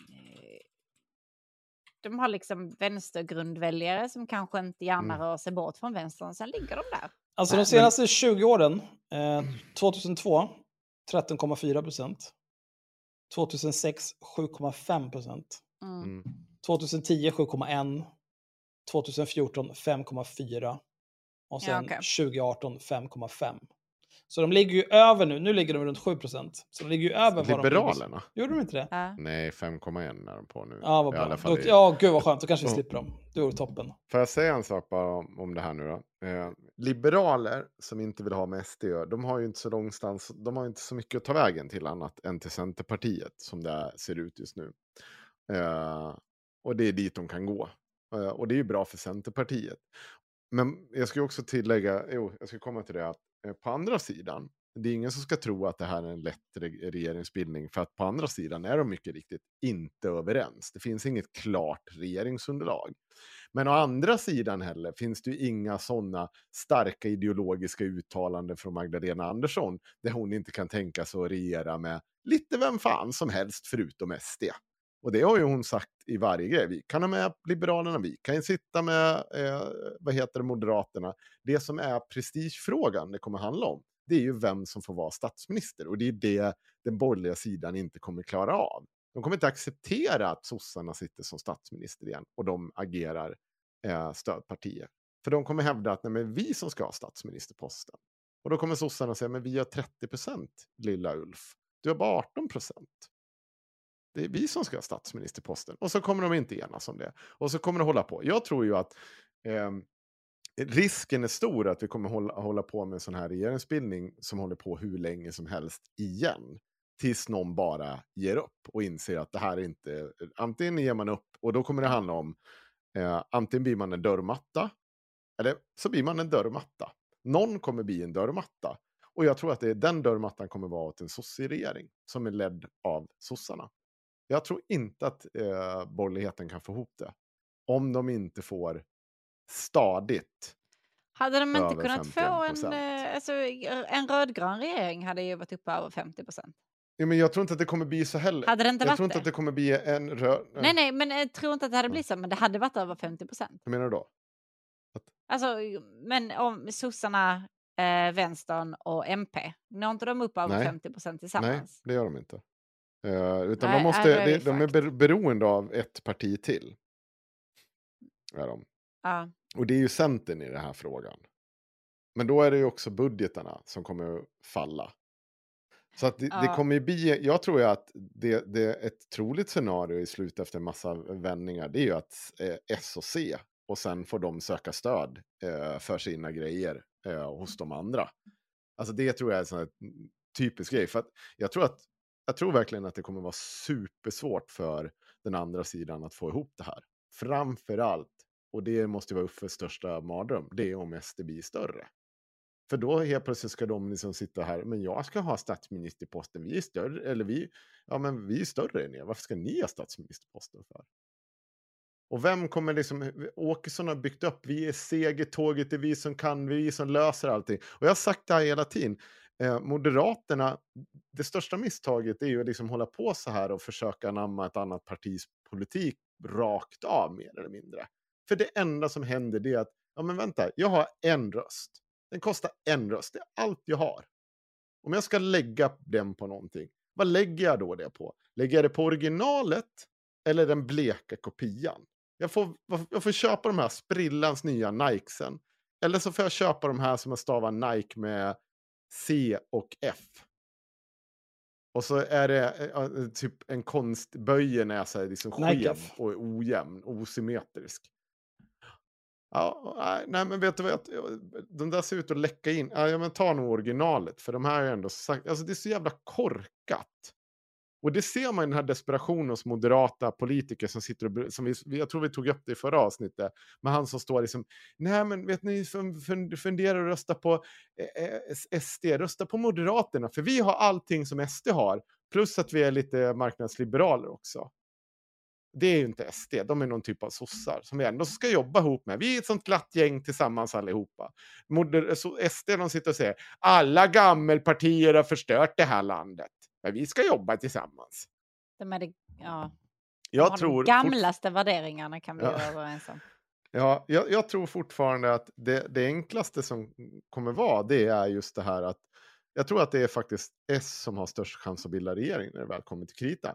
eh, De har liksom vänstergrundväljare som kanske inte gärna Mm. rör sig bort från vänstern, sen ligger de där. Alltså de senaste 20 åren, eh, 2002 13,4 procent. 2006 7,5 procent. Mm. Mm. 2010 7,1. 2014 5,4. Och Ja, sen okej. 2018 5,5. Så de ligger ju över nu, nu ligger de runt 7 procent. Så de ligger ju över vad de Liberalerna? Gjorde de inte det? Ja. Nej, 5,1 är de på nu. Ja, vad I alla bra. fall Då, i- ja, gud vad skönt. Då kanske vi Ja. slipper dem. Det vore toppen. Får jag säga en sak bara om, om det här nu då? Eh, liberaler som inte vill ha med SD de har ju inte så långstans, de har ju inte så mycket att ta vägen till annat än till Centerpartiet som det ser ut just nu. Eh, och det är dit de kan gå. Eh, och det är ju bra för Centerpartiet. Men jag ska också tillägga, jo, jag ska komma till det, att eh, på andra sidan det är ingen som ska tro att det här är en lätt regeringsbildning, för att på andra sidan är de mycket riktigt inte överens. Det finns inget klart regeringsunderlag. Men å andra sidan heller finns det ju inga sådana starka ideologiska uttalanden från Magdalena Andersson, där hon inte kan tänka sig att regera med lite vem fan som helst förutom SD. Och det har ju hon sagt i varje grej. Vi kan ha med Liberalerna, vi kan ju sitta med, eh, vad heter det, Moderaterna. Det som är prestigefrågan det kommer handla om, det är ju vem som får vara statsminister. Och det är det den borgerliga sidan inte kommer klara av. De kommer inte acceptera att sossarna sitter som statsminister igen och de agerar eh, stödpartier. För de kommer hävda att nej, men vi som ska ha statsministerposten. Och då kommer sossarna säga, men vi har 30 procent, lilla Ulf. Du har bara 18 procent. Det är vi som ska ha statsministerposten. Och så kommer de inte enas om det. Och så kommer det hålla på. Jag tror ju att eh, risken är stor att vi kommer hålla, hålla på med en sån här regeringsbildning som håller på hur länge som helst igen. Tills någon bara ger upp och inser att det här är inte... Antingen ger man upp och då kommer det handla om eh, antingen blir man en dörrmatta eller så blir man en dörrmatta. Någon kommer bli en dörrmatta. Och jag tror att det är den dörrmattan kommer vara åt en sosseregering som är ledd av sossarna. Jag tror inte att eh, borgerligheten kan få ihop det. Om de inte får stadigt. Hade de inte kunnat få 51%. en, eh, alltså, en rödgrön regering hade ju varit uppe över 50 procent. Ja, men jag tror inte att det kommer bli så heller. Hade det inte jag tror inte det? att det kommer bli en röd... Nej, nej, men jag tror inte att det hade blivit så, men det hade varit över 50 procent. Vad menar du då? Alltså, men om sossarna, eh, vänstern och MP, når inte de upp över Nej. 50 procent Nej, tillsammans? det gör de inte. Eh, utan Nej, de, måste, är det, de är beroende av ett parti till. Är de. Ja. Och det är ju Centern i den här frågan. Men då är det ju också budgetarna som kommer att falla. Så att det, det Ja. kommer ju bli, jag tror ju att det, det ett troligt scenario i slutet efter en massa vändningar, det är ju att eh, S och C, och sen får de söka stöd eh, för sina grejer eh, hos de andra. Alltså det tror jag är en sån här typisk grej, för att jag tror att jag tror verkligen att det kommer vara supersvårt för den andra sidan att få ihop det här. Framför allt, och det måste vara Uffes största mardröm, det är om SD blir större. För då helt plötsligt ska de liksom sitta här, men jag ska ha statsministerposten, vi är större, eller vi, ja men vi är större än er, varför ska ni ha statsministerposten för? Och vem kommer liksom, Åkesson har byggt upp, vi är segertåget, det är vi som kan, vi är vi som löser allting. Och jag har sagt det här hela tiden, eh, Moderaterna, det största misstaget är ju att liksom hålla på så här och försöka anamma ett annat partis politik rakt av mer eller mindre. För det enda som händer det är att, ja men vänta, jag har en röst. Den kostar en röst, det är allt jag har. Om jag ska lägga den på någonting, vad lägger jag då det på? Lägger jag det på originalet eller den bleka kopian? Jag får, jag får köpa de här sprillans nya Nikesen. Eller så får jag köpa de här som jag stavar Nike med C och F. Och så är det eh, eh, typ en konst, böjen är så här liksom skev och ojämn, osymmetrisk. Ja, nej, nej, men vet du vad? De där ser ut att läcka in. Ja, men ta nog originalet, för de här är ändå sagt, alltså det är så jävla korkat. Och det ser man i den här desperationen hos moderata politiker som sitter och, som vi, jag tror vi tog upp det i förra avsnittet, med han som står liksom, nej men vet ni, fundera och funderar rösta på eh, eh, SD, rösta på Moderaterna, för vi har allting som SD har, plus att vi är lite marknadsliberaler också. Det är ju inte SD, de är någon typ av sossar som vi ändå ska jobba ihop med. Vi är ett sånt glatt gäng tillsammans allihopa. Moder så SD de sitter och säger alla gammelpartier har förstört det här landet. Men vi ska jobba tillsammans. De är det, ja. Jag tror, de fort- gamlaste värderingarna kan vi Ja. vara överens om. ja, jag, jag tror fortfarande att det, det enklaste som kommer vara det är just det här att jag tror att det är faktiskt S som har störst chans att bilda regering när det väl kommer till kritan.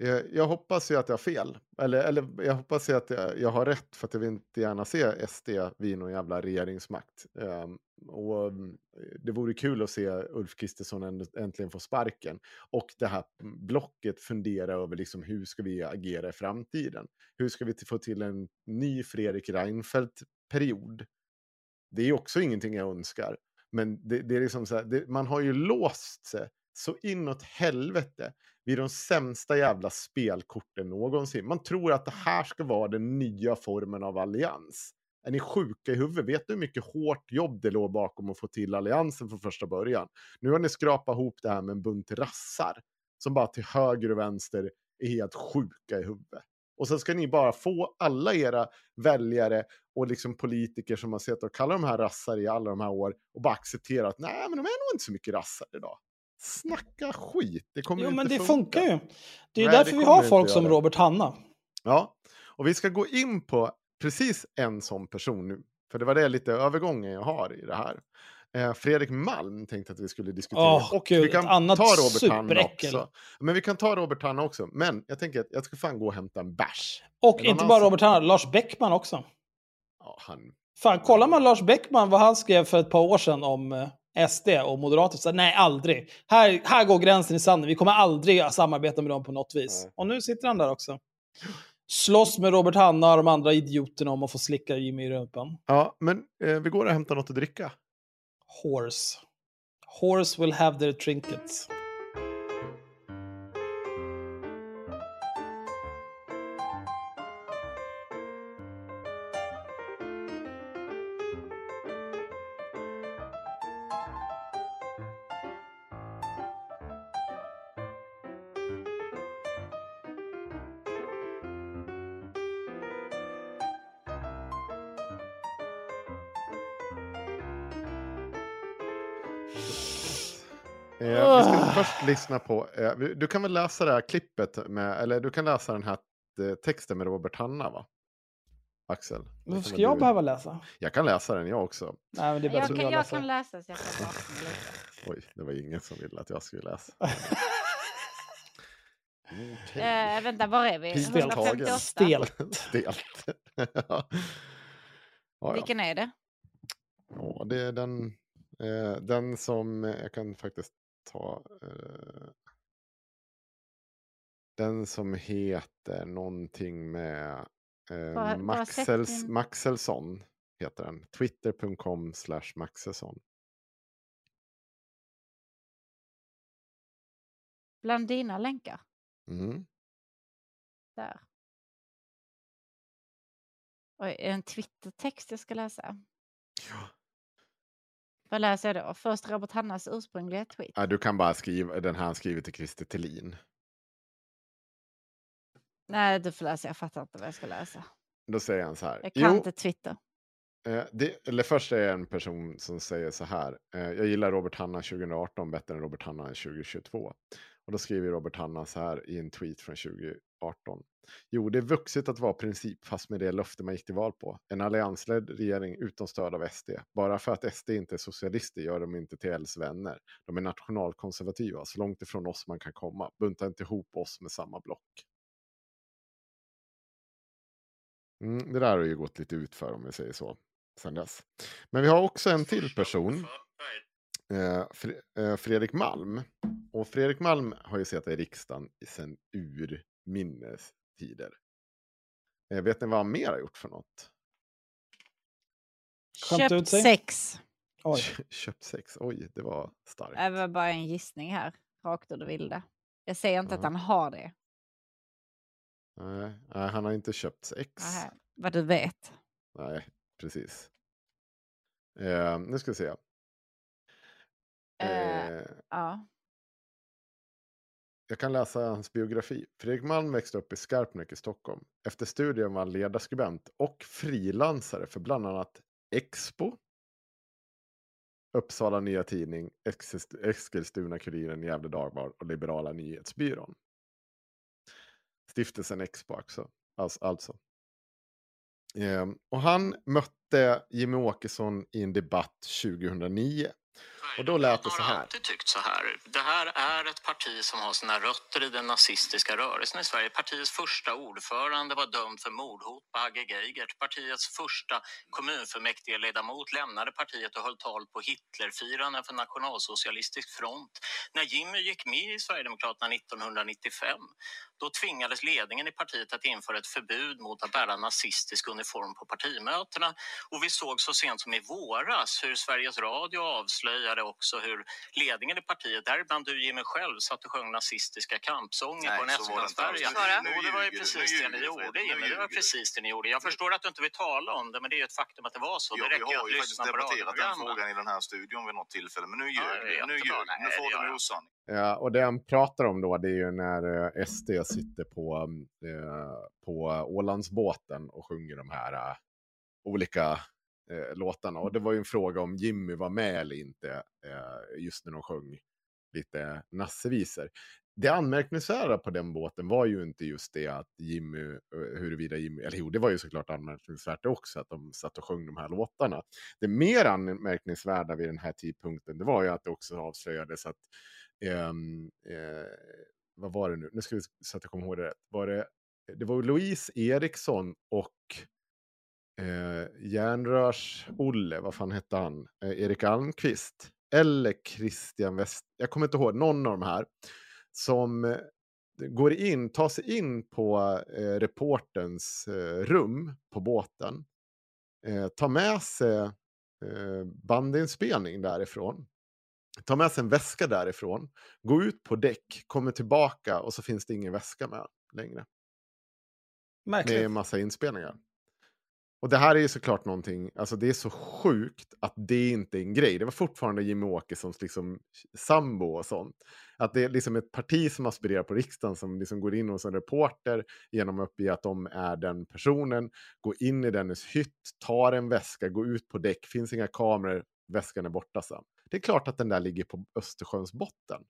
Eh, jag hoppas ju att jag har fel. Eller, eller jag hoppas ju att jag, jag har rätt för att jag vill inte gärna se SD vid någon jävla regeringsmakt. Um, och mm, det vore kul att se Ulf Kristersson äntligen få sparken. Och det här mm, blocket fundera över liksom hur ska vi agera i framtiden. Hur ska vi få till en ny Fredrik Reinfeldt-period? Det är också ingenting jag önskar. Men det, det är liksom så här, det, man har ju låst sig så inåt helvete vid de sämsta jävla spelkorten någonsin. Man tror att det här ska vara den nya formen av allians. Är ni sjuka i huvudet? Vet du hur mycket hårt jobb det låg bakom att få till alliansen från första början? Nu har ni skrapat ihop det här med en bunt rassar som bara till höger och vänster är helt sjuka i huvudet. Och så ska ni bara få alla era väljare och liksom politiker som har sett och kallar de här rassar i alla de här år och bara acceptera att nej, men de är nog inte så mycket rassar idag. Snacka skit, det kommer Jo, inte men det funka. funkar ju. Det är Nej, därför vi har folk som. Robert Hanna. Ja, och vi ska gå in på precis en sån person nu. För det var det lite övergången jag har i det här. Eh, Fredrik Malm tänkte att vi skulle diskutera. Åh, och gud, vi kan ta Robert Hanna också. Men vi kan ta Robert Hanna också. Men jag tänker att jag ska fan gå och hämta en bärs. Och inte bara som- Robert Hanna, Lars Bäckman också. Ja, han... Fan, kollar man Lars Bäckman vad han skrev för ett par år sedan om eh, SD och Moderater, så nej, aldrig. Här, här går gränsen i sanden. Vi kommer aldrig att samarbeta med dem på något vis. Nej. Och nu sitter han där också. Slåss med Robert Hanna och de andra idioterna om att få slicka Jimmy i rumpan. Ja, men eh, vi går och hämtar något att dricka. Horse. Horse will have their trinkets. Lyssna på, eh, du kan väl läsa det här klippet med, eller du kan läsa den här eh, texten med Robert Hanna va? Axel? Varför ska jag du- behöva läsa? Jag kan läsa den jag också. Nej, men det är Jag kan, jag jag läser. kan läsa så jag kan. Oj, det var ingen som ville att jag skulle läsa. Okej. Eh, vänta, var är vi? Pil 158. tagen. Stelt. Stelt. ja, ja. Vilken är det? ja, det är den, eh, den som jag kan faktiskt ta. Eh, den som heter någonting med eh, Bara- Maxels, Maxelsson. Heter den. Twitter.com slash Maxelsson. Bland dina länkar? Mm. Där. Oj, är det en Twitter-text jag ska läsa? Ja. Vad läser jag då? Först Robert Hannas ursprungliga tweet. Ja, du kan bara skriva den här han skriver till Christer Thelin. Nej, du får läsa. Jag fattar inte vad jag ska läsa. Då säger han så här. Jag kan inte Twitter. Eh, det, eller först är det en person som säger så här. Eh, jag gillar Robert Hanna 2018 bättre än Robert Hanna 2022. Och då skriver Robert Hanna så här i en tweet från 18. Jo, det är vuxet att vara principfast med det löfte man gick till val på. En alliansledd regering utan stöd av SD. Bara för att SD inte är socialister gör de inte till Ls vänner. De är nationalkonservativa, så långt ifrån oss man kan komma. Bunta inte ihop oss med samma block. Mm, det där har ju gått lite ut för om vi säger så. Sen dess. Men vi har också en till person. Eh, eh, Fredrik Malm. Och Fredrik Malm har ju suttit i riksdagen sedan ur tider. Eh, vet ni vad han mer har gjort för något? Köpt sex. Oj. Köpt sex. Oj, det var starkt. Det var bara en gissning här. Rakt ur det vilda. Jag säger inte att Ja. han har det. Nej, nej, han har inte köpt sex. Nähä, Vad du vet. Nej, precis. Eh, nu ska vi se. Eh, Eh, Ja. Jag kan läsa hans biografi. Fredrik Malm växte upp i Skarpnäck i Stockholm. Efter studier var han ledarskribent och frilansare för bland annat Expo, Uppsala Nya Tidning, Eskilstuna-Kuriren, Gävle Dagblad och Liberala Nyhetsbyrån. Stiftelsen Expo också. Alltså. alltså. Ehm, och han mötte Jimmy Åkesson i en debatt 2009. Och då lät det så har här. alltid tyckt så här. Det här är ett parti som har sina rötter i den nazistiska rörelsen i Sverige. Partiets första ordförande var dömd för mordhot på Hagge Geigert. Partiets första kommunfullmäktigeledamot lämnade partiet och höll tal på Hitlerfirande för Nationalsocialistisk front. När Jimmy gick med i Sverigedemokraterna 1995 då tvingades ledningen i partiet att införa ett förbud mot att bära nazistisk uniform på partimötena. Och vi såg så sent som i våras hur Sveriges Radio avslöjade avslöjade också hur ledningen i partiet, däribland du Jimmy själv, satt och sjöng nazistiska kampsånger på en eftermiddagsfärja. Jo, det var ju precis det ni gjorde Jimmy, det var precis det ni gjorde. Jag förstår att du inte vill tala om det, men det är ju ett faktum att det var så. Det Ja, vi räcker ju har att ju faktiskt lyssna på debatterat den frågan i den här studion vid något tillfälle, men nu ljög du. Nu ljög. Nu får det du jag. osanning. Ja, och det han pratar om då, det är ju när eh, SD sitter på, eh, på Ålandsbåten och sjunger de här eh, olika eh, låtarna. Och det var ju en fråga om Jimmy var med eller inte, eh, just när de sjöng lite nassevisor. Det anmärkningsvärda på den båten var ju inte just det att Jimmy, eh, huruvida Jimmy, eller jo, det var ju såklart anmärkningsvärt också att de satt och sjöng de här låtarna. Det mer anmärkningsvärda vid den här tidpunkten, det var ju att det också avslöjades att ehm, eh, vad var det nu? Nu ska vi så att jag kommer ihåg det rätt. Var det, det var Louise Eriksson och eh, Järnrörs-Olle, vad fan hette han? Eh, Erik Almqvist. Eller Christian West, jag kommer inte ihåg, någon av de här. Som eh, går in, tar sig in på eh, reportens eh, rum på båten. Eh, tar med sig eh, bandinspelning därifrån. Tar med sig en väska därifrån. Går ut på däck, kommer tillbaka och så finns det ingen väska med längre. Märkligt. Med en massa inspelningar. Och det här är ju såklart någonting, alltså det är så sjukt att det inte är en grej. Det var fortfarande Jimmy Åkessons liksom sambo och sånt. Att det är liksom ett parti som aspirerar på riksdagen som liksom går in hos en reporter genom att uppge att de är den personen, går in i dennes hytt, tar en väska, går ut på däck, finns inga kameror, väskan är borta sen. Det är klart att den där ligger på Östersjöns botten.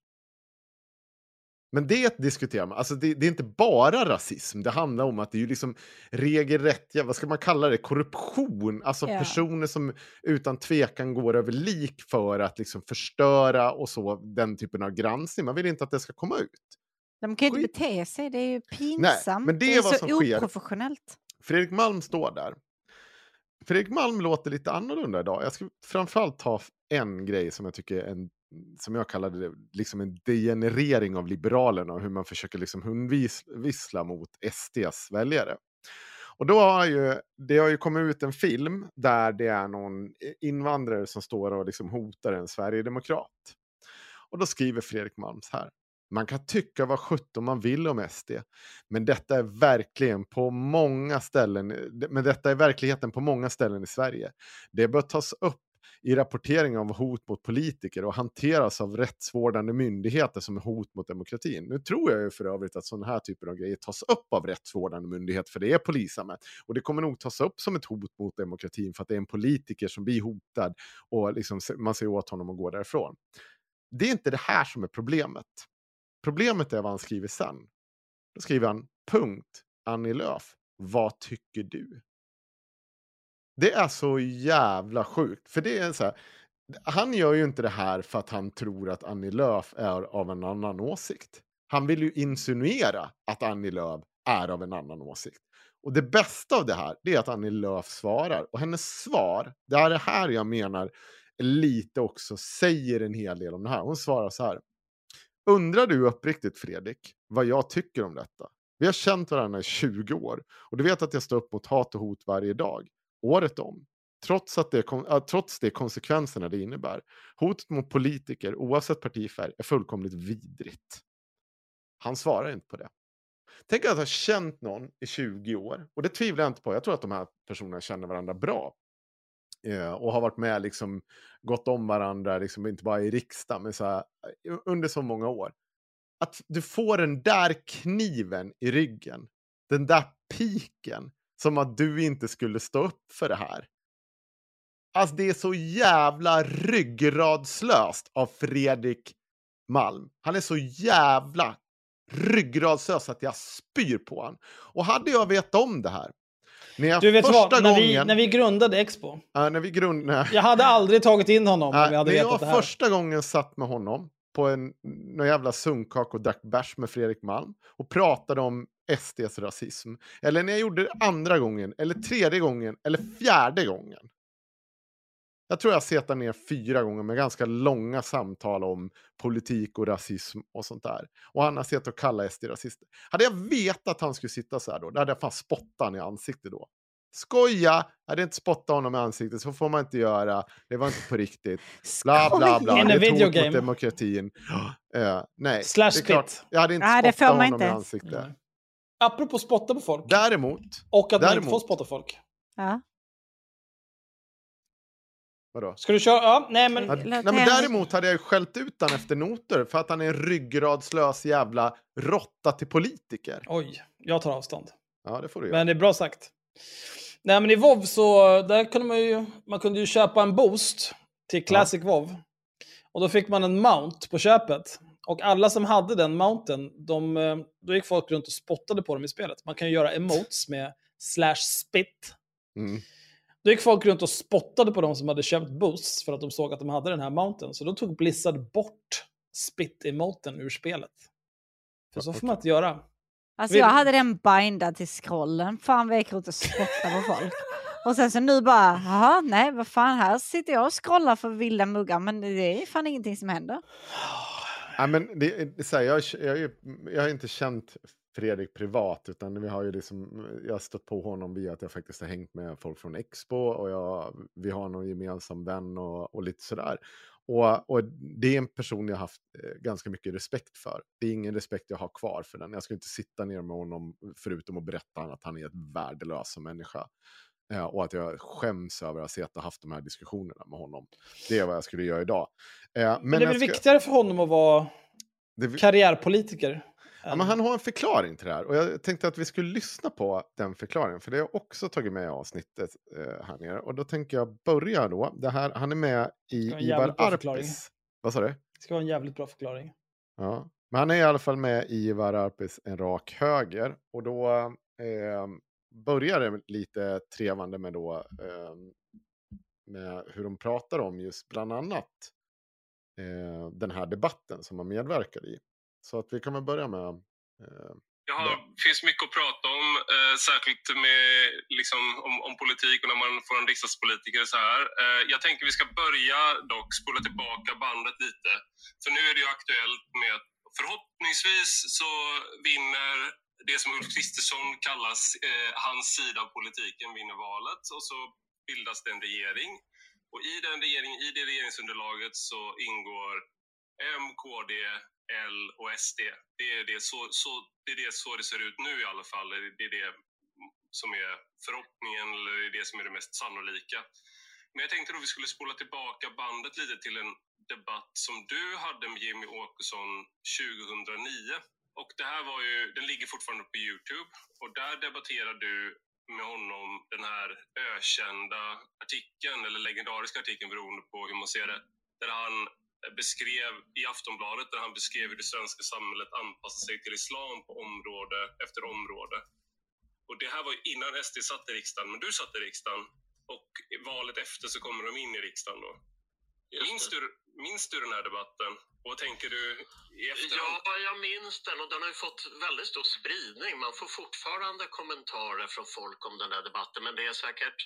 Men det diskuterar man, alltså det, det är inte bara rasism, det handlar om att det är ju liksom regelrätt, ja, vad ska man kalla det, korruption, alltså Ja. personer som utan tvekan går över lik för att liksom förstöra och så, den typen av granskning. Man vill inte att det ska komma ut. De kan ju inte bete sig, det är ju pinsamt. men det det är så som sker. oprofessionellt. Fredrik Malm står där. Fredrik Malm låter lite annorlunda idag. Jag ska framförallt ta en grej som jag tycker är en, som jag kallade det, liksom en degenerering av Liberalerna och hur man försöker liksom hundvissla mot SDs väljare. Och då har ju, det har ju kommit ut en film där det är någon invandrare som står och liksom hotar en sverigedemokrat. Och då skriver Fredrik Malm så här. Man kan tycka vad sjutton man vill om SD, men detta är verkligen på många ställen, men detta är verkligheten på många ställen i Sverige. Det bör tas upp i rapportering av hot mot politiker och hanteras av rättsvårdande myndigheter som är hot mot demokratin. Nu tror jag ju för övrigt att sådana här typer av grejer tas upp av rättsvårdande myndigheter, för det är polisanmält. Och det kommer nog tas upp som ett hot mot demokratin för att det är en politiker som blir hotad och liksom man ser åt honom att gå därifrån. Det är inte det här som är problemet. Problemet är vad han skriver sen. Då skriver han punkt Annie Lööf. Vad tycker du? Det är så jävla sjukt. För det är så här. Han gör ju inte det här för att han tror att Annie Lööf är av en annan åsikt. Han vill ju insinuera att Annie Lööf är av en annan åsikt. Och det bästa av det här, det är att Annie Lööf svarar. Och hennes svar, det är det här jag menar lite också säger en hel del om det här. Hon svarar så här. Undrar du uppriktigt Fredrik vad jag tycker om detta? Vi har känt varandra i 20 år och du vet att jag står upp mot hat och hot varje dag, året om. Trots, att det, trots det konsekvenserna det innebär. Hotet mot politiker, oavsett partifärg, är fullkomligt vidrigt. Han svarar inte på det. Tänk att ha känt någon i 20 år, och det tvivlar jag inte på. Jag tror att de här personerna känner varandra bra. Eh, och har varit med, liksom, gått om varandra, liksom, inte bara i riksdagen, men så här, eh, under så många år. Att du får den där kniven i ryggen, den där piken, som att du inte skulle stå upp för det här. Alltså det är så jävla ryggradslöst av Fredrik Malm. Han är så jävla ryggradslös att jag spyr på han. Och hade jag vetat om det här, när jag Du vet vad, när vi, gången... när vi grundade Expo, Ja, när vi grund... nej. jag hade aldrig tagit in honom om Nej, jag hade när vetat jag det här. första gången satt med honom på en någon jävla sunkak och drack bärs med Fredrik Malm och pratade om SDs rasism. Eller när jag gjorde det andra gången, eller tredje gången, eller fjärde gången. Jag tror jag setar ner fyra gånger med ganska långa samtal om politik och rasism och sånt där. Och han har sett och kalla SD rasister. Hade jag vetat att han skulle sitta så här då, då hade jag fan spottat han i ansiktet då. Skoja! Jag hade inte spottat honom i ansiktet, så får man inte göra. Det var inte på riktigt. Bla, bla, bla. In Det är ett hot mot demokratin. Eh, nej, Slash det är klart. Jag hade inte Nej, spottat honom i inte. ansiktet. Apropå spotta på folk. Däremot, Och att man inte Däremot- får spotta folk. Ja. vadå? Ska du köra? Ja, nej men... Ja, Låt nej, men däremot hade jag ju skällt ut han efter noter för att han är en ryggradslös jävla råtta till politiker. Oj, jag tar avstånd. Ja, det får du göra. Men det är bra sagt. Nej men i WoW så, där kunde man ju, man kunde ju köpa en boost till Classic WoW. Och då fick man en mount på köpet. Och alla som hade den mounten, de, eh, då gick folk runt och spottade på dem i spelet. Man kan ju göra emotes med slash spit. Mm. Då gick folk runt och spottade på de som hade köpt boosts för att de såg att de hade den här mounten. Så då tog Blizzard bort spit-emoten ur spelet. För så får man inte göra. Alltså jag hade den bindad till scrollen. Fan vad jag gick runt och spottade på folk. Och sen så nu bara, jaha, nej vad fan, här sitter jag och scrollar för vilda muggar men det är fan ingenting som händer. Ja, men det, så här, jag, jag, jag har inte känt Fredrik privat, utan vi har ju liksom, jag har stött på honom via att jag faktiskt har hängt med folk från Expo och jag, vi har någon gemensam vän och, och lite sådär. Och, och det är en person jag har haft eh, ganska mycket respekt för. Det är ingen respekt jag har kvar för den. Jag ska inte sitta ner med honom förutom att berätta att han är ett värdelös människa. Eh, och att jag skäms över att ha haft de här diskussionerna med honom. Det är vad jag skulle göra idag. Eh, Men, det är väl ska- viktigare för honom att vara det- karriärpolitiker. Ja, men han har en förklaring till det här och jag tänkte att vi skulle lyssna på den förklaringen för det har jag också tagit med i avsnittet eh, här nere. Och då tänker jag börja då. Det här, han är med i Ivar. Arpis. Vad sa du? Det ska vara en jävligt bra förklaring. Ja. Men han är i alla fall med i Ivar Arpis En rak höger. Och då eh, börjar det lite trevande med, då, eh, med hur de pratar om just bland annat eh, den här debatten som man medverkar i. Så att vi kan väl börja med eh, det finns mycket att prata om, eh, särskilt med, liksom, om, om politik och när man får en riksdagspolitiker så här. Eh, jag tänker vi ska börja dock spola tillbaka bandet lite. För nu är det ju aktuellt med att förhoppningsvis så vinner det som Ulf Kristersson kallas eh, hans sida av politiken vinner valet och så bildas det en regering. Och i den regeringen, i det regeringsunderlaget så ingår M, KD, L och SD. Det är det så, så, det, är det så det ser ut nu i alla fall. Det är det som är förhoppningen, eller det är det som är det mest sannolika. Men jag tänkte då vi skulle spola tillbaka bandet lite till en debatt som du hade med Jimmy Åkesson 2009. Och det här var ju, den ligger fortfarande på Youtube och där debatterar du med honom den här ökända artikeln, eller legendariska artikeln beroende på hur man ser det, där han beskrev i Aftonbladet, där han beskrev hur det svenska samhället anpassar sig till islam på område efter område. Och det här var ju innan SD satt i riksdagen, men du satt i riksdagen och i valet efter så kommer de in i riksdagen då. Minns du, minns du den här debatten? Och vad tänker du i efterhand? Ja, jag minns den och den har ju fått väldigt stor spridning. Man får fortfarande kommentarer från folk om den här debatten, men det är säkert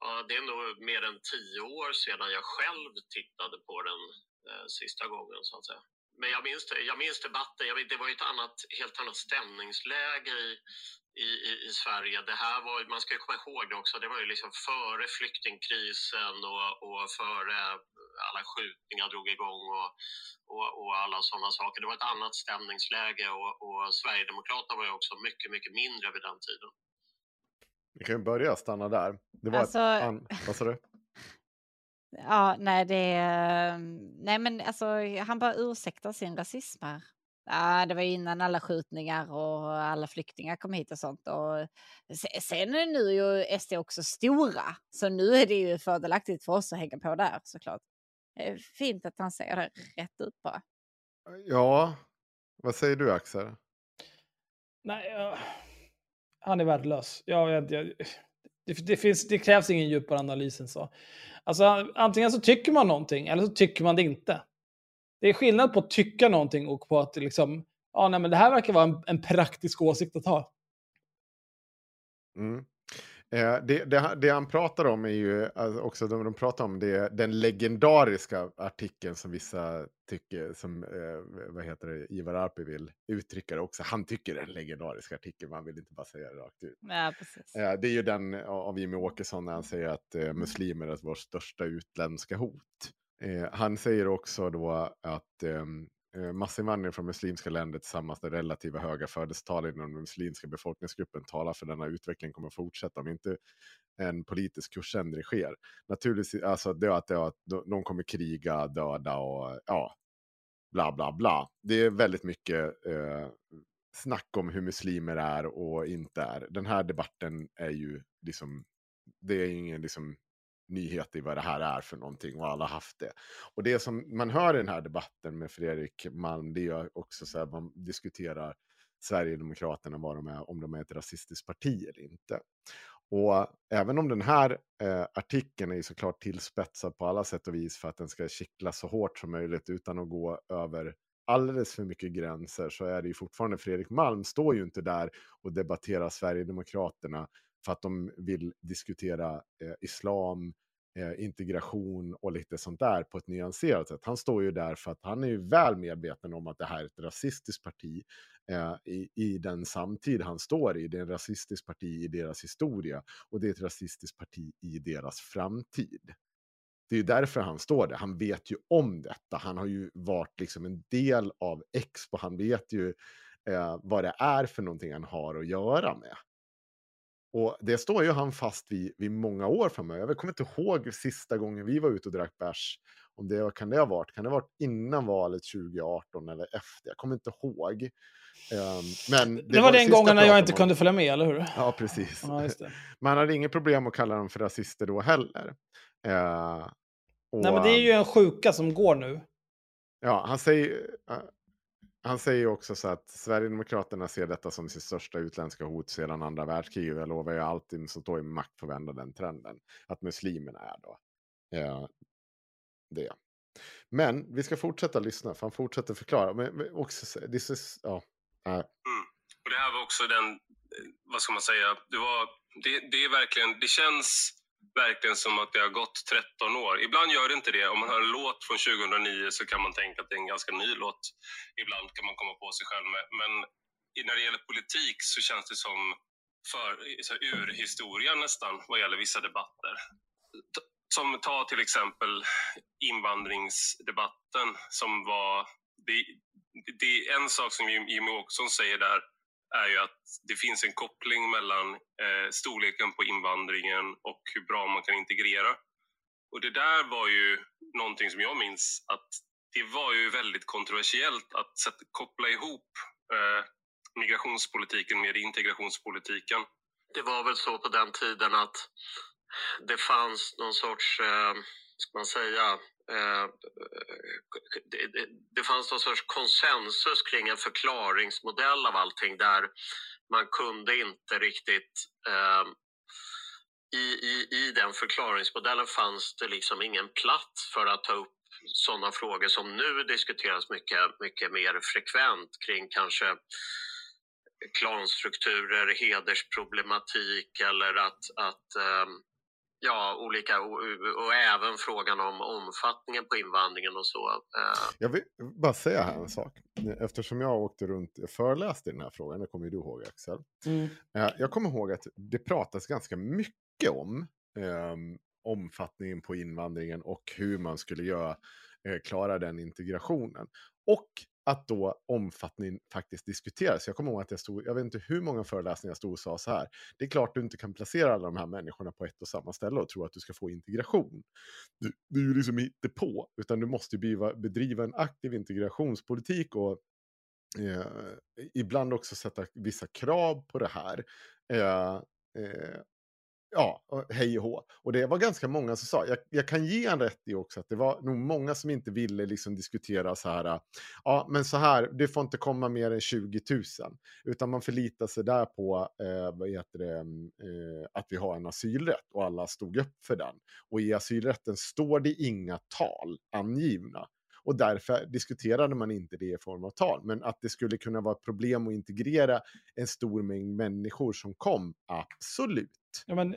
Ja, det är nog mer än tio år sedan jag själv tittade på den eh, sista gången så att säga. Men jag minns, det, jag minns debatten, jag vet, det var ju ett annat, helt annat stämningsläge i, i, i, i Sverige. Det här var, man ska ju komma ihåg det också, det var ju liksom före flyktingkrisen och, och före alla skjutningar drog igång och, och, och alla sådana saker. Det var ett annat stämningsläge och, och Sverigedemokraterna var ju också mycket, mycket mindre vid den tiden. Vi kan ju börja stanna där. Det var Alltså- ett an... Vad sa du? Ja, nej det är... Nej men alltså han bara ursäktar sin rasism här. Ja, det var innan alla skjutningar och alla flyktingar kom hit och sånt. Och se- sen är nu ju SD också stora, så nu är det ju fördelaktigt för oss att hänga på där såklart. Det är Fint att han säger det rätt ut bara. Ja, vad säger du Axel? Nej, jag... han är värdelös. Jag, jag, jag, det, det, finns, det krävs ingen djupare analys än så. Alltså, antingen så tycker man någonting eller så tycker man det inte. Det är skillnad på att tycka någonting och på att liksom, ja, nej, men det här verkar vara en, en praktisk åsikt att ha. Mm. Eh, det, det, det, han pratar om är ju alltså också de, de pratar om det, den legendariska artikeln som vissa tycker, som eh, vad heter det, Ivar Arpi vill uttrycka det också. Han tycker det är en legendarisk artikel, man vill inte bara säga det rakt ut. Ja, precis. Eh, det är ju den av Jimmie Åkesson när han säger att eh, muslimer är vårt största utländska hot. Eh, han säger också då att ehm, eh, Eh, massinvandring från muslimska länder tillsammans med relativa höga födelsetal inom den muslimska befolkningsgruppen talar för denna utveckling kommer att fortsätta om inte en politisk kursändring sker. Naturligtvis, alltså det att, det att de kommer kriga, döda och ja, bla bla bla. Det är väldigt mycket eh, snack om hur muslimer är och inte är. Den här debatten är ju liksom, det är ingen liksom nyhet i vad det här är för någonting och alla har haft det. Och det som man hör i den här debatten med Fredrik Malm, det är också så här, man diskuterar Sverigedemokraterna, vad de är, om de är ett rasistiskt parti eller inte. Och även om den här eh, artikeln är såklart tillspetsad på alla sätt och vis för att den ska kittla så hårt som möjligt utan att gå över alldeles för mycket gränser så är det ju fortfarande Fredrik Malm står ju inte där och debatterar Sverigedemokraterna för att de vill diskutera eh, islam, eh, integration och lite sånt där på ett nyanserat sätt. Han står ju där för att han är ju väl medveten om att det här är ett rasistiskt parti eh, i, i den samtid han står i. Det är ett rasistiskt parti i deras historia och det är ett rasistiskt parti i deras framtid. Det är ju därför han står där. Han vet ju om detta. Han har ju varit liksom en del av Expo. Han vet ju eh, vad det är för någonting han har att göra med. Och det står ju han fast vid, vid många år framöver. Jag kommer inte ihåg sista gången vi var ute och drack bärs. Om det, kan det ha varit? Kan det ha varit innan valet 2018 eller efter? Jag kommer inte ihåg. Um, men det, det var, var den gången när jag inte kunde följa med, eller hur? Ja, precis. Ja, Man hade inget problem att kalla dem för rasister då heller. Uh, och, Nej, men det är ju en sjuka som går nu. Ja, han säger, han säger också så att Sverigedemokraterna ser detta som sitt största utländska hot sedan andra världskriget. Jag lovar ju alltid som står i makt för att vända den trenden. Att muslimerna är då eh, det. Men vi ska fortsätta lyssna, för han fortsätter förklara. Men också, this is, ja, äh. mm. Och det här var också den, eh, vad ska man säga, det, var, det, det är verkligen, det känns verkligen som att det har gått 13 år. Ibland gör det inte det. Om man hör en låt från 2009 så kan man tänka att det är en ganska ny låt. Ibland kan man komma på sig själv med. Men när det gäller politik så känns det som för, så urhistorien nästan vad gäller vissa debatter. Som ta till exempel invandringsdebatten som var... Det, det är en sak som Jimmy Åkesson säger där är ju att det finns en koppling mellan eh, storleken på invandringen och hur bra man kan integrera. Och det där var ju någonting som jag minns att det var ju väldigt kontroversiellt att sätta, koppla ihop eh, migrationspolitiken med integrationspolitiken. Det var väl så på den tiden att det fanns någon sorts, eh, ska man säga, Eh, det, det, fanns någon sorts konsensus kring en förklaringsmodell av allting där man kunde inte riktigt eh, i, i, I den förklaringsmodellen fanns det liksom ingen plats för att ta upp sådana frågor som nu diskuteras mycket, mycket mer frekvent kring kanske klanstrukturer, hedersproblematik eller att, att eh, Ja, olika och, och, även frågan om omfattningen på invandringen och så. Eh. Jag vill bara säga här en sak. Eftersom jag åkte runt och föreläste i den här frågan, det kommer ju du ihåg Axel. Mm. Eh, jag kommer ihåg att det pratas ganska mycket om um, omfattningen på invandringen och hur man skulle göra, eh, klara den integrationen. Och att då omfattningen faktiskt diskuteras. Jag kommer ihåg att jag stod, jag vet inte hur många föreläsningar jag stod och sa så här. Det är klart du inte kan placera alla de här människorna på ett och samma ställe och tro att du ska få integration. Du, det är ju liksom inte på, utan du måste bedriva, bedriva en aktiv integrationspolitik och eh, ibland också sätta vissa krav på det här. Eh, eh, ja, hej och hå. Och det var ganska många som sa, jag, jag, kan ge en rätt i också, att det var nog många som inte ville liksom diskutera så här, ja men så här, det får inte komma mer än 20 000, utan man förlitar sig där på, eh, vad heter det, mm, eh, att vi har en asylrätt och alla stod upp för den. Och i asylrätten står det inga tal angivna. Och därför diskuterade man inte det i form av tal. Men att det skulle kunna vara ett problem att integrera en stor mängd människor som kom, absolut. Ja, men,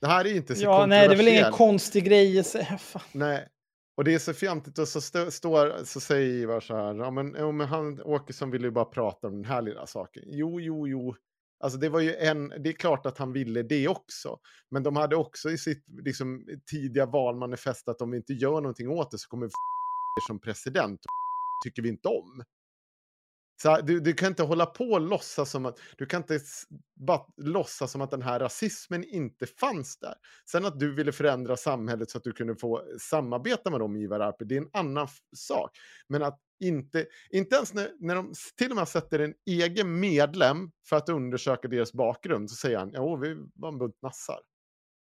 Det här är inte så ja nej, det är väl ingen konstig grej. Fan. Nej. Och det är så fjantigt och så, stå, står, så säger Ivar så här, ja men, ja, men han, Åkesson ville ju bara prata om den här lilla saken. Jo, jo, jo. Alltså det var ju en, det är klart att han ville det också. Men de hade också i sitt liksom, tidiga valmanifest att om vi inte gör någonting åt det så kommer vi som president. tycker vi inte om. Så du, du kan inte hålla på och låtsas som att, du kan inte bara låtsas som att den här rasismen inte fanns där. Sen att du ville förändra samhället så att du kunde få samarbeta med dem, Ivar Arpi, det är en annan sak. Men att inte, inte ens när, när de till och med sätter en egen medlem för att undersöka deras bakgrund, så säger han, ja, vi var en bunt nassar.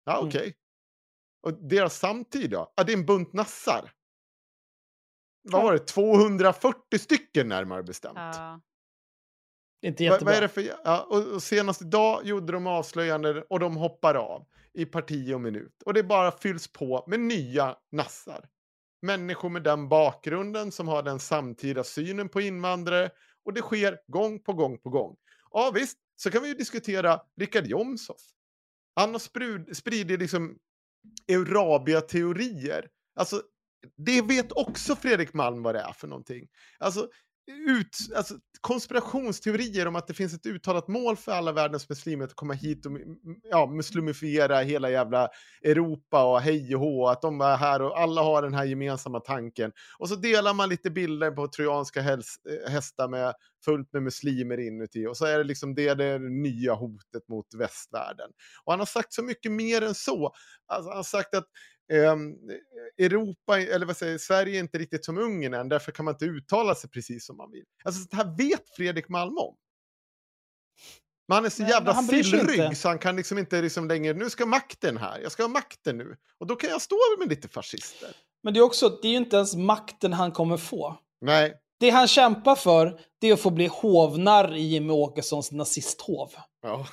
Ja, Mm. okej. Och deras samtid då? Ja, det är en bunt nassar. Vad var det? 240 stycken närmare bestämt. Ja. Inte jättebra. vad är det för... Ja, och, och senast idag gjorde de avslöjanden och de hoppar av i parti och minut. Och det bara fylls på med nya nassar. Människor med den bakgrunden som har den samtida synen på invandrare. Och det sker gång på gång på gång. Ja visst, så kan vi ju diskutera Richard Jomshof. Han har sprud, spridit liksom Eurabia-teorier. Alltså, det vet också Fredrik Malm vad det är för någonting. Alltså, ut, alltså, konspirationsteorier om att det finns ett uttalat mål för alla världens muslimer att komma hit och ja, muslimifiera hela jävla Europa och hej och hå, att de är här och alla har den här gemensamma tanken. Och så delar man lite bilder på trojanska eh, hästar med fullt med muslimer inuti och så är det liksom det, det är det nya hotet mot västvärlden. Och han har sagt så mycket mer än så. Alltså, han har sagt att Europa, eller vad säger Sverige är inte riktigt som Ungern än, därför kan man inte uttala sig precis som man vill. Alltså det här vet Fredrik Malm om. Men han är så Nej, jävla sillrygg så han kan liksom inte liksom längre, nu ska makten här, jag ska ha makten nu. Och då kan jag stå med lite fascister. Men det är också, det är ju inte ens makten han kommer få. Nej, Det han kämpar för, det är att få bli hovnarr i Jimmy Åkessons nazisthov. ja.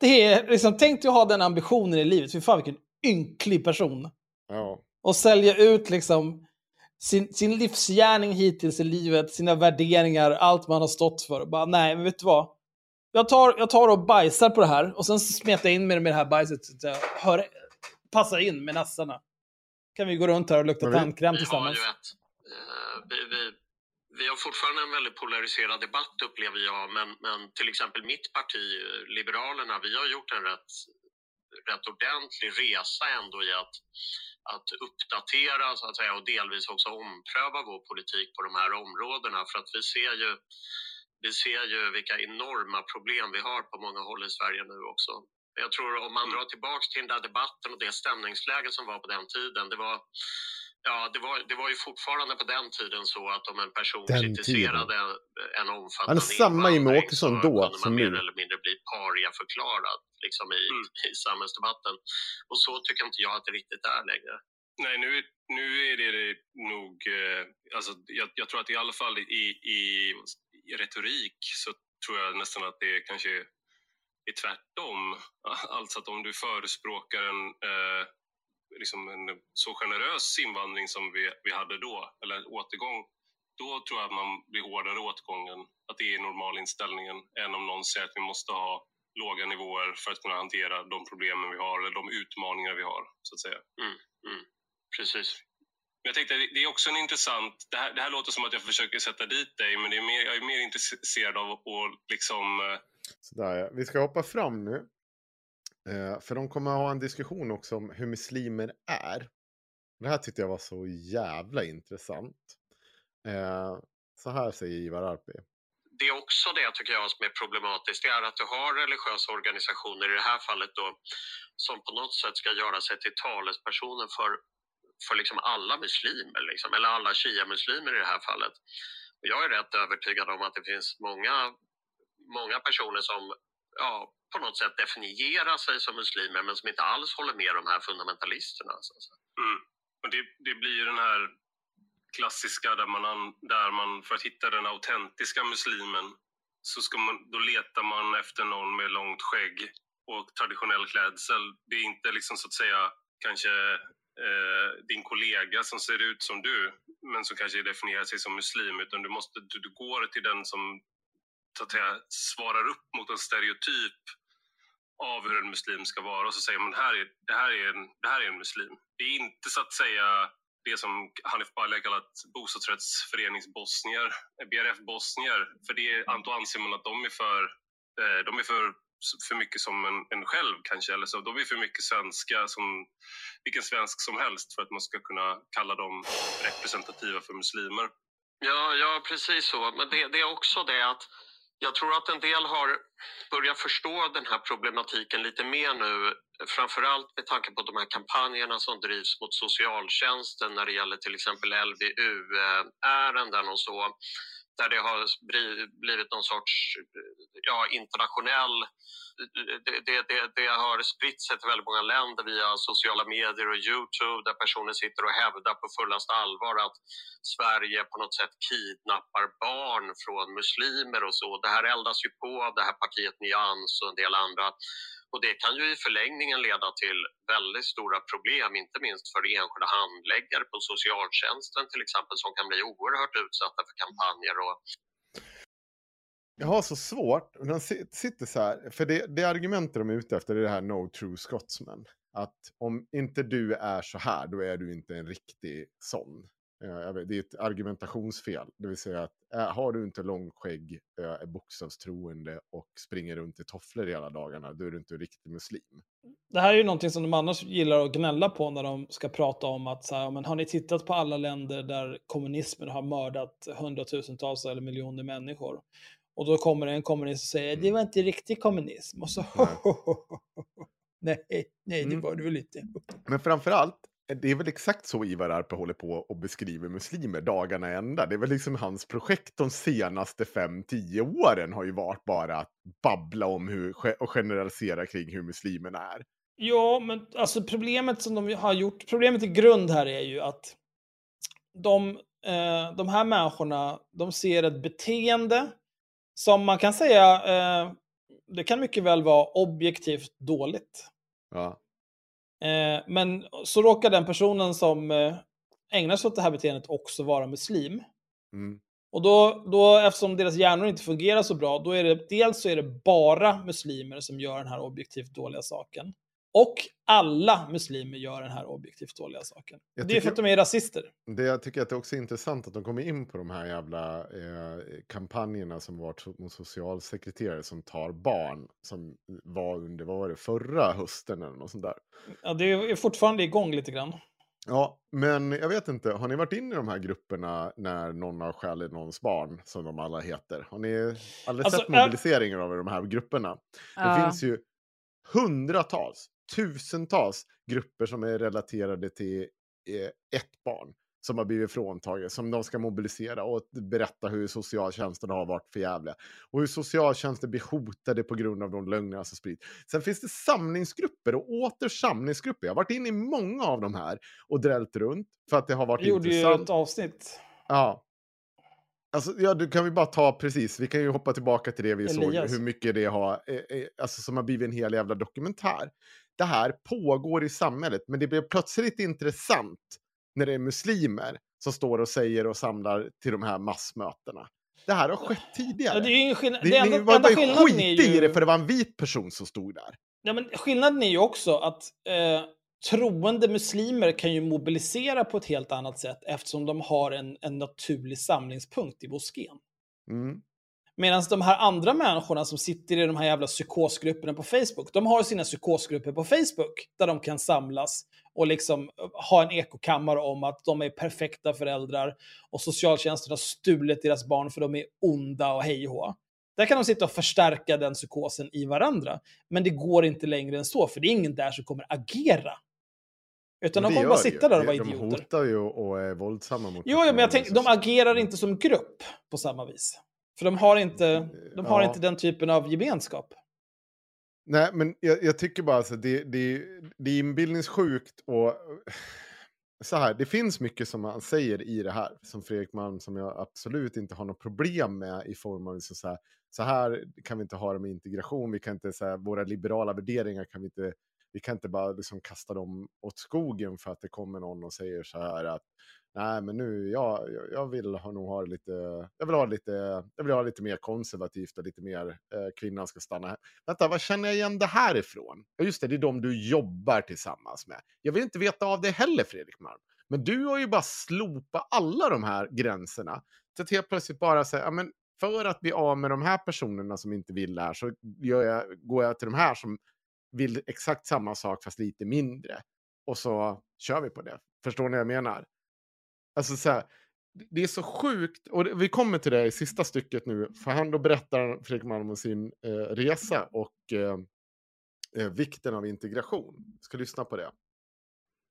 Det är liksom, tänk dig att ha den ambitionen i livet. Fy fan vilken ynklig person. ja. Och sälja ut liksom sin, sin livsgärning hittills i livet, sina värderingar, allt man har stått för. Och bara, nej, men vet du vad? Jag tar, jag tar och bajsar på det här och sen smetar jag in mig med det här bajset så att jag hör, passar in med nassarna. Kan vi gå runt här och lukta tandkräm tillsammans. ett, eh, vi, vi, vi har fortfarande en väldigt polariserad debatt upplever jag, men, men till exempel mitt parti, Liberalerna, vi har gjort en rätt, rätt ordentlig resa ändå i att, att uppdatera så att säga, och delvis också ompröva vår politik på de här områdena. För att vi ser ju, vi ser ju vilka enorma problem vi har på många håll i Sverige nu också. Jag tror om man drar tillbaks till den där debatten och det stämningsläge som var på den tiden, det var Ja, det var, det var ju fortfarande på den tiden så att om en person Den kritiserade en omfattande Han är samma Jimmie Åkesson så då kunde som man mer nu. eller mindre bli paria-förklarad liksom i, i samhällsdebatten. Och så tycker inte jag att det riktigt är längre. Nej, nu, nu är det nog... Eh, alltså, jag, jag tror att i alla fall i, i, i retorik så tror jag nästan att det kanske är tvärtom. Alltså att om du förespråkar en, eh, liksom en så generös invandring som vi, vi hade då, eller återgång, då tror jag att man blir hårdare åtgången. Att det är normalinställningen än om någon säger att vi måste ha låga nivåer för att kunna hantera de problemen vi har, eller de utmaningar vi har, så att säga. Mm, mm. Precis. Men jag tänkte, det är också en intressant... Det här, det här låter som att jag försöker sätta dit dig, men det är mer, jag är mer intresserad av att liksom... eh, Sådär, ja. Vi ska hoppa fram nu. Eh, för de kommer att ha en diskussion också om hur muslimer är. Det här tyckte jag var så jävla intressant. Eh, så här säger Ivar Arpi. det är också det tycker jag som är problematiskt. Det är att du har religiösa organisationer, i det här fallet då, som på något sätt ska göra sig till talespersoner för, för liksom alla muslimer, liksom, eller alla shia-muslimer i det här fallet. Och jag är rätt övertygad om att det finns många, många personer som ja, på något sätt definiera sig som muslimer men som inte alls håller med de här fundamentalisterna. Så att säga. Mm. Och det, det blir ju den här klassiska där man, an- där man för att hitta den autentiska muslimen så ska man, då letar man efter någon med långt skägg och traditionell klädsel. Det är inte liksom så att säga kanske eh, din kollega som ser ut som du men som kanske definierar sig som muslim utan du, måste, du, du går till den som så att säga, svarar upp mot en stereotyp av hur en muslim ska vara och så säger man här är, det, här är en, det här är en muslim. Det är inte så att säga det som Hanif Bali har kallat bostadsrättsföreningsbosnier, BRF-bosnier, för det då anser man att de är för, eh, de är för, för mycket som en, en själv kanske, eller så. De är för mycket svenska som vilken svensk som helst för att man ska kunna kalla dem representativa för muslimer. Ja, ja precis så. Men det, det är också det att jag tror att en del har börjat förstå den här problematiken lite mer nu. Framförallt med tanke på de här kampanjerna som drivs mot socialtjänsten när det gäller till exempel LVU-ärenden och så. Där det har blivit någon sorts ja, internationell det, det, det, det, har spritt sig till väldigt många länder via sociala medier och Youtube där personer sitter och hävdar på fullast allvar att Sverige på något sätt kidnappar barn från muslimer och så. Det här eldas ju på av det här partiet Nyans och en del andra. Och det kan ju i förlängningen leda till väldigt stora problem, inte minst för enskilda handläggare på socialtjänsten till exempel som kan bli oerhört utsatta för kampanjer och jag har så svårt, de sitter så här, för det, det argumentet de är ute efter är det här no true Scotsman. Att om inte du är så här, då är du inte en riktig sån. Vet, det är ett argumentationsfel, det vill säga att äh, har du inte långskägg, äh, är bokstavstroende och springer runt i tofflor hela dagarna, då är du inte en riktig muslim. Det här är ju någonting som de annars gillar att gnälla på när de ska prata om att så här, men har ni tittat på alla länder där kommunismen har mördat hundratusentals eller miljoner människor? Och då kommer en kommunist och säger det var inte riktig kommunism. Och så nej, nej, det Mm. var det väl inte. Men framförallt, det är väl exakt så Ivar Arpe håller på och beskriver muslimer dagarna ända. Det är väl liksom hans projekt de senaste 5-10 åren har ju varit bara att babbla om hur, och generalisera kring hur muslimerna är. Ja, men alltså problemet som de har gjort, problemet i grund här är ju att de, eh, de här människorna, de ser ett beteende som man kan säga, eh, det kan mycket väl vara objektivt dåligt. Ja. Eh, men så råkar den personen som eh, ägnar sig åt det här beteendet också vara muslim. Mm. Och då, då, eftersom deras hjärnor inte fungerar så bra, då är det dels så är det bara muslimer som gör den här objektivt dåliga saken. Och alla muslimer gör den här objektivt dåliga saken. Jag det är för att de är rasister. Det jag tycker att det också är intressant att de kommer in på de här jävla eh, kampanjerna som varit mot socialsekreterare som tar barn. Som var under, vad var det, förra hösten eller något sånt där. Ja, det är fortfarande igång lite grann. Ja, men jag vet inte, har ni varit inne i de här grupperna när någon har stjälit någons barn, som de alla heter? Har ni aldrig Alltså, sett mobiliseringar av de här grupperna? Det Ja. finns ju hundratals, tusentals grupper som är relaterade till eh, ett barn som har blivit fråntaget, som de ska mobilisera och berätta hur socialtjänsten har varit för jävliga. Och hur socialtjänsten blir hotade på grund av de lögner som sprids. Sen finns det samlingsgrupper och åter samlingsgrupper. Jag har varit inne i många av de här och drällt runt för att det har varit Vi gjorde ju intressant. ett avsnitt. Ja. Alltså, ja, du kan vi bara ta precis, vi kan ju hoppa tillbaka till det vi såg, Elias. hur mycket det har, eh, eh, alltså som har blivit en hel jävla dokumentär. Det här pågår i samhället, men det blir plötsligt intressant när det är muslimer som står och säger och samlar till de här massmötena. Det här har skett tidigare. Ja, det är ju ingen skillnad. Det, Det det, enda, var enda skillnaden skit är ju... i det för det var en vit person som stod där. Ja, men skillnaden är ju också att eh, troende muslimer kan ju mobilisera på ett helt annat sätt eftersom de har en, en naturlig samlingspunkt i moskén. Mm. Medan de här andra människorna som sitter i de här jävla psykosgrupperna på Facebook, de har sina psykosgrupper på Facebook där de kan samlas och liksom ha en ekokammare om att de är perfekta föräldrar och socialtjänsten har stulit deras barn för de är onda och hej och. Där kan de sitta och förstärka den psykosen i varandra. Men det går inte längre än så, för det är ingen där som kommer agera. Utan de kommer bara sitta ju. där och vara De idioter. hotar ju och är våldsamma mot Jo, men jag tänker, de agerar inte som grupp på samma vis. För de har inte, de har Ja. inte den typen av gemenskap. Nej, men jag, jag tycker bara att det, det, det är inbildningssjukt och så här, det finns mycket som man säger i det här, som Fredrik Malm, som jag absolut inte har något problem med i form av liksom så, här, så här kan vi inte ha det med integration, vi kan inte, så här, våra liberala värderingar kan vi inte, vi kan inte bara liksom kasta dem åt skogen för att det kommer någon och säger så här att nej men nu, jag, jag- vill ha, nog ha det lite, jag vill ha lite, jag vill ha lite mer konservativt och lite mer eh, kvinnan ska stanna här. Vänta, vad känner jag igen det här ifrån? Ja just det, det är de du jobbar tillsammans med. Jag vill inte veta av det heller Fredrik Malm. Men du har ju bara slopat alla de här gränserna. Så att helt plötsligt bara säga, ja men för att bli av med de här personerna som inte vill det här så gör jag, går jag till de här som vill exakt samma sak fast lite mindre. Och så kör vi på det. Förstår ni vad jag menar? Alltså så här, det är så sjukt, och det, vi kommer till det i sista stycket nu, för han då berättar Fredrik Malm om sin eh, resa och eh, eh, vikten av integration. Ska lyssna på det.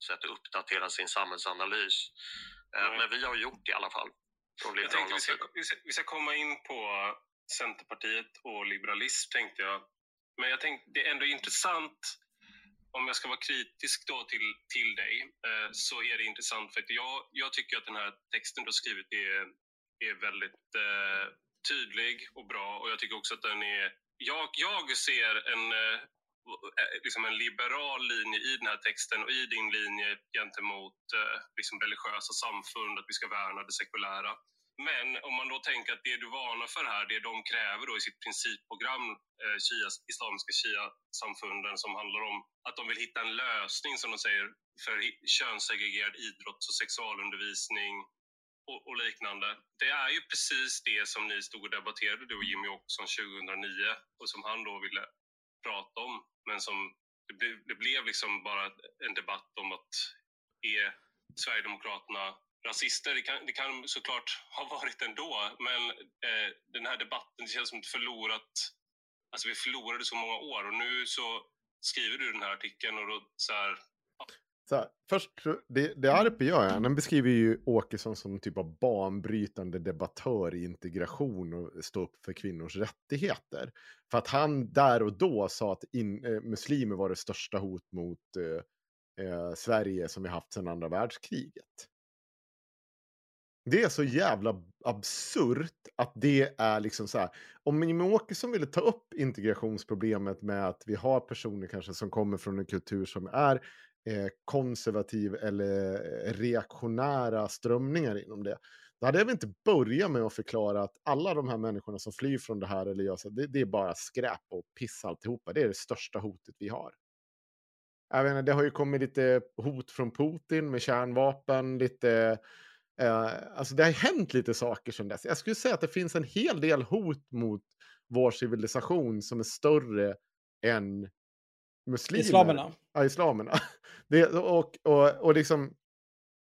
sätt uppdatera sin samhällsanalys. Eh, Men vi har gjort det i alla fall. Från Jag tänkte vi ska, vi, ska, vi ska komma in på Centerpartiet och liberalism tänkte jag. Men jag tänkte det är ändå intressant om jag ska vara kritisk då till, till dig eh, så är det intressant för att jag, jag tycker att den här texten du har skrivit är, är väldigt eh, tydlig och bra och jag tycker också att den är... Jag, jag ser en, eh, eh liksom en liberal linje i den här texten och i din linje gentemot eh, liksom religiösa samfund, att vi ska värna det sekulära. Men om man då tänker att det du varnar för här, det de kräver då i sitt principprogram, eh, Shia, Islamiska Shia-samfunden, som handlar om att de vill hitta en lösning, som de säger, för könssegregerad idrotts och sexualundervisning och, och liknande. Det är ju precis det som ni stod och debatterade, du och Jimmy Åkesson 2009 och som han då ville prata om, men som det, blev, det blev liksom bara en debatt om att är Sverigedemokraterna rasister? Det kan, det kan såklart ha varit ändå, men eh, den här debatten det känns som ett förlorat... Alltså vi förlorade så många år och nu så skriver du den här artikeln och då så här... Så här, först, det, det Arpi gör, han beskriver ju Åkesson som en typ av banbrytande debattör i integration och stå upp för kvinnors rättigheter. För att han där och då sa att in, eh, muslimer var det största hot mot eh, eh, Sverige som vi haft sedan andra världskriget. Det är så jävla absurt att det är liksom så här. Om Jimmie Åkesson ville ta upp integrationsproblemet med att vi har personer kanske som kommer från en kultur som är eh, konservativ eller eh, reaktionära strömningar inom det. Då hade jag väl inte börjat med att förklara att alla de här människorna som flyr från det här eller gör så, det, det är bara skräp och piss alltihopa. Det är det största hotet vi har. Jag menar, det har ju kommit lite hot från Putin med kärnvapen, lite... Eh, alltså det har hänt lite saker sedan dess. Jag skulle säga att det finns en hel del hot mot vår civilisation som är större än muslimer. Islamerna. Ja, islamerna. Det, och, och, och liksom,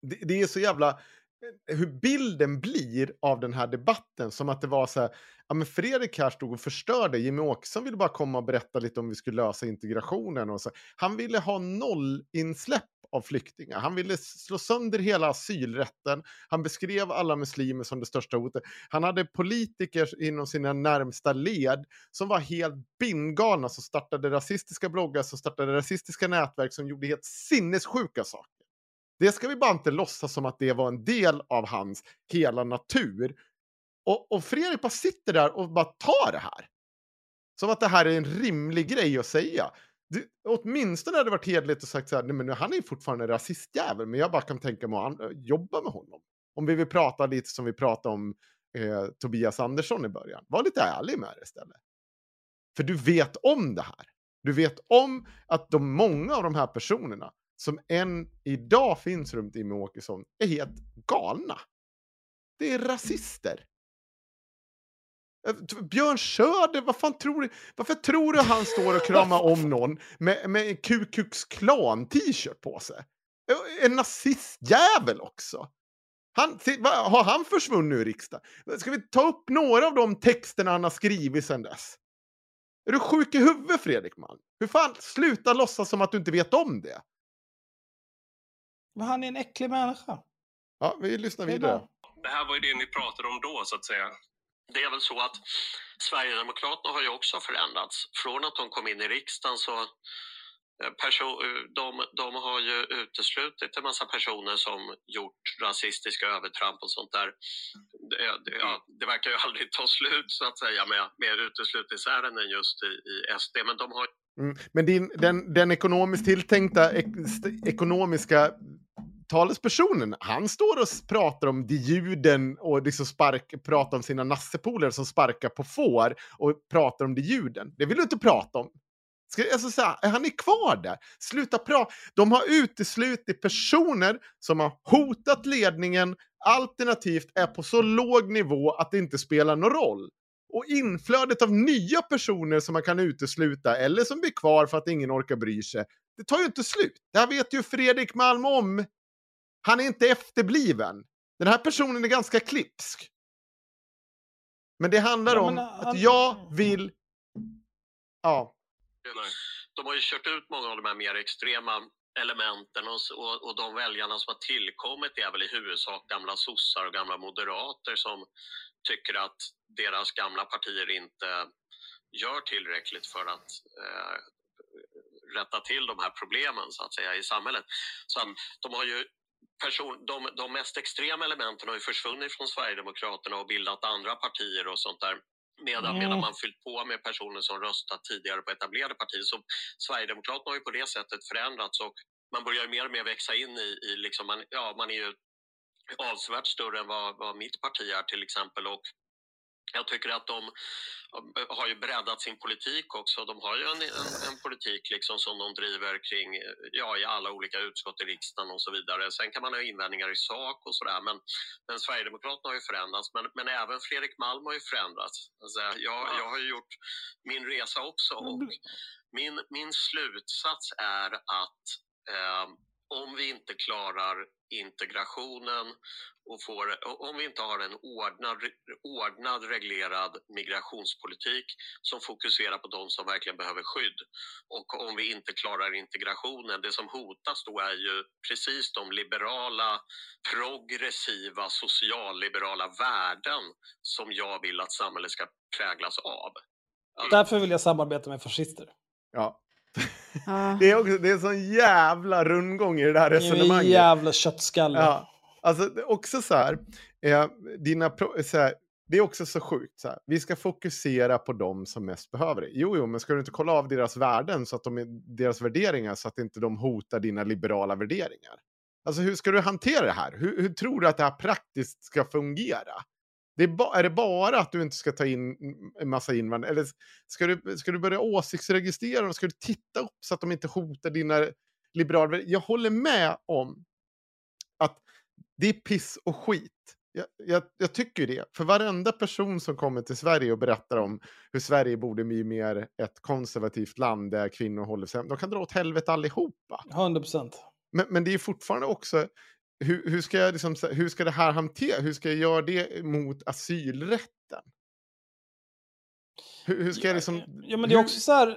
det, det är så jävla... Eh, hur bilden blir av den här debatten, som att det var så här, ja men Fredrik här stod och förstörde, Jimmie Åkesson ville bara komma och berätta lite om vi skulle lösa integrationen och så. Han ville ha noll insläpp av flyktingar. Han ville slå sönder hela asylrätten. Han beskrev alla muslimer som det största hotet. Han hade politiker inom sina närmsta led som var helt bindgalna, som startade rasistiska bloggar, som startade rasistiska nätverk, som gjorde helt sinnessjuka saker. Det ska vi bara inte låtsas som att det var en del av hans hela natur. Och, och Fredrik bara sitter där och bara tar det här. Som att det här är en rimlig grej att säga. Det, åtminstone hade det varit hederligt och sagt så här, nej men nu, han är ju fortfarande en rasistjävel, men jag bara kan tänka mig att jobba med honom. Om vi vill prata lite som vi pratade om eh, Tobias Andersson i början. Var lite ärlig med det istället. För du vet om det här. Du vet om att de många av de här personerna som än idag finns runt Jimmie Åkesson är helt galna. Det är rasister. Björn Söder, vad fan tror du? Varför tror du han står och kramar om någon med, med en Ku Klux Klan t-shirt på sig? En nazistjävel också. Han, har han försvunnit ur riksdagen? Ska vi ta upp några av de texterna han har skrivit sedan dess? Är du sjuk i huvudet Fredrik Malm? Hur fan, sluta låtsas som att du inte vet om det. Men han är en äcklig människa. Ja, vi lyssnar vidare. Det här var ju det ni pratade om då, så att säga. Det är väl så att Sverigedemokraterna har ju också förändrats. Från att de kom in i riksdagen så eh, eh, de, de har ju uteslutit en massa personer som gjort rasistiska övertramp och sånt där. Det, det, ja, det verkar ju aldrig ta slut så att säga med, med uteslutningsärenden just i, i SD. Men de har Mm. Men din, den, den ekonomiskt tilltänkta ek, ekonomiska talespersonen, han står och pratar om de ljuden och liksom spark, pratar om sina nassepolare som sparkar på får och pratar om de ljuden. Det vill du inte prata om. Ska, alltså så här, är han är kvar där. Sluta prata. De har uteslutit personer som har hotat ledningen alternativt är på så låg nivå att det inte spelar någon roll. Och inflödet av nya personer som man kan utesluta eller som blir kvar för att ingen orkar bry sig, det tar ju inte slut. Det här vet ju Fredrik Malm om. Han är inte efterbliven. Den här personen är ganska klipsk. Men det handlar Ja, om men, att han- jag vill... Ja. De har ju kört ut många av de här mer extrema elementen och, och, och de väljarna som har tillkommit är väl i huvudsak gamla sossar och gamla moderater som tycker att deras gamla partier inte gör tillräckligt för att eh, rätta till de här problemen så att säga i samhället. Så att de har ju person, de, de mest extrema elementen har ju försvunnit från Sverigedemokraterna och bildat andra partier och sånt där. Medan, Mm. medan man fyllt på med personer som röstat tidigare på etablerade partier. Så Sverigedemokraterna har ju på det sättet förändrats och man börjar ju mer och mer växa in i, i liksom man, ja, man är ju avsevärt större än vad, vad mitt parti är till exempel. Och jag tycker att de eh, har ju breddat sin politik också. De har ju en, en, en politik liksom som de driver kring eh, ja, i alla olika utskott i riksdagen och så vidare. Sen kan man ha invändningar i sak och sådär, men, men Sverigedemokraterna har ju förändrats. Men, men även Fredrik Malm har ju förändrats. Alltså, jag, jag har ju gjort min resa också och min, min slutsats är att eh, om vi inte klarar integrationen och får, om vi inte har en ordnad, ordnad reglerad migrationspolitik som fokuserar på de som verkligen behöver skydd och om vi inte klarar integrationen, det som hotas då är ju precis de liberala, progressiva, socialliberala värden som jag vill att samhället ska präglas av. Därför vill jag samarbeta med fascister. Ja. Det är, också, det är en sån jävla rundgång i det En resonemanget. jävla köttskalle. Ja, alltså det är också så här, eh, dina pro, eh, så här, det är också så sjukt. Så här. Vi ska fokusera på de som mest behöver det. Jo, jo, men ska du inte kolla av deras värden, så att de, är- deras värderingar, så att inte de hotar dina liberala värderingar? Alltså hur ska du hantera det här? Hur, hur tror du att det här praktiskt ska fungera? Det är, ba, är det bara att du inte ska ta in en massa invandrare? Eller ska du, ska du börja åsiktsregistrera dem? Ska du titta upp så att de inte hotar dina liberala värderingar? Jag håller med om att det är piss och skit. Jag, jag, jag tycker det. För varenda person som kommer till Sverige och berättar om hur Sverige borde bli mer ett konservativt land där kvinnor håller sig De kan dra åt helvete allihopa. 100 procent. Men, men det är fortfarande också, hur, hur, ska jag liksom, hur ska det här hanteras? Hur ska jag göra det mot asylrätten? Hur, hur ska jag liksom... Ja, men det är också så här,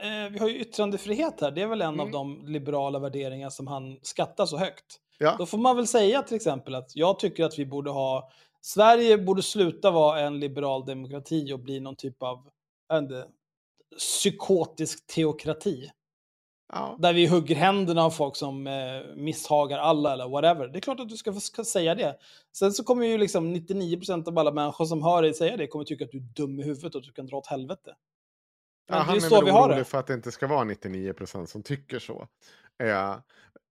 eh, vi har ju yttrandefrihet här. Det är väl en Mm. av de liberala värderingar som han skattar så högt. Ja. Då får man väl säga till exempel att jag tycker att vi borde ha, Sverige borde sluta vara en liberal demokrati och bli någon typ av, inte, psykotisk teokrati. Ja. Där vi hugger händerna av folk som eh, misshagar alla eller whatever. Det är klart att du ska, få- säga det. Sen så kommer ju liksom 99% av alla människor som hör dig säga det kommer tycka att du är dum i huvudet och att du kan dra åt helvete. Men Ja, det är han är så väl orolig för att det inte ska vara 99% som tycker så. Eh,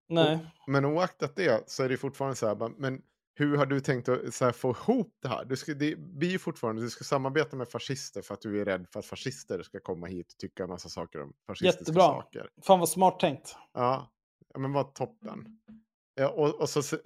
Nej. Och, men oaktat det så är det fortfarande så här, men hur har du tänkt att här, få ihop det här? Du ska, det blir ju fortfarande, du ska samarbeta med fascister för att du är rädd för att fascister ska komma hit och tycka en massa saker om fascistiska Jättebra. saker. Fan vad smart tänkt. Ja, men vad toppen. Ja, och, och så,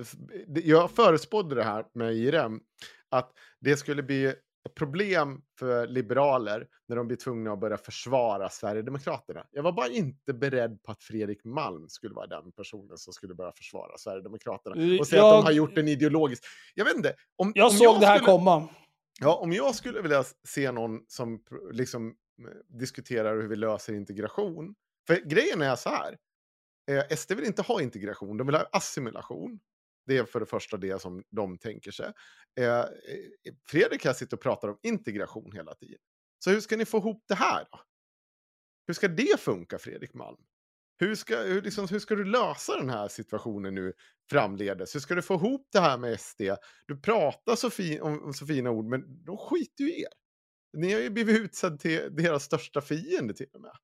jag förespådde det här med IRM, att det skulle bli ett problem för liberaler när de blir tvungna att börja försvara Sverigedemokraterna. Jag var bara inte beredd på att Fredrik Malm skulle vara den personen som skulle börja försvara Sverigedemokraterna. Eh, Och säga att jag- de har gjort en ideologisk... Jag vet inte. Om, Jag om såg det här skulle... komma. Ja, om jag skulle vilja se någon som liksom eh, diskuterar hur vi löser integration. För grejen är så här. Eh, SD vill inte ha integration, de vill ha assimilation. Det är för det första det som de tänker sig. Eh, eh, Fredrik här sitter och pratar om integration hela tiden. Så hur ska ni få ihop det här då? Hur ska det funka, Fredrik Malm? Hur ska, hur, liksom, hur ska du lösa den här situationen nu framledes? Hur ska du få ihop det här med SD? Du pratar så fin, om, om så fina ord, men de skiter ju i er. Ni har ju blivit utsedd till deras största fiende till och med.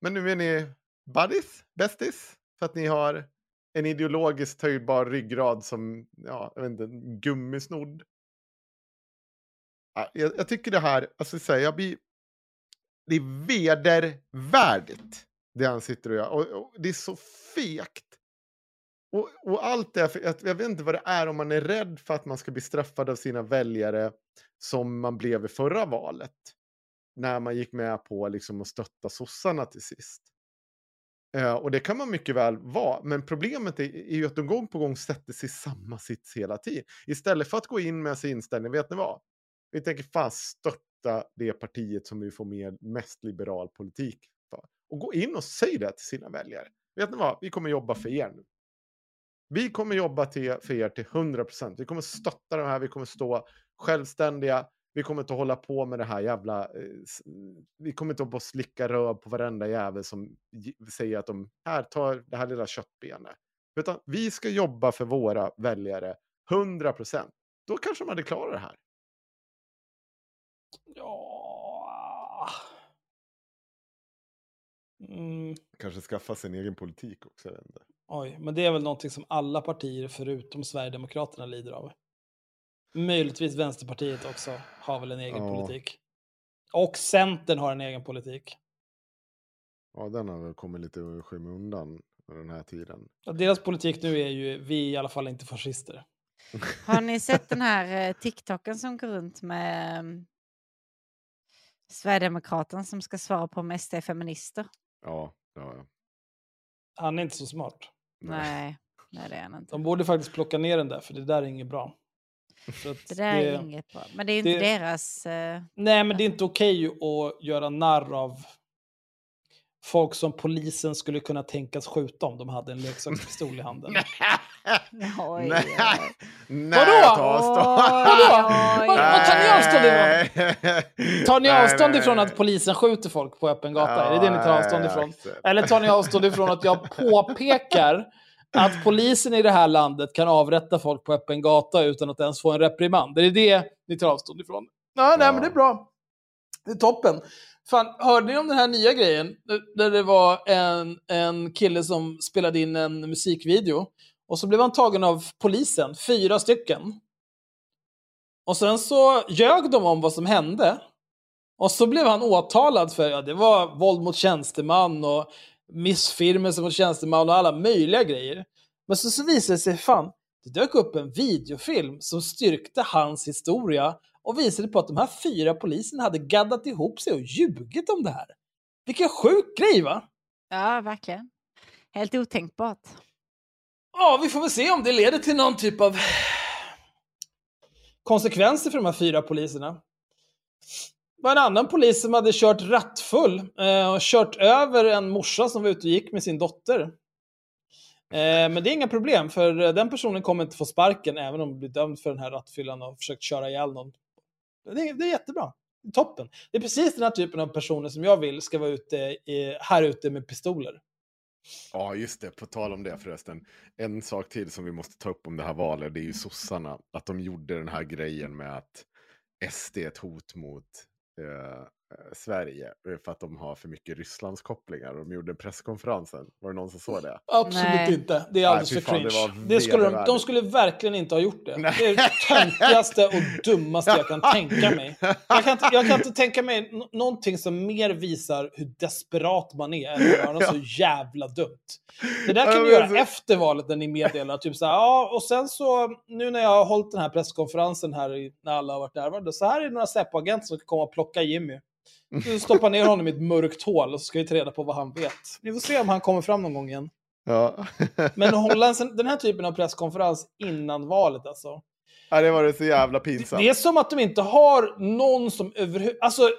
Men nu är ni buddies, bästis, för att ni har en ideologiskt höjbar ryggrad som, ja, jag vet inte, en gummisnodd. Ja, Jag, jag tycker det här, alltså så här, jag blir, det är vedervärdigt det han sitter och gör. Och, och det är så fegt. Och, och allt det, för jag, jag vet inte vad det är om man är rädd för att man ska bli straffad av sina väljare som man blev i förra valet. När man gick med på liksom att stötta sossarna till sist. Eh, och det kan man mycket väl vara, men problemet är, är ju att de gång på gång sätter sig i samma sits hela tiden. Istället för att gå in med sin inställning, vet ni vad? Vi tänker fan stötta det partiet som vi får med mest liberal politik för. Och gå in och säg det till sina väljare. Vet ni vad? Vi kommer jobba för er nu. Vi kommer jobba till, för er till 100%. Vi kommer stötta de här, vi kommer stå självständiga. Vi kommer inte hålla på med det här jävla... Eh, s- vi kommer inte på och slicka röv på varenda jävel som säger att de här tar det här lilla köttbenet. Utan vi ska jobba för våra väljare 100%. Då kanske man hade klarat det här. Ja... Mm, Kanske skaffa sin egen politik också. Oj, men det är väl någonting som alla partier förutom Sverigedemokraterna lider av. Möjligtvis Vänsterpartiet också har väl en egen Ja. politik. Och Centern har en egen politik. Ja, den har väl kommit lite i skymundan den här tiden. Och deras politik nu är ju, vi i alla fall inte fascister. Har ni sett den här eh, TikToken som går runt med um, Sverigedemokraten som ska svara på om SD är feminister? Ja, ja, ja. Han är inte så smart. Nej, nej det är han inte. De borde faktiskt plocka ner den där, för det där är inget bra. Det där är inget bra. Men det är ju inte det- deras... eh, Nej, men det är inte okej att göra narr av folk som polisen skulle kunna tänkas skjuta om de hade en leksakspistol i handen. Oj, Nej, nej, Vadå? Vadå? Vad, tar ni avstånd ifrån? Tar ni avstånd ifrån att polisen skjuter folk på öppen gata? är det det ni tar avstånd Ja, ifrån? Eller tar ni avstånd ifrån att jag påpekar att polisen i det här landet kan avrätta folk på öppen gata utan att ens få en reprimand? Är det det ni tar avstånd ifrån? Ja, nej, Ja. men det är bra. Det är toppen. Fan, hörde ni om den här nya grejen? Där det var en, en kille som spelade in en musikvideo. Och så blev han tagen av polisen, fyra stycken. Och sen så ljög de om vad som hände. Och så blev han åtalad för, ja det var våld mot tjänsteman och missfirmelse mot tjänsteman och alla möjliga grejer. Men så, så visade det sig, fan, det dök upp en videofilm som styrkte hans historia och visade på att de här fyra poliserna hade gaddat ihop sig och ljugit om det här. Vilken sjuk grej va? Ja, verkligen. Helt otänkbart. Ja, vi får väl se om det leder till någon typ av konsekvenser för de här fyra poliserna. Det var en annan polis som hade kört rattfull eh, och kört över en morsa som var ute och gick med sin dotter. Eh, men det är inga problem, för eh, den personen kommer inte få sparken även om den blir dömd för den här rattfyllan och försökt köra ihjäl någon. Det är, det är jättebra. Toppen. Det är precis den här typen av personer som jag vill ska vara ute i, här ute med pistoler. Ja, just det. På tal om det förresten. En sak till som vi måste ta upp om det här valet, det är ju sossarna. Att de gjorde den här grejen med att SD är ett hot mot eh, eh, Sverige eh, för att de har för mycket Rysslands kopplingar. De gjorde presskonferensen. Var det någon som såg det? Absolut Nej. inte. Det är alldeles för fan, det cringe. var Det skulle de, de skulle verkligen inte ha gjort det. Nej. Det är det töntigaste och dummaste jag kan tänka mig. Jag kan inte, jag kan inte tänka mig någonting som mer visar hur desperat man är än att göra något så jävla dumt. Det där kan du göra alltså- efter valet när ni meddelar typ så här, ja, och sen så nu när jag har hållit den här presskonferensen här i- när alla har varit närvarande, så här är det några Säpo-agenter som ska komma och plocka Jimmy. Du stoppar ner honom i ett mörkt hål och så ska vi ta reda på vad han vet. Vi får se om han kommer fram någon gång igen. Ja. Men hålla den här typen av presskonferens innan valet alltså. ja, det var det så jävla pinsamt. Det är som att de inte har någon som överhuvudtaget... Alltså,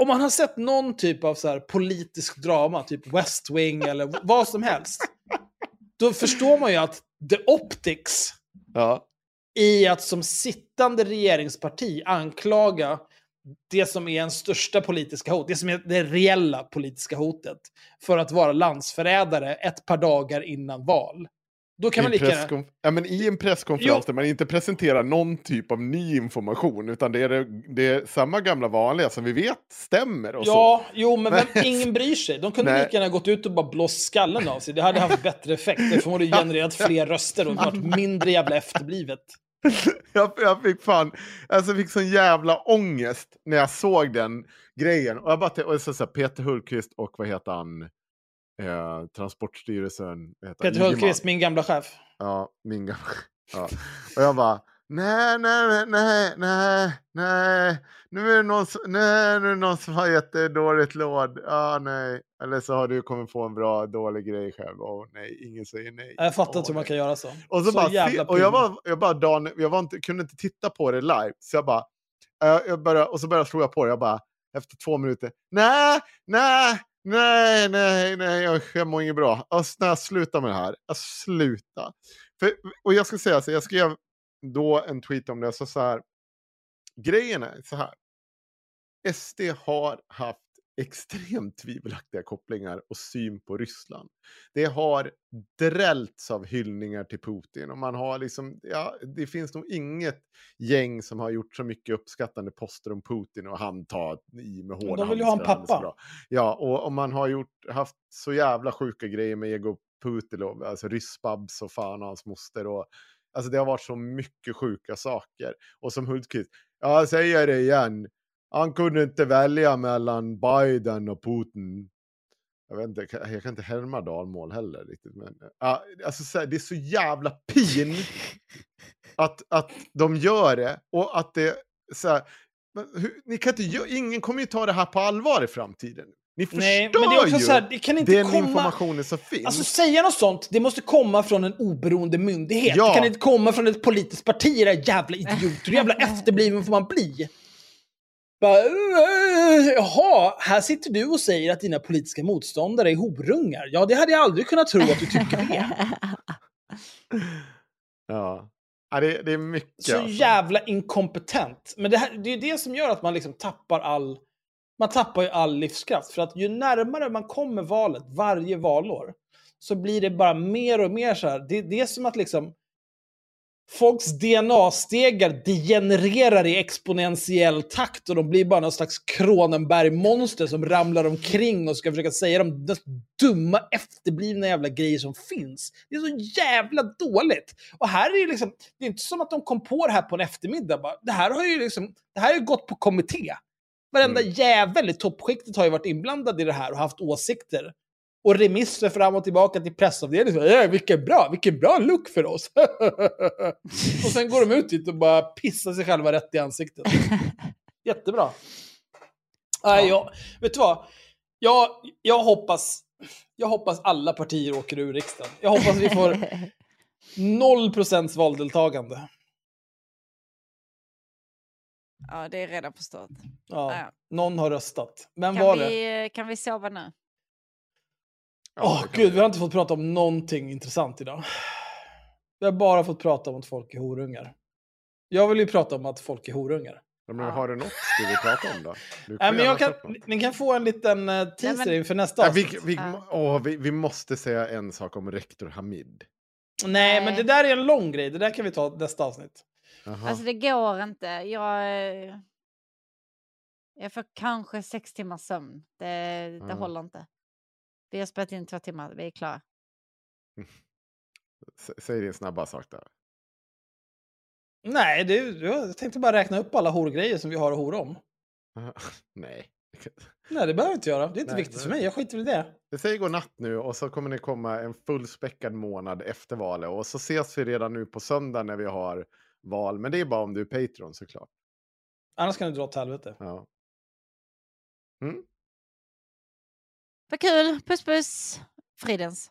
om man har sett någon typ av så här politisk drama, typ West Wing eller vad som helst. Då förstår man ju att the optics Ja. i att som sittande regeringsparti anklaga det som är en största politiska hot, det som är det reella politiska hotet, för att vara landsförrädare ett par dagar innan val. Då kan I man lika gärna... ja, men I en presskonferens Jo. där man inte presenterar någon typ av ny information, utan det är, det, det är samma gamla vanliga som vi vet stämmer. Och så. Ja, jo, men Men- ingen bryr sig. De kunde Nej. lika gärna gått ut och bara blåst skallen av sig. Det hade haft bättre effekt. Det förmodligen genererat fler röster och varit mindre jävla efterblivet. jag, jag fick fan, alltså jag fick sån jävla ångest när jag såg den grejen. Och jag bara och så, så här, Peter Hultqvist och vad heter han? Eh, Transportstyrelsen. heter? Peter. Hultqvist, min gamla chef. Ja, min gamla. Ja. Och jag bara, nej, nej, nej, nej, nej, nu är det någon som, nej, nu är det någon som har jättedåligt låd. Ja, nej. Eller så har du kommit få en bra, dålig grej själv. Åh nej, ingen säger nej. Jag fattar Åh, inte hur man kan göra så. Och så, Så bara, jävla och jag var, jag bara dagen, jag var inte, kunde inte titta på det live. Så jag bara, jag, började, och så började jag på det. Jag bara, efter två minuter, nej, nej, nej, nej, nej, jag, jag mår inget bra. Alltså, nej, sluta med det här. Alltså, sluta. För, och jag ska säga så, jag skrev då en tweet om det, så, så här, grejen är så här. SD har haft extremt tvivelaktiga kopplingar och syn på Ryssland. Det har drällts av hyllningar till Putin och man har liksom, ja, det finns nog inget gäng som har gjort så mycket uppskattande poster om Putin och han tar i med hårda de vill ju ha en pappa. Ja, och, och man har gjort, haft så jävla sjuka grejer med Ego Putilov, alltså Ryssbabs och fan och hans moster och Alltså det har varit så mycket sjuka saker. Och som Hultqvist, ja, jag säger det igen. Han kunde inte välja mellan Biden och Putin. Jag vet inte, jag kan inte härma dalmål heller riktigt. Men, alltså, det är så jävla pin att, att de gör det. Och att det, så här, men hur, ni kan inte, ingen kommer ju ta det här på allvar i framtiden. Ni förstör Nej, men det är också ju så här, det kan inte den komma- informationen som finns. Alltså säga något sånt, det måste komma från en oberoende myndighet. Ja. Det kan inte komma från ett politiskt parti, era jävla idioter. Hur jävla efterbliven får man bli? Bara, "Eh, jaha, här sitter du och säger att dina politiska motståndare är horungar. Ja, det hade jag aldrig kunnat tro att du tycker det. Ja. ja det, det är mycket. Så alltså. jävla inkompetent. Men det, här, det är det som gör att man liksom tappar all... Man tappar ju all livskraft. För att ju närmare man kommer valet, varje valår, så blir det bara mer och mer så här. Det, det är som att liksom folks DNA-stegar degenererar i exponentiell takt och de blir bara någon slags Kronenberg-monster som ramlar omkring och ska försöka säga de dumma efterblivna jävla grejer som finns. Det är så jävla dåligt. Och här är det ju liksom, det är inte som att de kom på det här på en eftermiddag. Bara. Det här har ju liksom, det här har ju gått på kommitté. Varenda jävel i toppskiktet har ju varit inblandad i det här och haft åsikter. Och remisser fram och tillbaka till pressavdelningen. "Ja, vilken bra, vilken bra look för oss. och sen går de ut dit och bara pissar sig själva rätt i ansiktet. Jättebra. Nej, jag, vet du vad? Jag, jag, hoppas, jag hoppas alla partier åker ur riksdagen. Jag hoppas vi får 0% valdeltagande. Ja, det är redan förstått. Ja, Ja. någon har röstat. Vem Kan var det? vi, kan vi sova nu? Åh gud, vi har inte fått prata om någonting intressant idag. Vi har bara fått prata om att folk är horungar. Jag vill ju prata om att folk är horungar. Ja, men har du något du vill prata om då? Nej, men jag kan, ni kan få en liten teaser Nej, men- inför nästa Ja, vi, avsnitt. vi, åh, vi, vi måste säga en sak om rektor Hamid. Nej, men Nej. det där är en lång grej. Det där kan vi ta nästa avsnitt. Jaha. Alltså det går inte. Jag, eh, jag får kanske sex timmars sömn. Det, det håller inte. Vi har spelat in två timmar, vi är klara. S- Säg din snabba sak där. Nej, det, jag tänkte bara räkna upp alla horgrejer som vi har att hora om. Nej. Nej, det behöver jag inte göra. Det är inte Nej, viktigt nej. för mig. Jag skiter i det. Vi säger godnatt nu och så kommer det komma en fullspäckad månad efter valet. Och så ses vi redan nu på söndag när vi har val. Men det är bara om du är Patreon såklart. Annars kan du dra åt helvete. Ja. Mm. Vad kul, puss puss. Fridens.